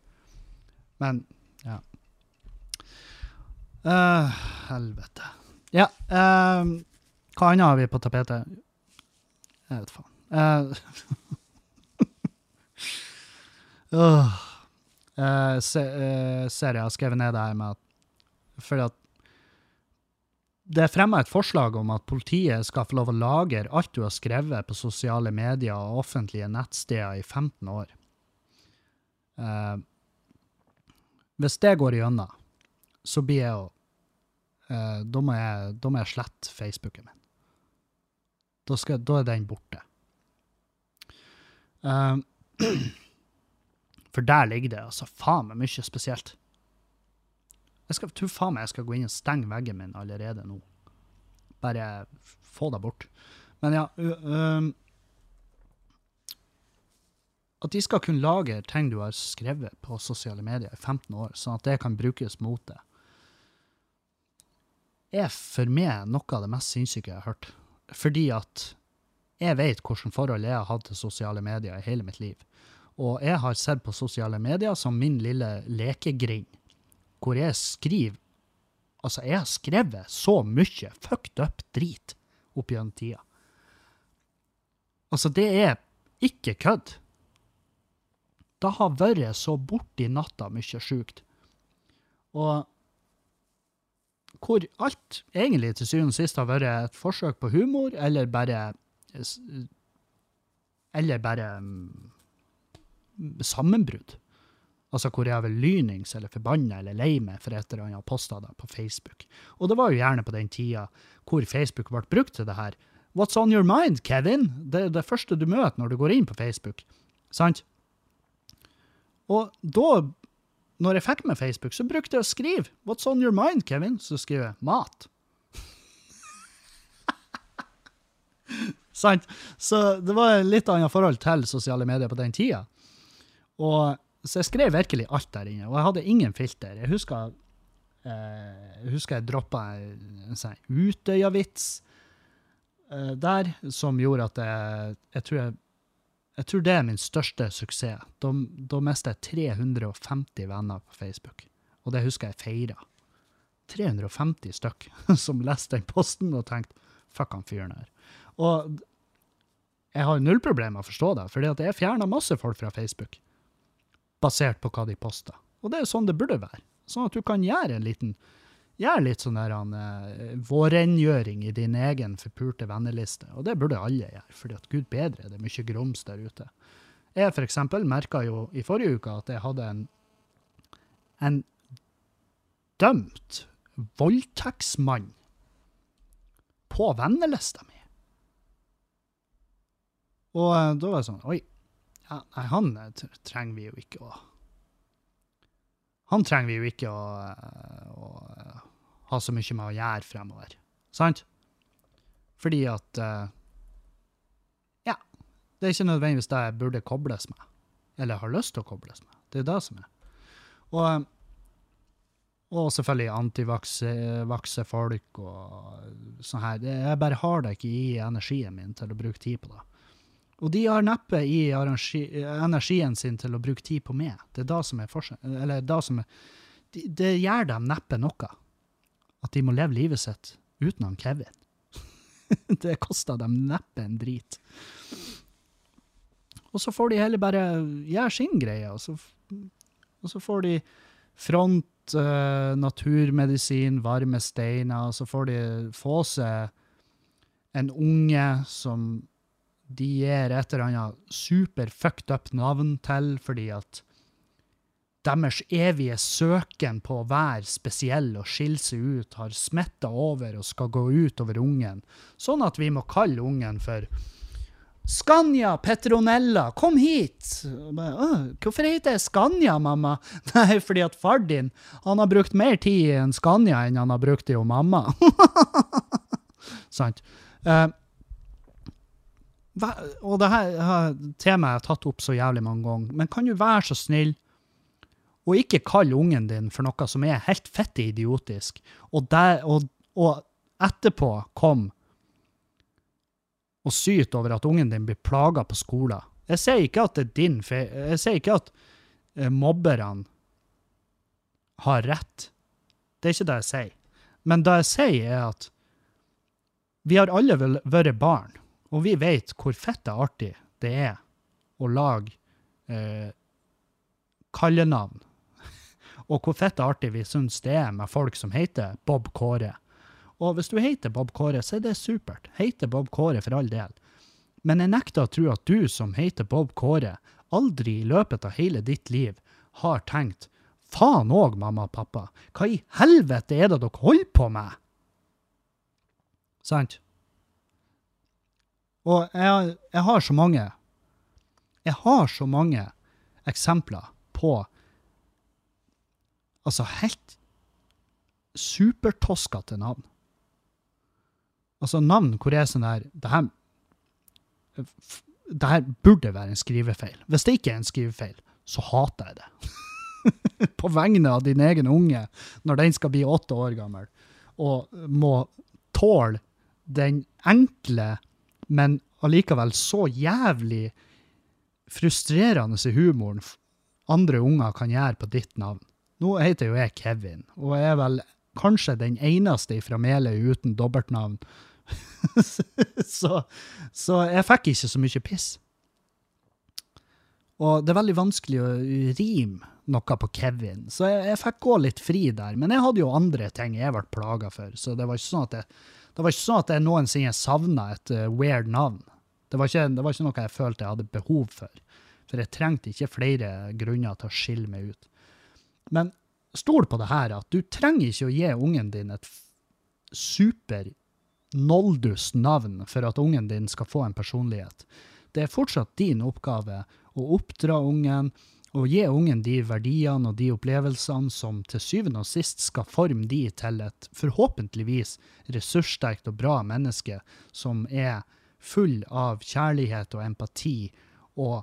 Men, ja. Uh, helvete. Ja, uh, hva annet har vi på tapetet? Jeg vet faen. (laughs) Uh, se, uh, ser har skrevet ned det her med at for at det er fremma et forslag om at politiet skal få lov å lagre alt du har skrevet på sosiale medier og offentlige nettsteder i 15 år. Eh, hvis det går igjennom, så blir jeg jo eh, da, må jeg, da må jeg slette Facebooken min. Da, skal, da er den borte. Eh, (clears throat) for der ligger det altså faen meg mye spesielt. Jeg skal, tror faen meg jeg skal gå inn og stenge veggen min allerede nå. Bare få det bort. Men ja ø, At de skal kunne lage ting du har skrevet på sosiale medier i 15 år, sånn at det kan brukes mot det, er for meg noe av det mest sinnssyke jeg har hørt. Fordi at jeg vet hvilket forhold jeg har hatt til sosiale medier i hele mitt liv. Og jeg har sett på sosiale medier som min lille lekegrind, hvor jeg skriver Altså, jeg har skrevet så mye fucked up drit opp gjennom tida. Altså, det er ikke kødd. Det har vært så borti natta mye sjukt. Og hvor alt egentlig til syvende og sist har vært et forsøk på humor, eller bare Eller bare mm, sammenbrudd. Altså hvor jeg var lynings eller forbanna eller lei meg for et eller annet posta på Facebook. Og det var jo gjerne på den tida hvor Facebook ble brukt til det her. What's on your mind, Kevin? Det er det første du møter når du går inn på Facebook. Sant? Og da, når jeg fikk med Facebook, så brukte jeg å skrive What's on your mind, Kevin? Så skriver jeg mat. (laughs) Sant? Så det var et litt annet forhold til sosiale medier på den tida. Og, så jeg skrev virkelig alt der inne, og jeg hadde ingen filter. Jeg husker, eh, husker jeg droppa en, sånn Utøya-vits eh, der, som gjorde at jeg, jeg, tror jeg, jeg tror det er min største suksess. Da, da mistet jeg 350 venner på Facebook, og det husker jeg feira. 350 stykk (laughs) som leste den posten og tenkte 'fuck han fyren her'. Og jeg har null problemer med å forstå det, fordi jeg fjerna masse folk fra Facebook basert på hva de poster. Og det er sånn det burde være. Sånn at du kan gjøre en liten Gjøre litt sånn der uh, vårrengjøring i din egen forpulte venneliste. Og det burde alle gjøre, fordi at gud bedre, det er mye grums der ute. Jeg eksempel merka jo i forrige uke at jeg hadde en en dømt voldtektsmann på vennelista mi. Og uh, da var jeg sånn Oi, nei, han eh, trenger vi jo ikke å Han trenger vi jo ikke å, eh, å eh, ha så mye med å gjøre fremover. Sant? Fordi at Ja. Det er ikke nødvendigvis det jeg burde kobles med. Eller har lyst til å kobles med. Det er det som er. Og, og selvfølgelig antivakse folk og sånn her. Jeg bare har det ikke i energien min til å bruke tid på det. Og de har neppe i energien sin til å bruke tid på meg. Det er da som er forskjellen. Eller da som er de, Det gjør dem neppe noe. At de må leve livet sitt uten han Kevin. (laughs) det koster dem neppe en drit. Og så får de heller bare gjøre sin greie, og så, og så får de front uh, naturmedisin, varme steiner, og så får de få seg en unge som de gir et eller annet super fucked up navn til, fordi at deres evige søken på å være spesiell og skille seg ut har smitta over og skal gå ut over ungen, sånn at vi må kalle ungen for Skanja Petronella, kom hit! Og bare, «Åh, Hvorfor heter jeg Skanja, mamma? (laughs) Nei, fordi at far din han har brukt mer tid i en Skanja enn han har brukt i jo mamma. (laughs) Sant. Hva- og det her temaet jeg har tatt opp så jævlig mange ganger, men kan du være så snill og ikke kalle ungen din for noe som er helt fitte idiotisk, og, der, og, og etterpå kom og syte over at ungen din blir plaga på skolen. Jeg sier ikke at det er din feil, jeg sier ikke at eh, mobberne har rett. Det er ikke det jeg sier. Men det jeg sier er at vi har alle vært barn, og vi vet hvor fette artig det er å lage eh, kallenavn. (laughs) Og hvor fette artig vi syns det er med folk som heter Bob Kåre. Og hvis du heter Bob Kåre, så er det supert. Heter Bob Kåre for all del. Men jeg nekter å tro at du som heter Bob Kåre, aldri i løpet av hele ditt liv har tenkt faen òg, mamma og pappa, hva i helvete er det dere holder på med? Sant? Og jeg, jeg har så mange Jeg har så mange eksempler på Altså helt supertoskete navn. Altså navn hvor jeg er sånn der Det her det her burde være en skrivefeil. Hvis det ikke er en skrivefeil, så hater jeg det. (laughs) på vegne av din egen unge, når den skal bli åtte år gammel, og må tåle den enkle, men allikevel så jævlig frustrerende humoren andre unger kan gjøre på ditt navn. Nå heter jo jeg Kevin, og er vel kanskje den eneste fra Meløy uten dobbeltnavn. (laughs) så, så jeg fikk ikke så mye piss. Og det er veldig vanskelig å rime noe på Kevin, så jeg, jeg fikk gå litt fri der. Men jeg hadde jo andre ting jeg ble plaga for, så det var ikke sånn at jeg, det var ikke sånn at jeg noensinne savna et uh, weird navn. Det var, ikke, det var ikke noe jeg følte jeg hadde behov for. For jeg trengte ikke flere grunner til å skille meg ut. Men stol på det her, at du trenger ikke å gi ungen din et super noldus navn for at ungen din skal få en personlighet. Det er fortsatt din oppgave å oppdra ungen og gi ungen de verdiene og de opplevelsene som til syvende og sist skal forme de til et forhåpentligvis ressurssterkt og bra menneske som er full av kjærlighet og empati og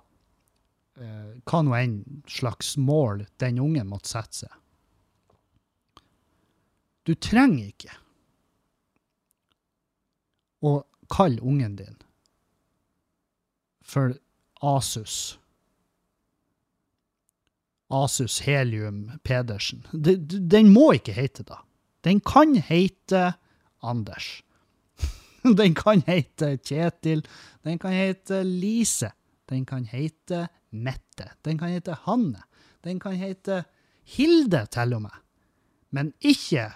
eh, hva nå enn slags mål den ungen måtte sette seg. Du trenger ikke å kalle ungen din for Asus. Asus Helium Pedersen. Den må ikke hete det. Den kan hete Anders. (laughs) Den kan hete Kjetil. Den kan hete Lise. Den kan hete Mette. Den kan hete Hanne. Den kan hete Hilde, til og med. Men ikke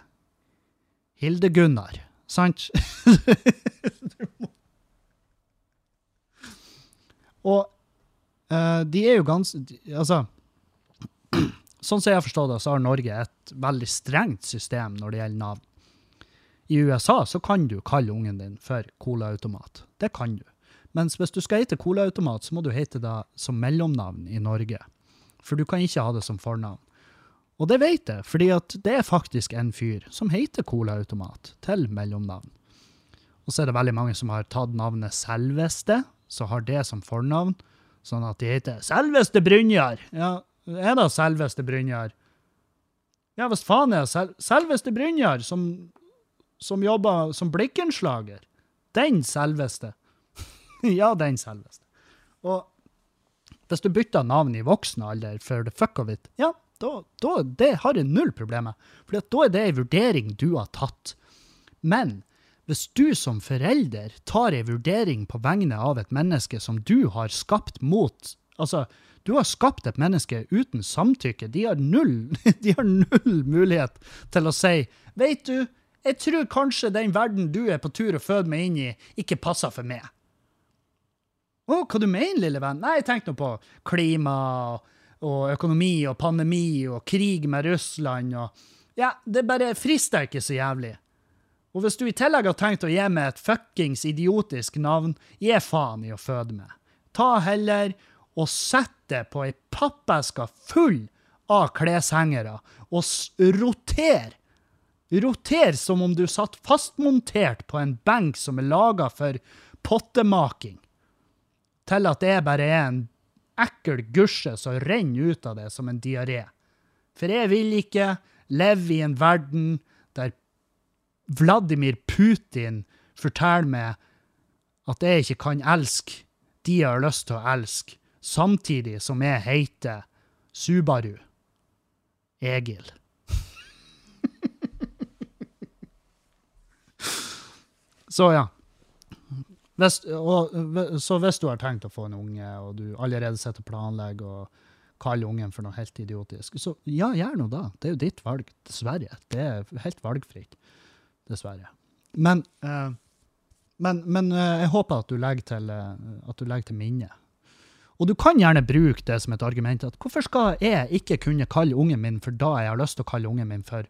Hilde-Gunnar, sant? (laughs) og uh, de er jo ganske Altså, sånn som jeg har forstått det, så har Norge et veldig strengt system når det gjelder navn. I USA så kan du kalle ungen din for colaautomat. Det kan du. Mens hvis du skal hete colaautomat, så må du hete det som mellomnavn i Norge. For du kan ikke ha det som fornavn. Og det vet jeg, fordi at det er faktisk en fyr som heter colaautomat til mellomnavn. Og så er det veldig mange som har tatt navnet Selveste, så har det som fornavn, sånn at de heter Selveste Brynjar. Ja, er det Selveste Brynjar? Ja, hvis faen er det sel Selveste Brynjar, som, som jobber som blikkenslager. Den selveste. (laughs) ja, den selveste. Og hvis du bytter navn i voksen alder for the fuck of it, ja, da, da det har jeg null problemer med. For da er det en vurdering du har tatt. Men hvis du som forelder tar en vurdering på vegne av et menneske som du har skapt mot Altså, du har skapt et menneske uten samtykke. De har null, (laughs) de har null mulighet til å si Vet du, jeg tror kanskje den verden du er på tur å føde meg inn i, ikke passer for meg. Å, hva du mener, lille venn? Nei, tenk nå på klima og, og økonomi og pandemi og krig med Russland og Ja, det bare frister ikke så jævlig. Og hvis du i tillegg har tenkt å gi meg et fuckings idiotisk navn, gi faen i å føde meg. Ta heller og setter det på ei pappeske full av kleshengere og roterer. roter. Som om du satt fastmontert på en benk som er laga for pottemaking til at det bare er en ekkel gusje som renner ut av det som en diaré. For jeg vil ikke leve i en verden der Vladimir Putin forteller meg at jeg ikke kan elske de jeg har lyst til å elske, samtidig som jeg heter Subaru. Egil. (laughs) Så ja. Hvis, og, så hvis du har tenkt å få en unge, og du allerede sitter og planlegger og kaller ungen for noe helt idiotisk, så ja, gjør nå det. Det er jo ditt valg, dessverre. Det er helt valgfritt, dessverre. Men, eh, men, men eh, jeg håper at du legger til, eh, at du legger til minne. Og du kan gjerne bruke det som et argument at hvorfor skal jeg ikke kunne kalle ungen min for da jeg har lyst til å kalle ungen min for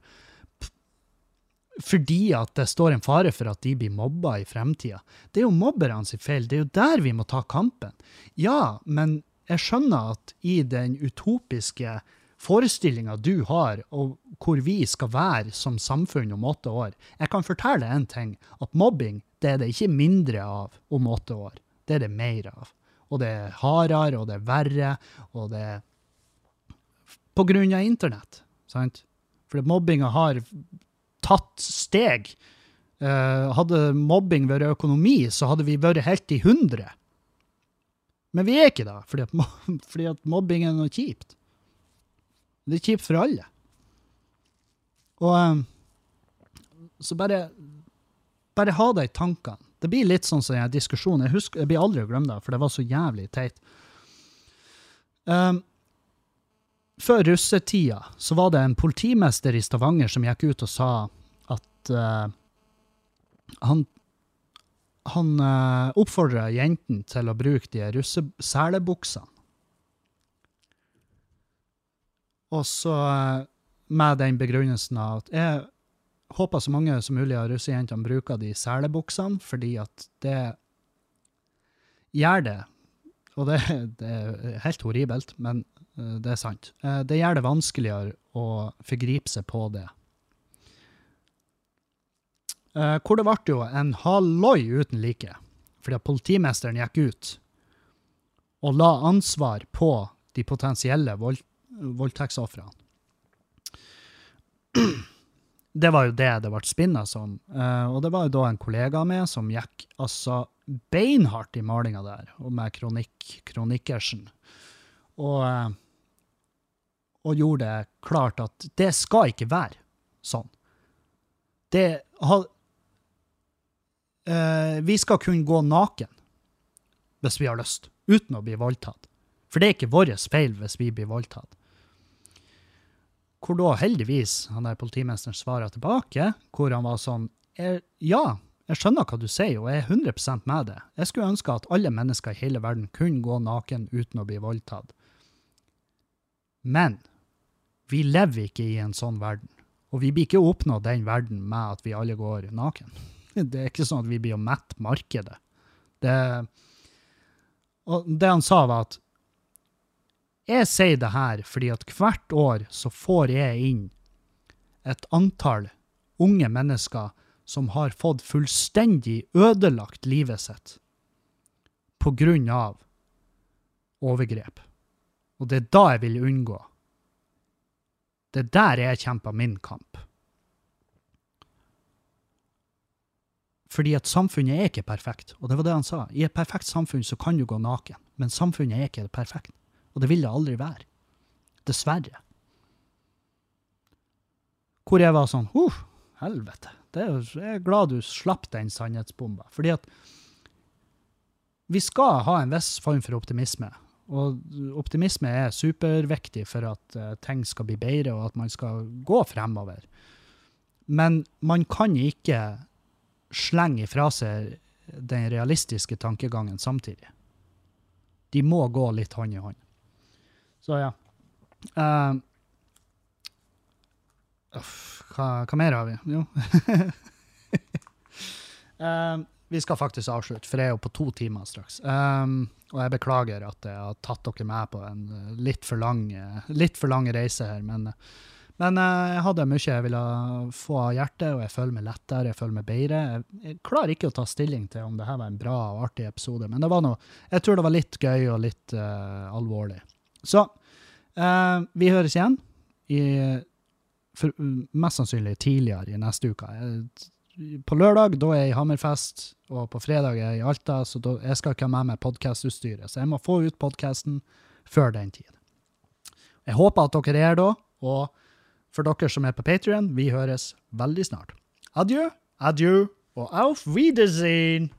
fordi at det står en fare for at de blir mobba i fremtida. Det er jo mobberne sin feil. Det er jo der vi må ta kampen. Ja, men jeg skjønner at i den utopiske forestillinga du har, og hvor vi skal være som samfunn om åtte år Jeg kan fortelle én ting, at mobbing det er det ikke mindre av om åtte år. Det er det mer av. Og det er hardere, og det er verre, og det er på grunn av internett. Sant? For mobbinga har tatt steg. Uh, hadde mobbing vært økonomi, så hadde vi vært helt i hundre. Men vi er ikke det, fordi at, (laughs) fordi at mobbing er noe kjipt. Det er kjipt for alle. Og um, så bare, bare ha det i tankene. Det blir litt sånn som en diskusjon. Jeg, husker, jeg blir aldri å glemme det, for det var så jævlig teit. Um, før russetida så var det en politimester i Stavanger som gikk ut og sa at uh, han han uh, oppfordra jentene til å bruke de russe selebuksene. Og så uh, med den begrunnelsen at jeg håper så mange som mulig av russejentene bruker de selebuksene, fordi at det gjør det Og det, det er helt horribelt, men eh, det er sant. Eh, det gjør det vanskeligere å forgripe seg på det. Eh, hvor det ble jo en halloi uten like, fordi at politimesteren gikk ut og la ansvar på de potensielle vold, voldtektsofrene. Det var jo det det ble spinna som. Eh, og det var jo da en kollega med som gikk altså beinhardt i malinga der, og med kronikk, kronikkersen. Og, eh, og gjorde det klart at det skal ikke være sånn. Det har eh, Vi skal kunne gå naken hvis vi har lyst, uten å bli voldtatt. For det er ikke vår feil hvis vi blir voldtatt. Hvor da heldigvis han der politimesteren svarer tilbake, hvor han var sånn Ja, jeg skjønner hva du sier, og jeg er 100% med det. Jeg skulle ønske at alle mennesker i hele verden kunne gå naken uten å bli voldtatt. Men vi lever ikke i en sånn verden. Og vi blir ikke oppnå den verden med at vi alle går naken. (laughs) Det er ikke sånn at vi blir å mette markedet. Det, og det han sa, var at jeg sier det her fordi at hvert år så får jeg inn et antall unge mennesker som har fått fullstendig ødelagt livet sitt på grunn av overgrep. Og det er da jeg vil unngå. Det er der jeg kjemper min kamp. Fordi at samfunnet er ikke perfekt, og det var det han sa. I et perfekt samfunn så kan du gå naken, men samfunnet er ikke perfekt. Og det vil det aldri være. Dessverre. Hvor jeg var sånn Huff, helvete. Er, jeg er glad du slapp den sannhetsbomba. Fordi at vi skal ha en viss form for optimisme. Og optimisme er superviktig for at eh, ting skal bli bedre, og at man skal gå fremover. Men man kan ikke slenge ifra seg den realistiske tankegangen samtidig. De må gå litt hånd i hånd. Så ja. Uh, hva, hva mer har vi? Jo. uh, (laughs) vi skal faktisk avslutte, for jeg er jo på to timer straks. Um, og jeg beklager at jeg har tatt dere med på en eh, litt for lang, eh, litt for lang reise her, men, men eh, jeg hadde mye jeg ville få av hjertet, og jeg føler meg lettere, jeg føler meg bedre. Jeg, jeg klarer ikke å ta stilling til om det her var en bra og artig episode, men det var noe, jeg tror det var litt gøy og litt uh, alvorlig. Så eh, vi høres igjen i, for, mest sannsynlig tidligere i neste uke. På lørdag da er jeg i Hammerfest, og på fredag er jeg i Alta, så da, jeg skal ikke ha med meg podkastutstyret. Så jeg må få ut podkasten før den tid. Jeg håper at dere er da, og for dere som er på Patrion, vi høres veldig snart. Adjø, adjø, og auf Wiedersehen!